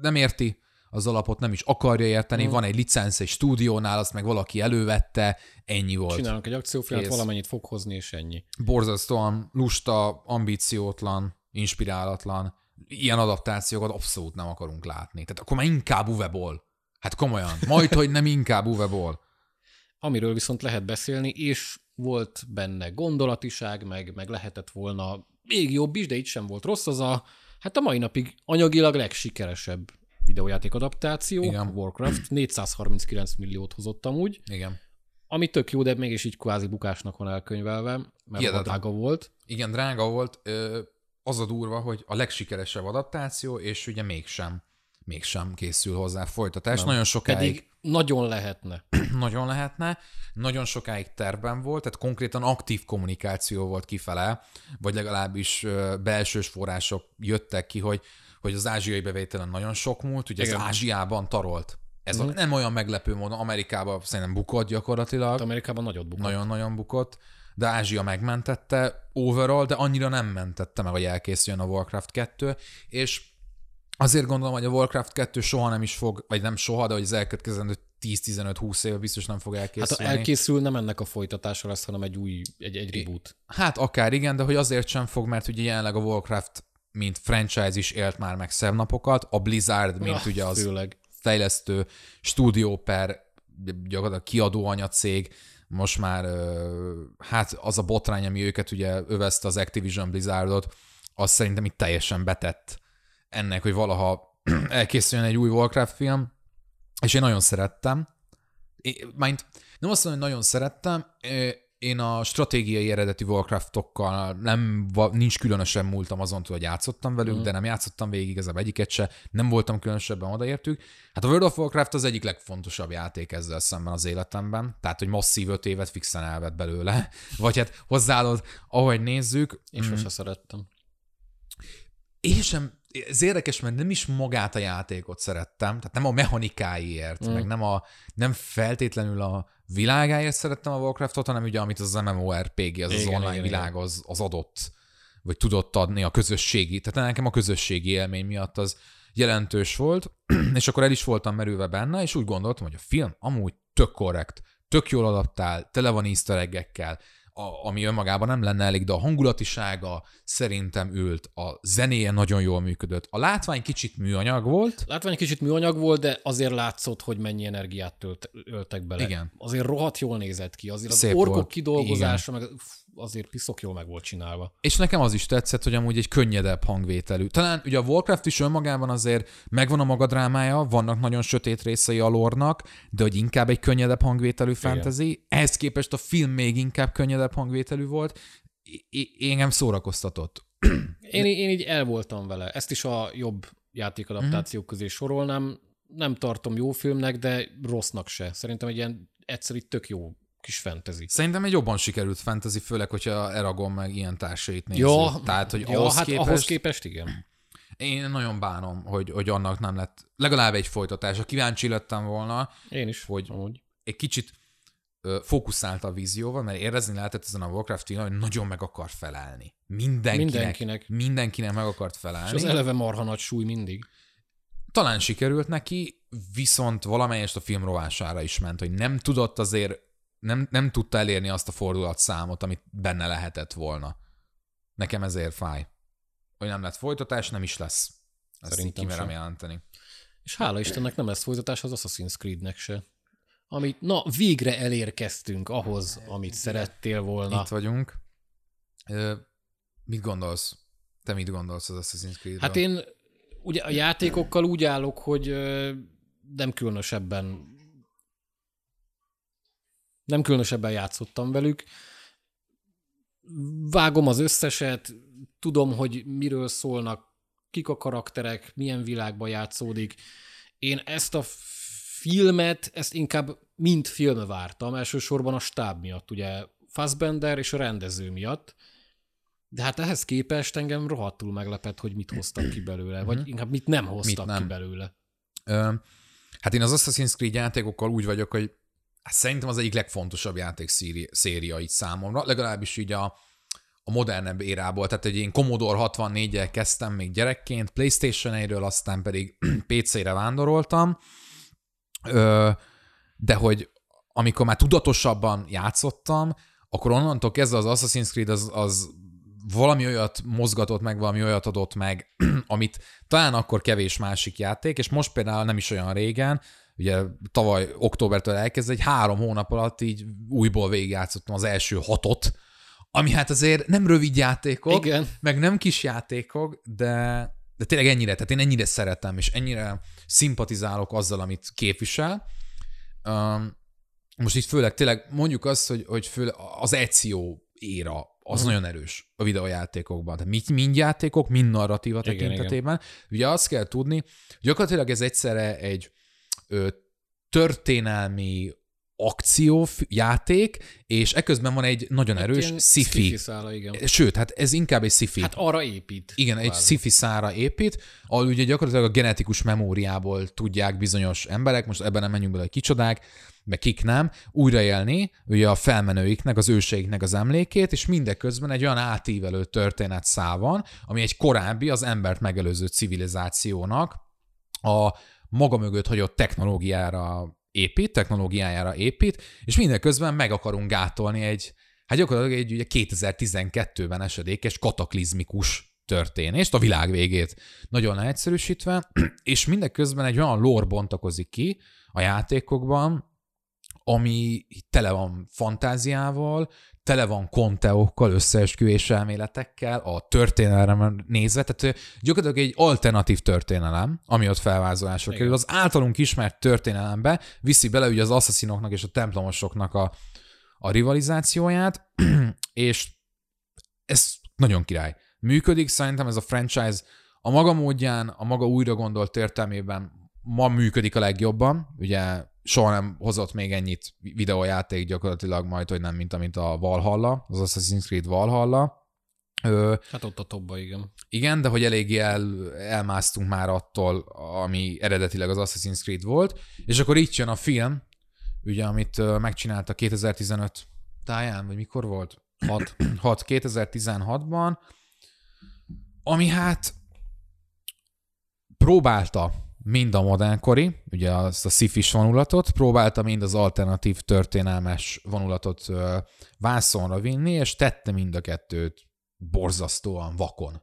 nem érti az alapot, nem is akarja érteni, Mm. van egy licensz egy stúdiónál, azt meg valaki elővette, ennyi volt. Csinálunk egy akciófilmet, valamennyit fog hozni, és ennyi. borzasztóan lusta, ambíciótlan, inspirálatlan. Ilyen adaptációkat abszolút nem akarunk látni. Tehát akkor már inkább Uwe Hát komolyan. Majd, hogy nem inkább Uwe Amiről viszont lehet beszélni, és volt benne gondolatiság, meg, meg lehetett volna még jobb is, de itt sem volt rossz, az a, hát a mai napig anyagilag legsikeresebb videójáték adaptáció, Igen. Warcraft, 439 milliót hozott amúgy, Igen. ami tök jó, de mégis így kvázi bukásnak van elkönyvelve, mert Hihetetlen. drága volt. Igen, drága volt. Az a durva, hogy a legsikeresebb adaptáció, és ugye mégsem, mégsem készül hozzá folytatás. Nem. Nagyon sokáig Pedig nagyon lehetne. nagyon lehetne, nagyon sokáig tervben volt, tehát konkrétan aktív kommunikáció volt kifele, vagy legalábbis belsős források jöttek ki, hogy, hogy az ázsiai bevételen nagyon sok múlt, ugye Igen. ez Ázsiában tarolt. Ez a, nem olyan meglepő módon, Amerikában szerintem bukott gyakorlatilag, Amerikában nagyot bukott. nagyon-nagyon bukott, de Ázsia megmentette overall, de annyira nem mentette meg, hogy elkészüljön a Warcraft 2, és azért gondolom, hogy a Warcraft 2 soha nem is fog, vagy nem soha, de hogy az elkövetkezendő 10-15-20 év biztos nem fog Hát elkészülni. ha elkészül, nem ennek a folytatása lesz, hanem egy új, egy, egy reboot. Hát akár igen, de hogy azért sem fog, mert ugye jelenleg a Warcraft mint franchise is élt már meg szebb napokat, a Blizzard, mint Ah, ugye az Főleg. fejlesztő stúdió per gyakorlatilag kiadó anyacég, most már hát az a botrány, ami őket ugye övezte az Activision Blizzardot, az szerintem itt teljesen betett ennek, hogy valaha elkészüljön egy új Warcraft film, és én nagyon szerettem. Én, mind, nem azt mondom, hogy nagyon szerettem, én a stratégiai eredeti Warcraftokkal nem, nincs különösen múltam azon túl, hogy játszottam velük, mm. de nem játszottam végig, ez a egyiket se, nem voltam különösebben odaértük. Hát a World of Warcraft az egyik legfontosabb játék ezzel szemben az életemben, tehát hogy masszív öt évet fixen elvett belőle, vagy hát hozzáadod, ahogy nézzük. Én mm. sose szerettem. Én sem, ez érdekes, mert nem is magát a játékot szerettem, tehát nem a mechanikáiért, mm. meg nem, a, nem feltétlenül a világáért szerettem a Warcraftot, hanem ugye amit az MMORPG, az igen, az online igen, világ az, az adott, vagy tudott adni a közösségi. Tehát nekem a közösségi élmény miatt az jelentős volt, és akkor el is voltam merülve benne, és úgy gondoltam, hogy a film amúgy tök korrekt, tök jól adaptál, tele van easter a, ami önmagában nem lenne elég, de a hangulatisága szerintem ült, a zenéje nagyon jól működött. A látvány kicsit műanyag volt. Látvány kicsit műanyag volt, de azért látszott, hogy mennyi energiát tölt, öltek bele. Igen. Azért rohadt jól nézett ki. Azért Szép az orkok volt. kidolgozása, Igen. meg azért piszok jól meg volt csinálva. És nekem az is tetszett, hogy amúgy egy könnyedebb hangvételű. Talán ugye a Warcraft is önmagában azért megvan a maga drámája, vannak nagyon sötét részei a lornak, de hogy inkább egy könnyedebb hangvételű fantasy. Ehhez képest a film még inkább könnyedebb hangvételű volt. I- engem szórakoztatott. Én, én így el voltam vele. Ezt is a jobb játékadaptációk mm-hmm. közé sorolnám. Nem tartom jó filmnek, de rossznak se. Szerintem egy ilyen egyszerű tök jó kis fantasy. Szerintem egy jobban sikerült fantasy, főleg, hogyha Eragon meg ilyen társait nézzük. Ja, Tehát, hogy ja, ahhoz, hát képest, ahhoz képest igen. Én nagyon bánom, hogy, hogy annak nem lett legalább egy folytatása. Kíváncsi lettem volna, Én is, hogy amúgy. egy kicsit fókuszált a vízióval, mert érezni lehetett ezen a Warcraft hogy nagyon meg akar felelni. Mindenkinek, mindenkinek. Mindenkinek meg akart felelni. És az eleve marha nagy súly mindig. Talán sikerült neki, viszont valamelyest a film rovására is ment, hogy nem tudott azért nem, nem tudta elérni azt a fordulatszámot, amit benne lehetett volna. Nekem ezért fáj. Hogy nem lett folytatás, nem is lesz. Ezt Szerintem kimerem jelenteni. És hála Istennek nem lesz folytatás az Assassin's Creed-nek se. Amit, na, végre elérkeztünk ahhoz, amit szerettél volna. Itt vagyunk. Ö, mit gondolsz? Te mit gondolsz az Assassin's creed Hát én ugye a játékokkal úgy állok, hogy nem különösebben nem különösebben játszottam velük. Vágom az összeset, tudom, hogy miről szólnak, kik a karakterek, milyen világban játszódik. Én ezt a filmet, ezt inkább mind film vártam, elsősorban a stáb miatt, ugye Fassbender és a rendező miatt. De hát ehhez képest engem rohadtul meglepett, hogy mit hoztak ki belőle, vagy mhm. inkább mit nem hoztak mit nem. ki belőle. Ö, hát én az Assassin's Creed játékokkal úgy vagyok, hogy hát szerintem az egyik legfontosabb játék széria itt számomra, legalábbis így a, a modernebb érából, tehát egy én Commodore 64-el kezdtem még gyerekként, Playstation 1 aztán pedig PC-re vándoroltam, Ö, de hogy amikor már tudatosabban játszottam, akkor onnantól kezdve az Assassin's Creed az, az valami olyat mozgatott meg, valami olyat adott meg, amit talán akkor kevés másik játék, és most például nem is olyan régen, ugye tavaly októbertől elkezdve, egy három hónap alatt így újból végigjátszottam az első hatot, ami hát azért nem rövid játékok, Igen. meg nem kis játékok, de, de tényleg ennyire, tehát én ennyire szeretem, és ennyire szimpatizálok azzal, amit képvisel. Um, most itt főleg tényleg mondjuk azt, hogy, hogy főleg az Ezio éra, az uh-huh. nagyon erős a videójátékokban. Tehát mind, mind játékok, mind narratíva igen, tekintetében. Igen. Ugye azt kell tudni, gyakorlatilag ez egyszerre egy ö, történelmi akciójáték, és eközben van egy nagyon hát erős sci-fi. Szála, igen. Sőt, hát ez inkább egy sci-fi. Hát arra épít. Igen, egy sci-fi szára épít, ahol ugye gyakorlatilag a genetikus memóriából tudják bizonyos emberek, most ebben nem menjünk bele, hogy kicsodák, meg kik nem, újraélni ugye a felmenőiknek, az őseiknek az emlékét, és mindeközben egy olyan átívelő történet szál van, ami egy korábbi, az embert megelőző civilizációnak a maga mögött hagyott technológiára épít, technológiájára épít, és mindeközben meg akarunk gátolni egy, hát gyakorlatilag egy ugye 2012-ben esedékes kataklizmikus történést, a világ végét nagyon leegyszerűsítve, és mindeközben egy olyan lore bontakozik ki a játékokban, ami tele van fantáziával, tele van konteókkal, összeesküvés elméletekkel, a történelem nézve, tehát gyakorlatilag egy alternatív történelem, ami ott felvázolásra kerül. Az általunk ismert történelembe viszi bele ugye az asszaszinoknak és a templomosoknak a, a rivalizációját, és ez nagyon király. Működik, szerintem ez a franchise a maga módján, a maga újra gondolt értelmében ma működik a legjobban. Ugye soha nem hozott még ennyit videójáték gyakorlatilag majd, hogy nem, mint amint a Valhalla, az Assassin's Creed Valhalla. Ö, hát ott a topba, igen. Igen, de hogy eléggé el, elmásztunk már attól, ami eredetileg az Assassin's Creed volt, és akkor itt jön a film, ugye, amit megcsinálta 2015 táján, vagy mikor volt? 6. 6 2016-ban, ami hát próbálta mind a modernkori, ugye azt a szifis vonulatot, próbálta mind az alternatív történelmes vonulatot vászonra vinni, és tette mind a kettőt borzasztóan vakon.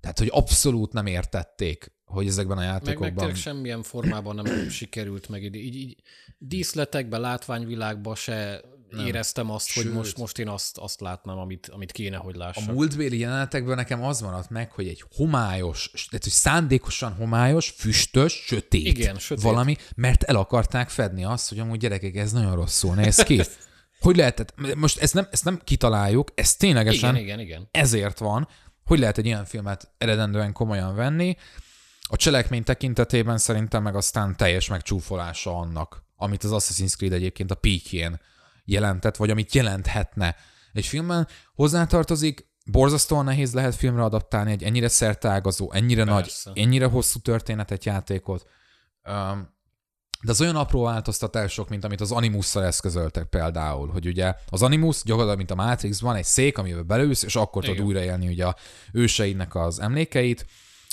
Tehát, hogy abszolút nem értették, hogy ezekben a játékokban... Meg, meg semmilyen formában nem sikerült meg. Így, így díszletekben, látványvilágban se nem. éreztem azt, Sőt. hogy most, most én azt, azt látnám, amit, amit kéne, hogy lássak. A múltbéli jelenetekben nekem az maradt meg, hogy egy homályos, tehát hogy szándékosan homályos, füstös, sötét, Igen, sötét valami, mert el akarták fedni azt, hogy amúgy gyerekek, ez nagyon rosszul néz ki. hogy lehetett, most ezt nem, ezt nem kitaláljuk, ez ténylegesen igen, igen, igen. ezért van, hogy lehet egy ilyen filmet eredendően komolyan venni. A cselekmény tekintetében szerintem meg aztán teljes megcsúfolása annak, amit az Assassin's Creed egyébként a peakjén jelentett, vagy amit jelenthetne egy filmben. Hozzátartozik, borzasztóan nehéz lehet filmre adaptálni egy ennyire szertágazó, ennyire Persze. nagy, ennyire hosszú történetet, játékot. De az olyan apró változtatások, mint amit az Animusszal eszközöltek például, hogy ugye az Animus gyakorlatilag, mint a Matrix, van egy szék, amivel belősz, és akkor tudod újraélni ugye a őseidnek az emlékeit,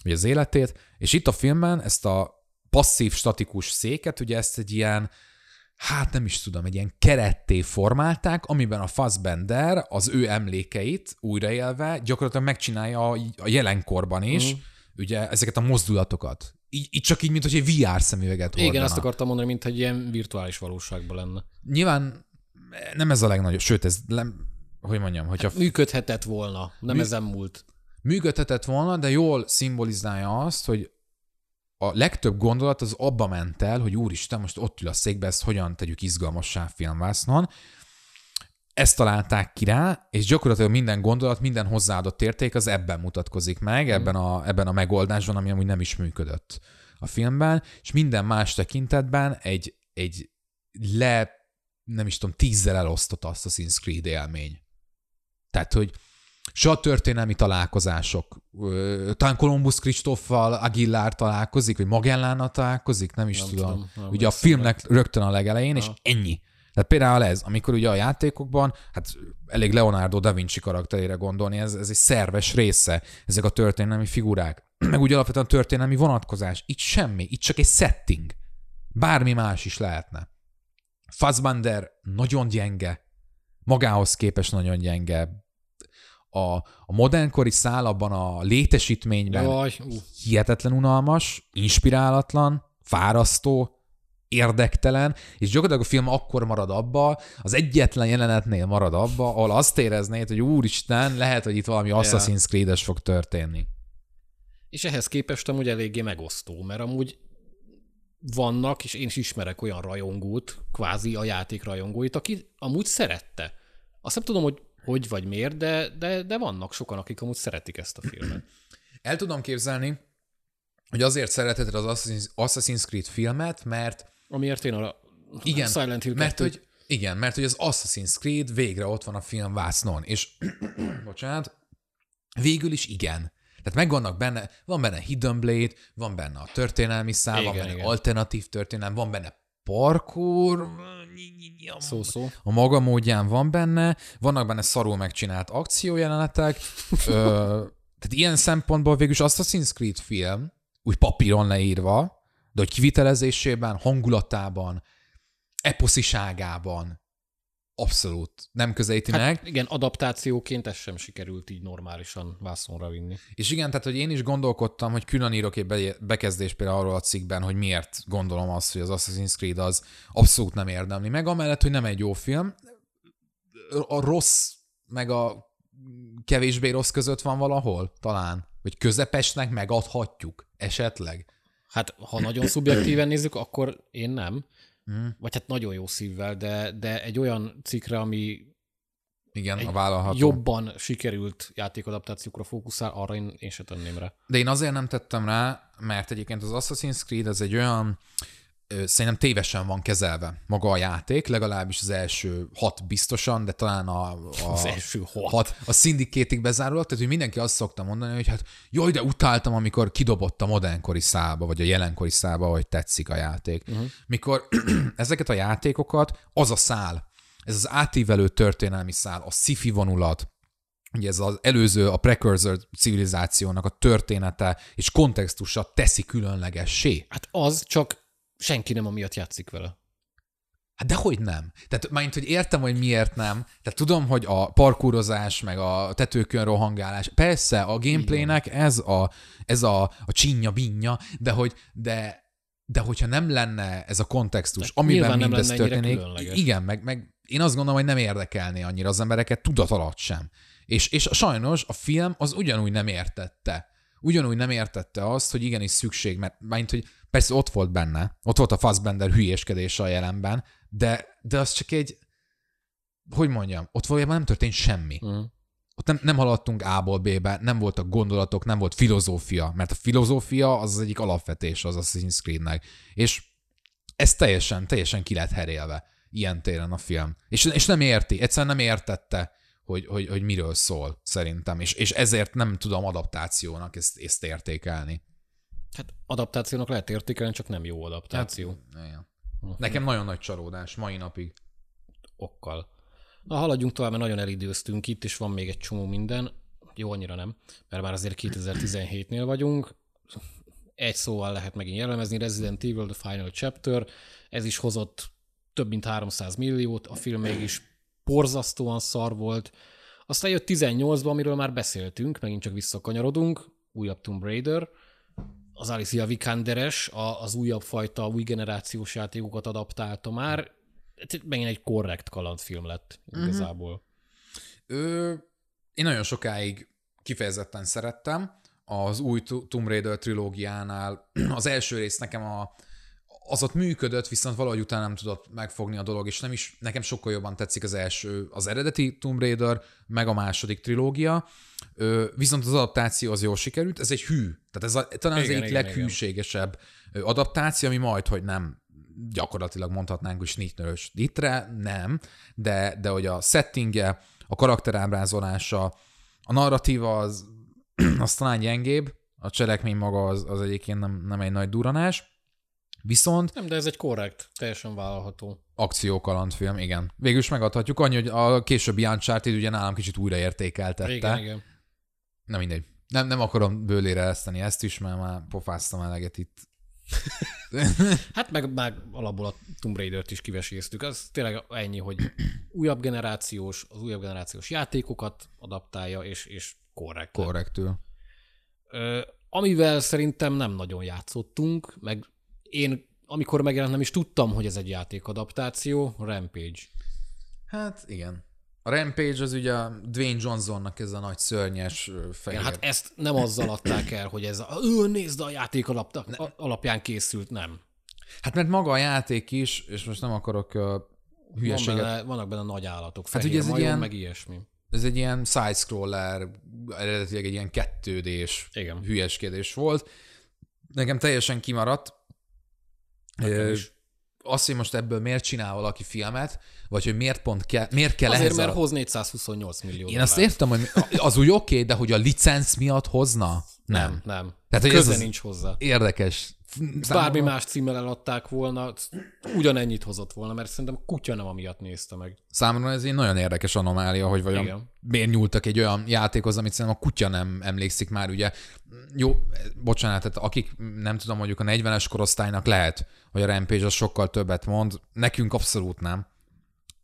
vagy az életét, és itt a filmben ezt a passzív, statikus széket, ugye ezt egy ilyen, hát nem is tudom, egy ilyen keretté formálták, amiben a Fassbender az ő emlékeit újraélve gyakorlatilag megcsinálja a, a jelenkorban is, mm. ugye ezeket a mozdulatokat. Így, így csak így, mint hogy egy VR szemüveget hordana. Igen, azt akartam mondani, mint egy ilyen virtuális valóságban lenne. Nyilván nem ez a legnagyobb, sőt, ez nem, hogy mondjam, hogyha... Hát működhetett volna, nem mű... ezen múlt. Működhetett volna, de jól szimbolizálja azt, hogy a legtöbb gondolat az abba ment el, hogy úristen, most ott ül a székbe, ezt hogyan tegyük izgalmassá filmvásznon. Ezt találták ki rá, és gyakorlatilag minden gondolat, minden hozzáadott érték az ebben mutatkozik meg, mm. ebben, a, ebben a megoldásban, ami amúgy nem is működött a filmben, és minden más tekintetben egy, egy le, nem is tudom, tízzel elosztott Assassin's Creed élmény. Tehát, hogy se a történelmi találkozások. Talán Columbus Kristoffal Aguilar találkozik, vagy Magellánnal találkozik, nem is nem tudom. tudom. Nem ugye a filmnek meg. rögtön a legelején, ha. és ennyi. Tehát például ez, amikor ugye a játékokban, hát elég Leonardo da Vinci karakterére gondolni, ez, ez egy szerves része, ezek a történelmi figurák. Meg ugye alapvetően a történelmi vonatkozás. Itt semmi, itt csak egy setting. Bármi más is lehetne. Fassbender nagyon gyenge, magához képest nagyon gyenge, a, a modernkori szál abban a létesítményben Jaj, hihetetlen unalmas, inspirálatlan, fárasztó, érdektelen, és gyakorlatilag a film akkor marad abba, az egyetlen jelenetnél marad abba, ahol azt éreznéd, hogy úristen, lehet, hogy itt valami Assassin's Creed-es fog történni. És ehhez képest amúgy eléggé megosztó, mert amúgy vannak, és én is ismerek olyan rajongót, kvázi a játék rajongóit, aki amúgy szerette. Azt nem tudom, hogy hogy vagy miért, de, de, de vannak sokan, akik amúgy szeretik ezt a filmet. El tudom képzelni, hogy azért szereteted az Assassin's Creed filmet, mert... Amiért én a igen, Silent Hill mert hogy, igen, mert hogy az Assassin's Creed végre ott van a film vásznon, és bocsánat, végül is igen. Tehát megvannak benne, van benne Hidden Blade, van benne a történelmi szál, igen, van benne igen. alternatív történelem, van benne parkour, szó-szó. A maga módján van benne, vannak benne szarul megcsinált akciójelenetek, ö, tehát ilyen szempontból végülis Assassin's Creed film, úgy papíron leírva, de hogy kivitelezésében, hangulatában, eposziságában abszolút nem közelíti Hát meg. igen, adaptációként ez sem sikerült így normálisan vászonra vinni. És igen, tehát hogy én is gondolkodtam, hogy külön írok egy be- bekezdést például arról a cikkben, hogy miért gondolom azt, hogy az Assassin's Creed az abszolút nem érdemli meg, amellett, hogy nem egy jó film. A rossz, meg a kevésbé rossz között van valahol, talán. Vagy közepesnek megadhatjuk, esetleg. Hát, ha nagyon szubjektíven nézzük, akkor én nem. Mm. Vagy hát nagyon jó szívvel, de, de egy olyan cikkre, ami Igen, a vállalható. jobban sikerült játékadaptációkra fókuszál, arra én, én se tenném rá. De én azért nem tettem rá, mert egyébként az Assassin's Creed az egy olyan, szerintem tévesen van kezelve maga a játék, legalábbis az első hat biztosan, de talán a, a, Az első hat. hat a szindikétig bezárólag, tehát hogy mindenki azt szokta mondani, hogy hát jaj, de utáltam, amikor kidobott a modernkori szába, vagy a jelenkori szába, hogy tetszik a játék. Uh-huh. Mikor ezeket a játékokat, az a szál, ez az átívelő történelmi szál, a sci vonulat, ugye ez az előző, a precursor civilizációnak a története és kontextusa teszi különlegessé. Hát az csak senki nem amiatt játszik vele. Hát dehogy nem. Tehát mint hogy értem, hogy miért nem. Tehát tudom, hogy a parkúrozás, meg a tetőkön rohangálás, persze a gameplaynek ez a, ez a, a csinya binnya, de hogy, de, de hogyha nem lenne ez a kontextus, De amiben mindez történik, igen, meg, meg én azt gondolom, hogy nem érdekelné annyira az embereket tudat alatt sem. És, és sajnos a film az ugyanúgy nem értette. Ugyanúgy nem értette azt, hogy igenis szükség, mert mint hogy persze ott volt benne, ott volt a Fassbender hülyéskedése a jelenben, de, de az csak egy, hogy mondjam, ott valójában nem történt semmi. Uh-huh. Ott nem, nem haladtunk A-ból B-be, nem voltak gondolatok, nem volt filozófia, mert a filozófia az az egyik alapvetés az Assassin's Creed-nek. És ez teljesen, teljesen ki lett herélve ilyen téren a film. És, és nem érti, egyszerűen nem értette, hogy, hogy, hogy miről szól, szerintem. És, és ezért nem tudom adaptációnak ezt, ezt értékelni. Hát adaptációnak lehet értékelni, csak nem jó adaptáció. Hát, Igen. Nekem nagyon nagy csalódás, mai napig. okkal. Na, haladjunk tovább, mert nagyon elidőztünk itt, és van még egy csomó minden. Jó, annyira nem, mert már azért 2017-nél vagyunk. Egy szóval lehet megint jellemezni, Resident Evil The Final Chapter. Ez is hozott több mint 300 milliót, a film mégis porzasztóan szar volt. Aztán jött 18-ban, amiről már beszéltünk, megint csak visszakanyarodunk, újabb Tomb Raider, az Alicia Vikanderes, a- az újabb fajta, új generációs játékokat adaptálta már. Ez Megint egy korrekt kalandfilm lett igazából. Ö, én nagyon sokáig kifejezetten szerettem. Az új Tomb Raider trilógiánál az első rész nekem a, az ott működött, viszont valahogy utána nem tudott megfogni a dolog, és nem is, nekem sokkal jobban tetszik az első, az eredeti Tomb Raider, meg a második trilógia. Viszont az adaptáció az jól sikerült, ez egy hű. Tehát ez a, talán az Igen, egyik igen, leghűségesebb ö, adaptáció, ami majd, hogy nem gyakorlatilag mondhatnánk, hogy snitnörös litre, nem, de, de hogy a settingje, a karakterábrázolása, a narratíva az, az talán gyengébb, a cselekmény maga az, az egyébként nem, nem egy nagy duranás, viszont Nem, de ez egy korrekt, teljesen vállalható. akciókalandfilm, igen. Végül is megadhatjuk, annyi, hogy a későbbi Uncharted ugye nálam kicsit újraértékeltette. Igen, igen. Na mindegy. Nem, nem akarom bőlére eszteni ezt is, mert már pofáztam eleget itt. Hát meg, meg alapból a Tomb Raider-t is kiveséztük. Az tényleg ennyi, hogy újabb generációs, az újabb generációs játékokat adaptálja, és, és korrekt. Korrektül. Ö, amivel szerintem nem nagyon játszottunk, meg én amikor megjelent nem is tudtam, hogy ez egy játékadaptáció, Rampage. Hát igen. A Rampage az ugye a Dwayne Johnsonnak ez a nagy szörnyes fehér. Igen, hát ezt nem azzal adták el, hogy ez a, ő, nézd a játék alap, alapján készült, nem. hát mert maga a játék is, és most nem akarok uh, Van hülyeséget, benne, vannak benne nagy állatok, Hát fehér ugye ez egy majom, ilyen- meg ilyesmi. ez egy ilyen side-scroller, eredetileg egy ilyen kettődés Igen. hülyeskedés volt. Nekem teljesen kimaradt. Nekem is. Azt, hogy most ebből miért csinál valaki filmet, vagy hogy miért pont kell, miért kell Azért, ehhez mert a... hoz 428 millió Én azt értem, hogy az úgy oké, okay, de hogy a licenc miatt hozna? Nem. Nem, nem. Tehát, hogy Köze ez nincs hozzá. Érdekes. Bármi Számomra- más címmel eladták volna, ugyanennyit hozott volna, mert szerintem kutya nem amiatt nézte meg. Számomra ez egy nagyon érdekes anomália, hogy vajon Igen. miért nyúltak egy olyan játékhoz, amit szerintem a kutya nem emlékszik már, ugye. Jó, bocsánat, tehát akik nem tudom, mondjuk a 40-es korosztálynak lehet, hogy a Rampage az sokkal többet mond, nekünk abszolút nem.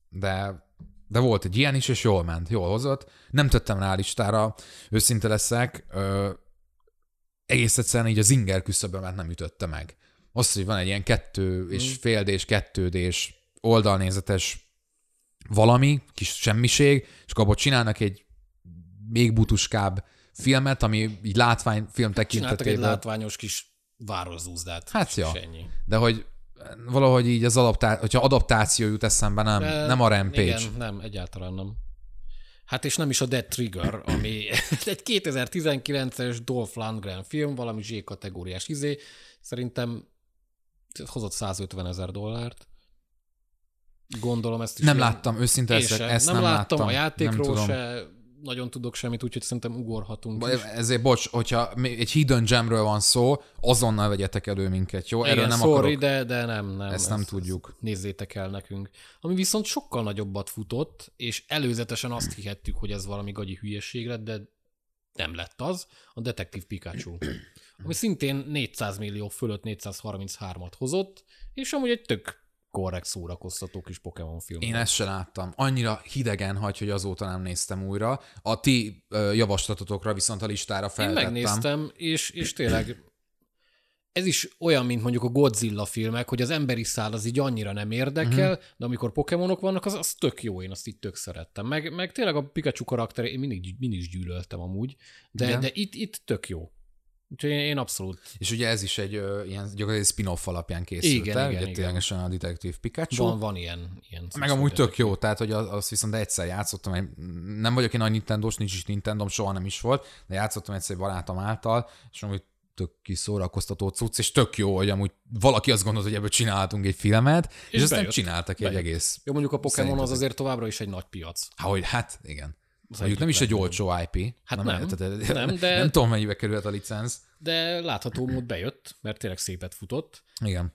De De volt egy ilyen is, és jól ment, jól hozott. Nem tettem rá listára, őszinte leszek. Egész egyszerűen így az inger küszöbömet nem ütötte meg. Azt, hogy van egy ilyen kettő és féldés, kettődés, oldalnézetes valami, kis semmiség, és akkor csinálnak egy még butuskább filmet, ami így látványfilm Csináltak egy tekintetében. látványos kis városzúzdát. Hát és ja. ennyi. De hogy valahogy így az adaptá- hogyha adaptáció jut eszembe, nem, De nem a Rampage. Igen, nem, egyáltalán nem. Hát és nem is a Dead Trigger, ami egy 2019-es Dolph Lundgren film, valami Z kategóriás izé. Szerintem hozott 150 ezer dollárt. Gondolom ezt is. Nem láttam, őszinte leszek, ezt nem, nem, láttam láttam. a játékról se, nagyon tudok semmit, úgyhogy szerintem ugorhatunk is. Ezért bocs, hogyha egy Hidden Gemről van szó, azonnal vegyetek elő minket, jó? Erről Igen, nem sorry, akarok. de, de nem, nem. Ezt nem tudjuk. Nézzétek el nekünk. Ami viszont sokkal nagyobbat futott, és előzetesen azt hihettük, hogy ez valami gagyi hülyeség lett, de nem lett az, a Detektív Pikachu. Ami szintén 400 millió fölött 433-at hozott, és amúgy egy tök korrekt szórakoztató kis Pokémon film. Én ezt se láttam. Annyira hidegen hagy, hogy azóta nem néztem újra. A ti ö, javaslatotokra viszont a listára Én feltettem. megnéztem, és, és tényleg ez is olyan, mint mondjuk a Godzilla filmek, hogy az emberi szál az így annyira nem érdekel, uh-huh. de amikor Pokémonok vannak, az, az tök jó, én azt így tök szerettem. Meg, meg tényleg a Pikachu karakter, én mindig, mindig is gyűlöltem amúgy, de, Igen. de itt, itt tök jó. Úgyhogy én, én abszolút És ugye ez is egy ö, ilyen gyakorlatilag spin-off alapján készült Igen, el, igen, ugye ténylegesen a Detective Pikachu. van, van ilyen. ilyen Meg amúgy tök jó, tehát hogy az- azt viszont egyszer játszottam, nem vagyok én nagy Nintendo-s, nincs is Nintendo, soha nem is volt, de játszottam egyszer egy barátom által, és amúgy tök kis szórakoztató cucc, és tök jó, hogy amúgy valaki azt gondolt, hogy ebből csinálhatunk egy filmet, és, és aztán bejött. csináltak egy egész. Jó, mondjuk a Pokémon az azért továbbra is egy nagy piac. Há, hogy hát, igen. Mondjuk nem egyik is egy olcsó IP. Hát nem, tehát- nem, de- Nem tudom, mennyibe került a licenc. De látható mód bejött, mert tényleg szépet futott. Igen.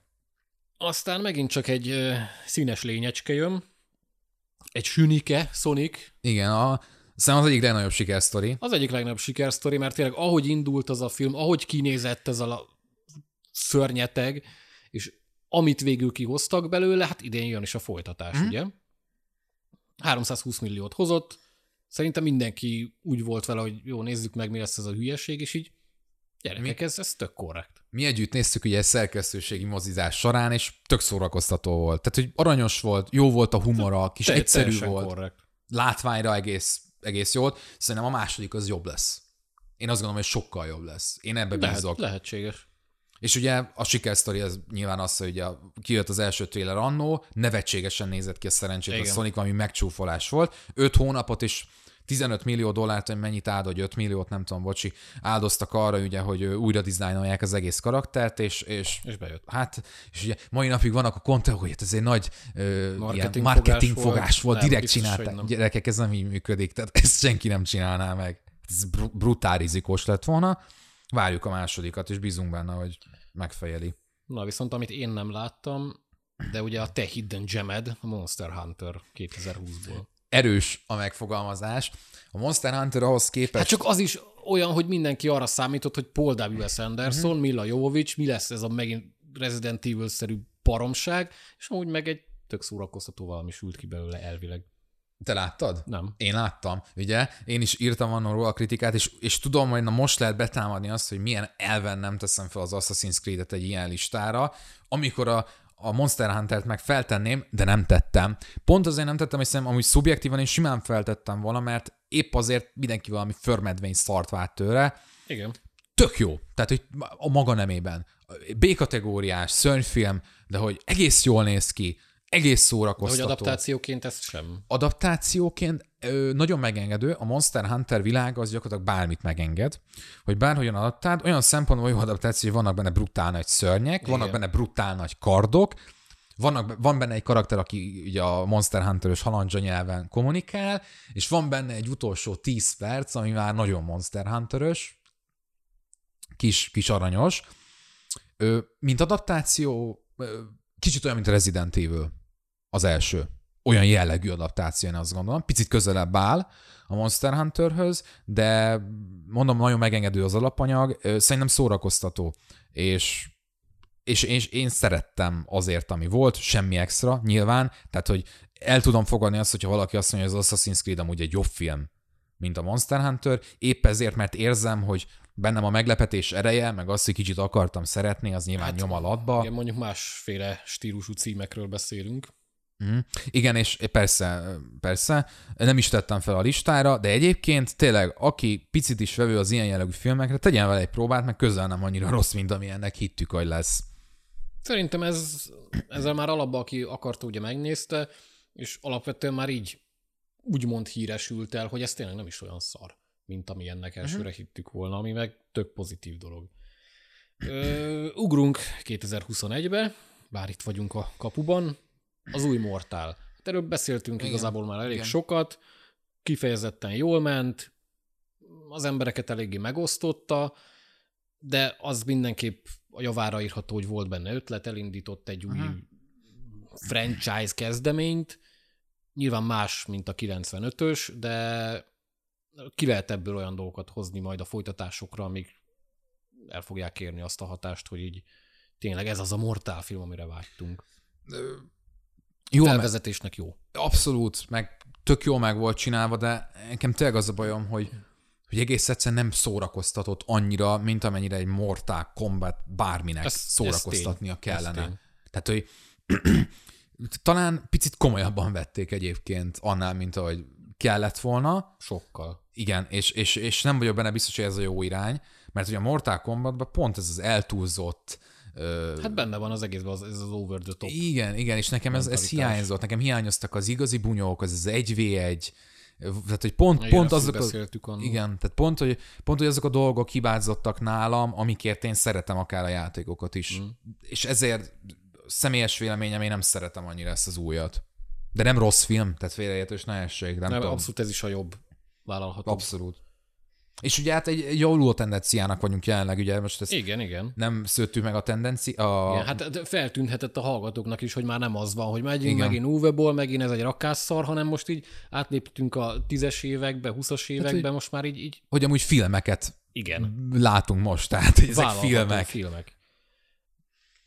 Aztán megint csak egy ö, színes lényecske jön, egy sünike, Sonic, Igen, a, szerintem az egyik legnagyobb sikersztori. az egyik legnagyobb sikersztori, mert tényleg ahogy indult az a film, ahogy kinézett ez a szörnyeteg, és amit végül kihoztak belőle, hát idén jön is a folytatás, mm. ugye? 320 milliót hozott, szerintem mindenki úgy volt vele, hogy jó, nézzük meg, mi lesz ez a hülyeség, és így gyerekek, ez, ez tök korrekt. Mi együtt néztük ugye egy szerkesztőségi mozizás során, és tök szórakoztató volt. Tehát, hogy aranyos volt, jó volt a humora, kis Te- egyszerű volt, korrekt. látványra egész, egész jó. Szerintem a második az jobb lesz. Én azt gondolom, hogy sokkal jobb lesz. Én ebbe Lehet, bízok. lehetséges. És ugye a sikersztori az nyilván az, hogy ugye kijött az első trailer annó, nevetségesen nézett ki a szerencsét, a Igen. Sonic valami megcsúfolás volt. 5 hónapot is 15 millió dollárt, hogy mennyit áld, vagy 5 milliót, nem tudom, bocsi, áldoztak arra, ugye, hogy újra dizájnolják az egész karaktert, és, és És bejött. Hát, és ugye mai napig vannak a konteók, hogy hát ez egy nagy ö, Marketing ilyen marketing fogás fogás volt. Nem, direkt csinálták. Gyerekek, ez nem így működik, tehát ezt senki nem csinálná meg. Ez br- brutál rizikós lett volna. Várjuk a másodikat, és bízunk benne, hogy megfejeli. Na, viszont amit én nem láttam, de ugye a te Hidden Gemed, a Monster Hunter 2020-ból. Erős a megfogalmazás. A Monster Hunter ahhoz képest... Hát csak az is olyan, hogy mindenki arra számított, hogy Paul W.S. Anderson, Mhm. Mila Jovovich, mi lesz ez a megint Resident Evil-szerű baromság, és amúgy meg egy tök szórakoztató valami sült ki belőle elvileg. Te láttad? Nem. Én láttam, ugye? Én is írtam annól róla a kritikát, és, és tudom, hogy na most lehet betámadni azt, hogy milyen elven nem teszem fel az Assassin's Creed-et egy ilyen listára, amikor a, a Monster Hunter-t meg feltenném, de nem tettem. Pont azért nem tettem, hiszen amúgy szubjektívan én simán feltettem volna, mert épp azért mindenki valami förmedvény szart várt tőle, Igen. tök jó. Tehát, hogy a maga nemében. B-kategóriás, szörnyfilm, de hogy egész jól néz ki, egész De hogy szórakoztató adaptációként ezt sem. adaptációként ö, nagyon megengedő, a Monster Hunter világ az gyakorlatilag bármit megenged, hogy bárhogyan adaptáld, olyan szempontból jó adaptáció, hogy vannak benne brutál nagy szörnyek, Igen. vannak benne brutál nagy kardok, vannak, van benne egy karakter, aki ugye a Monster Hunter-ös halandzsa nyelven kommunikál, és van benne egy utolsó 10 perc, ami már nagyon Monster Hunter-ös, kis, kis aranyos. Ö, mint adaptáció, ö, kicsit olyan, mint a Resident Evil az első. Olyan jellegű adaptáció, én azt gondolom. Picit közelebb áll a Monster Hunterhöz, de mondom, nagyon megengedő az alapanyag, szerintem szórakoztató, és és, és én szerettem azért, ami volt, semmi extra, nyilván, tehát, hogy el tudom fogadni azt, hogyha valaki azt mondja, hogy az Assassin's Creed amúgy egy jobb film, mint a Monster Hunter, épp ezért, mert érzem, hogy bennem a meglepetés ereje, meg azt, hogy kicsit akartam szeretni, az nyilván hát, nyom alatba. Igen, mondjuk másféle stílusú címekről beszélünk. Mm. Igen, és persze, persze, nem is tettem fel a listára, de egyébként tényleg, aki picit is vevő az ilyen jellegű filmekre, tegyen vele egy próbát, meg közel nem annyira rossz, mint amilyennek hittük, hogy lesz. Szerintem ez, ezzel már alapban, aki akarta, ugye megnézte, és alapvetően már így úgymond híresült el, hogy ez tényleg nem is olyan szar, mint ami ennek mhm. elsőre uh-huh. hittük volna, ami meg tök pozitív dolog. Ö, ugrunk 2021-be, bár itt vagyunk a kapuban, az új Mortál. Hát erről beszéltünk Igen. igazából már elég Igen. sokat, kifejezetten jól ment, az embereket eléggé megosztotta, de az mindenképp a javára írható, hogy volt benne ötlet, elindított egy új uh-huh. franchise kezdeményt, nyilván más, mint a 95-ös, de ki lehet ebből olyan dolgokat hozni majd a folytatásokra, amik el fogják érni azt a hatást, hogy így tényleg ez az a mortál film, amire vágytunk. Jó Felvezetésnek jó. Abszolút, meg tök jó meg volt csinálva, de nekem tényleg az a bajom, hogy, hogy egész egyszerűen nem szórakoztatott annyira, mint amennyire egy Mortal Kombat bárminek ez, szórakoztatnia ez kellene. Ez Tehát, hogy talán picit komolyabban vették egyébként annál, mint ahogy kellett volna. Sokkal. Igen, és, és, és nem vagyok benne biztos, hogy ez a jó irány, mert ugye a Mortal Kombatban pont ez az eltúlzott, Hát benne van az egészben az, ez az over the top. Igen, igen, és nekem ez, ez hiányzott. Nekem hiányoztak az igazi bunyók, az az 1v1, tehát, hogy pont, igen, pont azok a, igen, tehát pont hogy, pont, hogy azok a dolgok hibázottak nálam, amikért én szeretem akár a játékokat is. Mm. És ezért személyes véleményem, én nem szeretem annyira ezt az újat. De nem rossz film, tehát félreértős ne esség, nem, nem tudom. Abszolút ez is a jobb vállalható. Abszolút. És ugye hát egy javuló tendenciának vagyunk jelenleg, ugye most ezt igen, igen. nem szőttük meg a tendencia. A... Igen, hát feltűnhetett a hallgatóknak is, hogy már nem az van, hogy megyünk igen. megint Uwe-ból, megint ez egy rakásszar, hanem most így átléptünk a tízes évekbe, huszas évekbe, hát, hogy, most már így, így... Hogy amúgy filmeket igen. látunk most, tehát ezek filmek. filmek.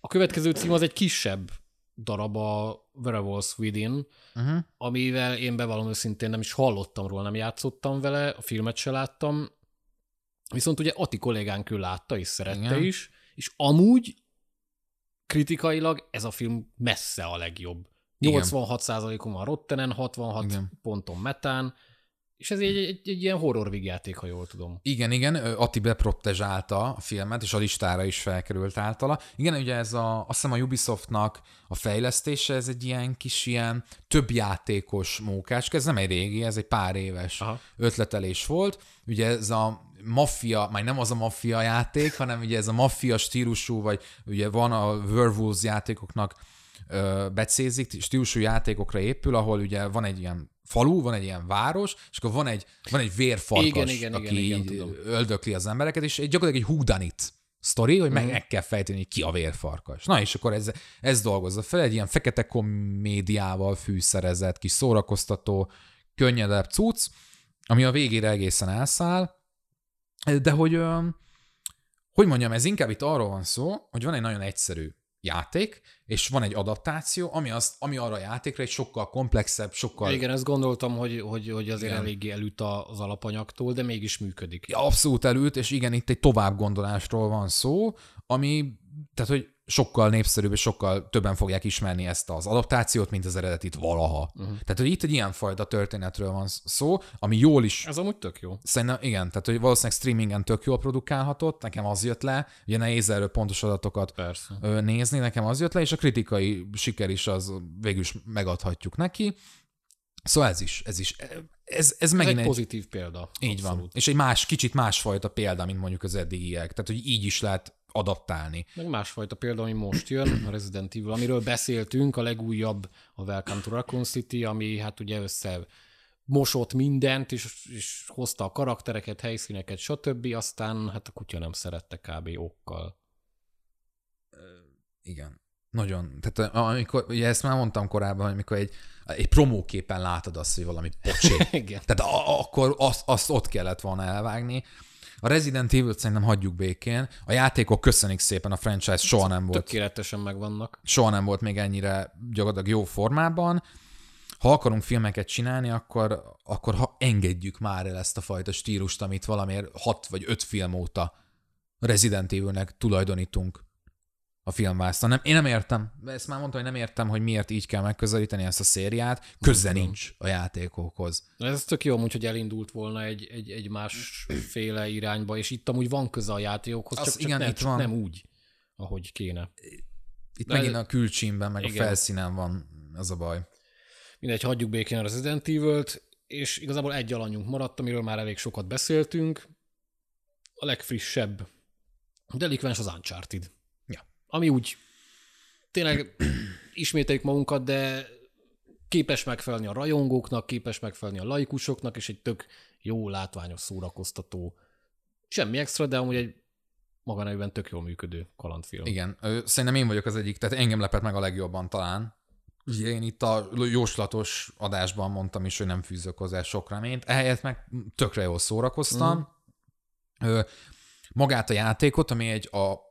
A következő cím az egy kisebb darab a Werewolves Within, uh-huh. amivel én bevallom őszintén nem is hallottam róla, nem játszottam vele, a filmet se láttam, viszont ugye Ati kollégánk ő látta és szerette Igen. is, és amúgy kritikailag ez a film messze a legjobb. 86%-on van Rottenen, 66 Igen. ponton Metán, és ez egy, egy, egy ilyen horror vígjáték, ha jól tudom. Igen, igen, Ati beprottezsálta a filmet, és a listára is felkerült általa. Igen, ugye ez a, azt hiszem a Ubisoftnak a fejlesztése, ez egy ilyen kis ilyen több játékos mókás, ez nem egy régi, ez egy pár éves Aha. ötletelés volt. Ugye ez a maffia, majd nem az a maffia játék, hanem ugye ez a maffia stílusú, vagy ugye van a Werewolves játékoknak becézik, stílusú játékokra épül, ahol ugye van egy ilyen falu, van egy ilyen város, és akkor van egy, van egy vérfarkas, igen, igen, aki igen, igen, öldökli az embereket, és gyakorlatilag egy húdanit sztori, hogy meg, mm. meg kell fejteni, ki a vérfarkas. Na, és akkor ez, ez dolgozza fel, egy ilyen fekete komédiával fűszerezett, kis szórakoztató, könnyedebb cucc, ami a végére egészen elszáll, de hogy, hogy mondjam, ez inkább itt arról van szó, hogy van egy nagyon egyszerű játék, és van egy adaptáció, ami, az, ami arra a játékra egy sokkal komplexebb, sokkal... Igen, ezt gondoltam, hogy, hogy, hogy azért igen. eléggé elüt az alapanyagtól, de mégis működik. Ja, abszolút elüt, és igen, itt egy továbbgondolásról van szó, ami, tehát hogy sokkal népszerűbb és sokkal többen fogják ismerni ezt az adaptációt, mint az eredetit valaha. Uh-huh. Tehát, hogy itt egy ilyen fajta történetről van szó, ami jól is... Ez amúgy tök jó. Szerintem igen, tehát, hogy valószínűleg streamingen tök jól produkálhatott, nekem az jött le, ugye nehéz erről pontos adatokat Persze. nézni, nekem az jött le, és a kritikai siker is az végül is megadhatjuk neki. Szóval ez is, ez is, ez, ez megint egy, egy pozitív példa. Így abszolút. van. És egy más, kicsit másfajta példa, mint mondjuk az eddigiek. Tehát, hogy így is lehet adaptálni. Meg másfajta példa, ami most jön, a Resident Evil, amiről beszéltünk, a legújabb a Welcome to Raccoon City, ami hát ugye össze mosott mindent, és, és hozta a karaktereket, helyszíneket, stb. Aztán hát a kutya nem szerette kb. okkal. Igen. Nagyon. Tehát amikor, ugye ezt már mondtam korábban, hogy amikor egy, egy promóképen látod azt, hogy valami pocsék. Igen. Tehát a, akkor azt, azt ott kellett volna elvágni. A Resident Evil-t szerintem hagyjuk békén. A játékok köszönik szépen, a franchise soha nem volt. Tökéletesen megvannak. Soha nem volt még ennyire gyakorlatilag jó formában. ha akarunk filmeket csinálni, akkor, akkor ha engedjük már el ezt a fajta stílust, amit valamiért hat vagy öt film óta Resident Evil-nek tulajdonítunk a filmvászton. Nem, én nem értem, ezt már mondtam, hogy nem értem, hogy miért így kell megközelíteni ezt a szériát, köze nincs a játékokhoz. Ez tök jó, hogy elindult volna egy, egy, egy másféle irányba, és itt amúgy van köze a játékokhoz, Az csak, csak, igen, nem, itt csak van. nem úgy, ahogy kéne. Itt De- megint a külcsímben, meg Igen. a felszínen van az a baj. Mindegy, hagyjuk békén a Resident Evil-t, és igazából egy alanyunk maradt, amiről már elég sokat beszéltünk. A legfrissebb delikvens az Uncharted. Ami úgy tényleg ismételjük magunkat, de képes megfelelni a rajongóknak, képes megfelelni a laikusoknak, és egy tök jó, látványos, szórakoztató, semmi extra, de amúgy egy maga nevében tök jól működő kalandfilm. Igen, szerintem én vagyok az egyik, tehát engem lepett meg a legjobban talán. Ugye én itt a jóslatos adásban mondtam is, hogy nem fűzök hozzá sok reményt, ehelyett meg tökre jól szórakoztam. Mm. Magát a játékot, ami egy a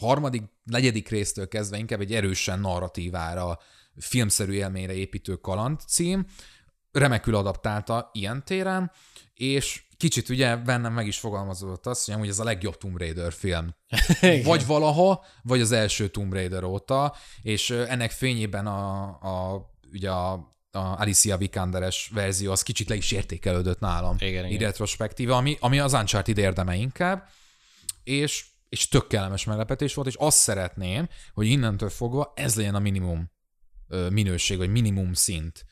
harmadik, negyedik résztől kezdve inkább egy erősen narratívára, filmszerű élményre építő kaland cím, remekül adaptálta ilyen téren, és kicsit ugye bennem meg is fogalmazódott az, hogy ez a legjobb Tomb Raider film. vagy valaha, vagy az első Tomb Raider óta, és ennek fényében a, a ugye a, a Alicia Vikanderes verzió az kicsit le is értékelődött nálam. Igen, így igen. retrospektíve, ami, ami az Uncharted érdeme inkább, és, és tök kellemes meglepetés volt, és azt szeretném, hogy innentől fogva ez legyen a minimum minőség, vagy minimum szint.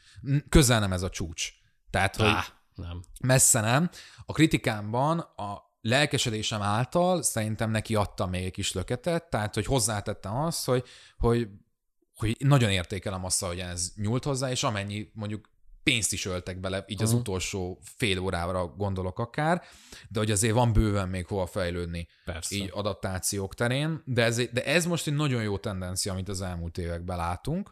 Közel nem ez a csúcs. Tehát, hogy Á, nem. messze nem. A kritikámban a lelkesedésem által szerintem neki adtam még egy kis löketet, tehát hogy hozzátettem azt, hogy, hogy, hogy nagyon értékelem azt, hogy ez nyúlt hozzá, és amennyi mondjuk pénzt is öltek bele, így az Mhm. utolsó fél órára gondolok akár, de hogy azért van bőven még hova fejlődni Persze. így adaptációk terén, de ez, de ez most egy nagyon jó tendencia, amit az elmúlt években látunk.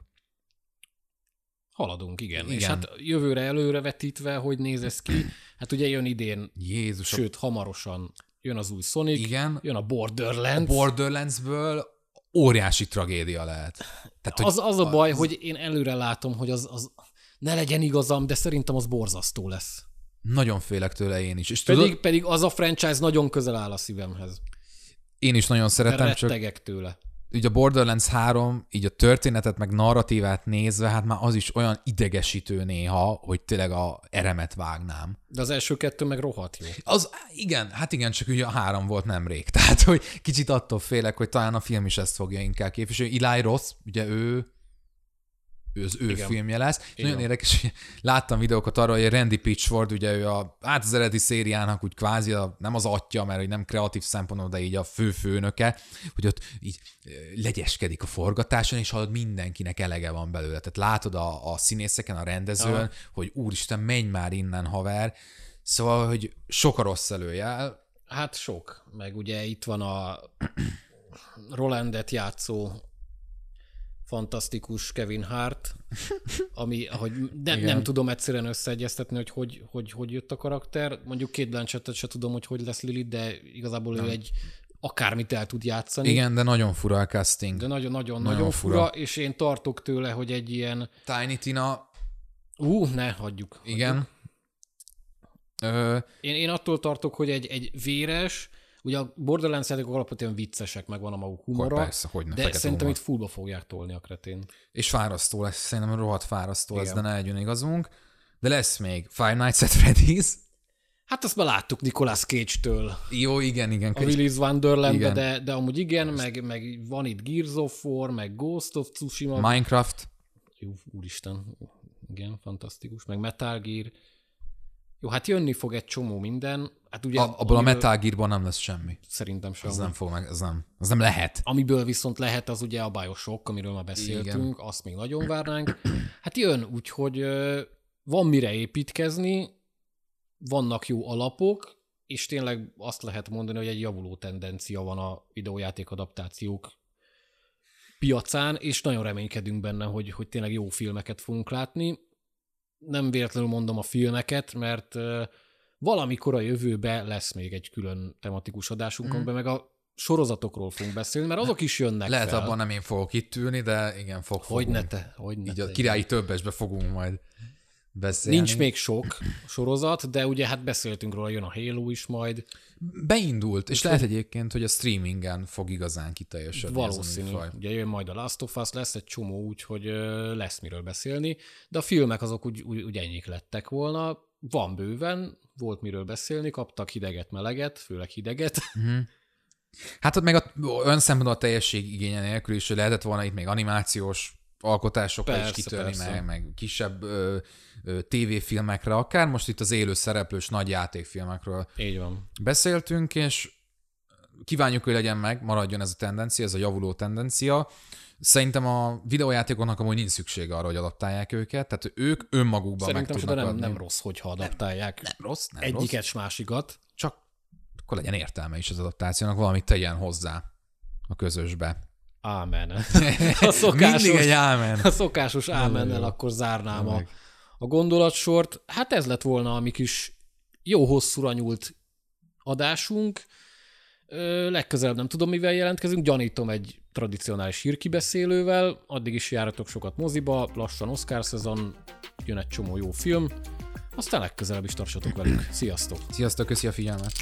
Haladunk, igen. Igen. És hát jövőre előrevetítve, hogy néz ez ki, hát ugye jön idén, Jézus, a- sőt, hamarosan jön az új Sonic, igen, jön a a Borderlands. Borderlandsből óriási tragédia lehet. Tehát, az, az a baj, hogy én előre látom, hogy az, az ne legyen igazam, de szerintem az borzasztó lesz. Nagyon félek tőle én is. És Pedig, tudod, pedig az a franchise nagyon közel áll a szívemhez. én is nagyon De szeretem, csak rettegek tőle. így a Borderlands 3, így a történetet, meg narratívát nézve, hát már az is olyan idegesítő néha, hogy tényleg a eremet vágnám. De az első kettő meg rohadt jó. Az, igen, hát igen, csak ugye a három volt nemrég. Tehát, hogy kicsit attól félek, hogy talán a film is ezt fogja inkább képviselni. Eli Roth, ugye ő az ő Igen. Filmje lesz. És Igen. nagyon érdekes, hogy láttam videókat arról, hogy Randy Pitchford, ugye ő a, hát az eredeti szériának úgy kvázi a, nem az atya, mert hogy nem kreatív szempontból, de így a fő-főnöke, hogy ott így ö, legyeskedik a forgatáson, és hallod, mindenkinek elege van belőle. Tehát látod a, a színészeken, a rendezőn, Aha. hogy úristen, menj már innen, haver. Szóval, hogy sok a rossz előjel. Hát sok. Meg ugye itt van a Rolandet játszó fantasztikus Kevin Hart, ami, ahogy nem, Igen. nem tudom egyszerűen összeegyeztetni, hogy hogy, hogy hogy jött a karakter. Mondjuk két Blanchettet se tudom, hogy hogy lesz Lilith, de igazából ő egy akármit el tud játszani. Igen, de nagyon fura a casting. De De... nagyon-nagyon Nagyon nagyon fura. fura, és én tartok tőle, hogy egy ilyen, Tiny Tina, ú, ne, hagyjuk. igen. Ö, Én, én attól tartok, hogy egy, egy véres, ugye a Borderlands játékok alapvetően viccesek, meg van a maguk humora, persze, hogy ne, de szerintem humor. itt fullba fogják tolni a kretén. és fárasztó lesz, szerintem rohadt fárasztó lesz, Igen. de ne legyen igazunk. De lesz még Five Nights at Freddy's. Hát azt már láttuk Nicolas Cage-től Jó, igen, igen. a Willy's Wonderland, de, de amúgy igen, meg, meg van itt Gears of War, meg Ghost of Tsushima. Minecraft. Jó, úristen, igen, fantasztikus. Meg Metal Gear. Jó, hát jönni fog egy csomó minden. Hát ugye, A, abból a amiből Metal Gearból nem lesz semmi. Szerintem sem. Az nem fog meg, az nem, az nem lehet. Amiből viszont lehet, az ugye a Bioshock, amiről már beszéltünk, Igen. azt még nagyon várnánk. Hát jön, úgyhogy van mire építkezni, vannak jó alapok, és tényleg azt lehet mondani, hogy egy javuló tendencia van a videójáték adaptációk piacán, és nagyon reménykedünk benne, hogy, hogy tényleg jó filmeket fogunk látni. Nem véletlenül mondom a filmeket, mert valamikor a jövőbe lesz még egy külön tematikus adásunk, mm. amiben meg a sorozatokról fogunk beszélni, mert azok is jönnek Lehet fel. abban nem én fogok itt ülni, de igen, fog Hogy fogunk. ne te, hogy ne Így te. a királyi többesbe fogunk majd beszélni. Nincs még sok sorozat, de ugye hát beszéltünk róla, jön a Halo is majd. Beindult, és lehet egyébként, hogy a streamingen fog igazán kiteljesedni Valószínű. ez. Ugye jön majd a Last of Us, lesz egy csomó, úgyhogy ö, lesz miről beszélni, de a filmek azok úgy, úgy, úgy ennyik lettek volna. Van bőven, volt miről beszélni, kaptak hideget, meleget, főleg hideget. Hát ott meg a, olyan szempontból a teljesség igénye nélkül is hogy lehetett volna itt még animációs alkotásokra is Persze, kitörni, persze. meg, meg kisebb ö, ö, tévéfilmekre, akár most itt az élő szereplős nagy játékfilmekről Így van. beszéltünk, és kívánjuk, hogy legyen meg, maradjon ez a tendencia, ez a javuló tendencia. Szerintem a videójátékoknak amúgy nincs szüksége arra, hogy adaptálják őket, tehát ők önmagukban Szerintem meg tudnak nem, adni. nem rossz, hogyha adaptálják nem rossz, nem rossz, egyiket s másikat. csak akkor legyen értelme is az adaptációnak, valamit tegyen hozzá a közösbe. Ámen. A szokásos, Mindig egy ámen. a szokásos ámennel akkor zárnám a, a gondolatsort. Hát ez lett volna a mi kis jó hosszúra nyúlt adásunk. Ö, legközelebb nem tudom, mivel jelentkezünk. Gyanítom egy tradicionális hírkibeszélővel. Addig is járatok sokat moziba, lassan Oscar szezon, jön egy csomó jó film. Aztán legközelebb is tartsatok velünk. Sziasztok! Sziasztok, köszi a figyelmet!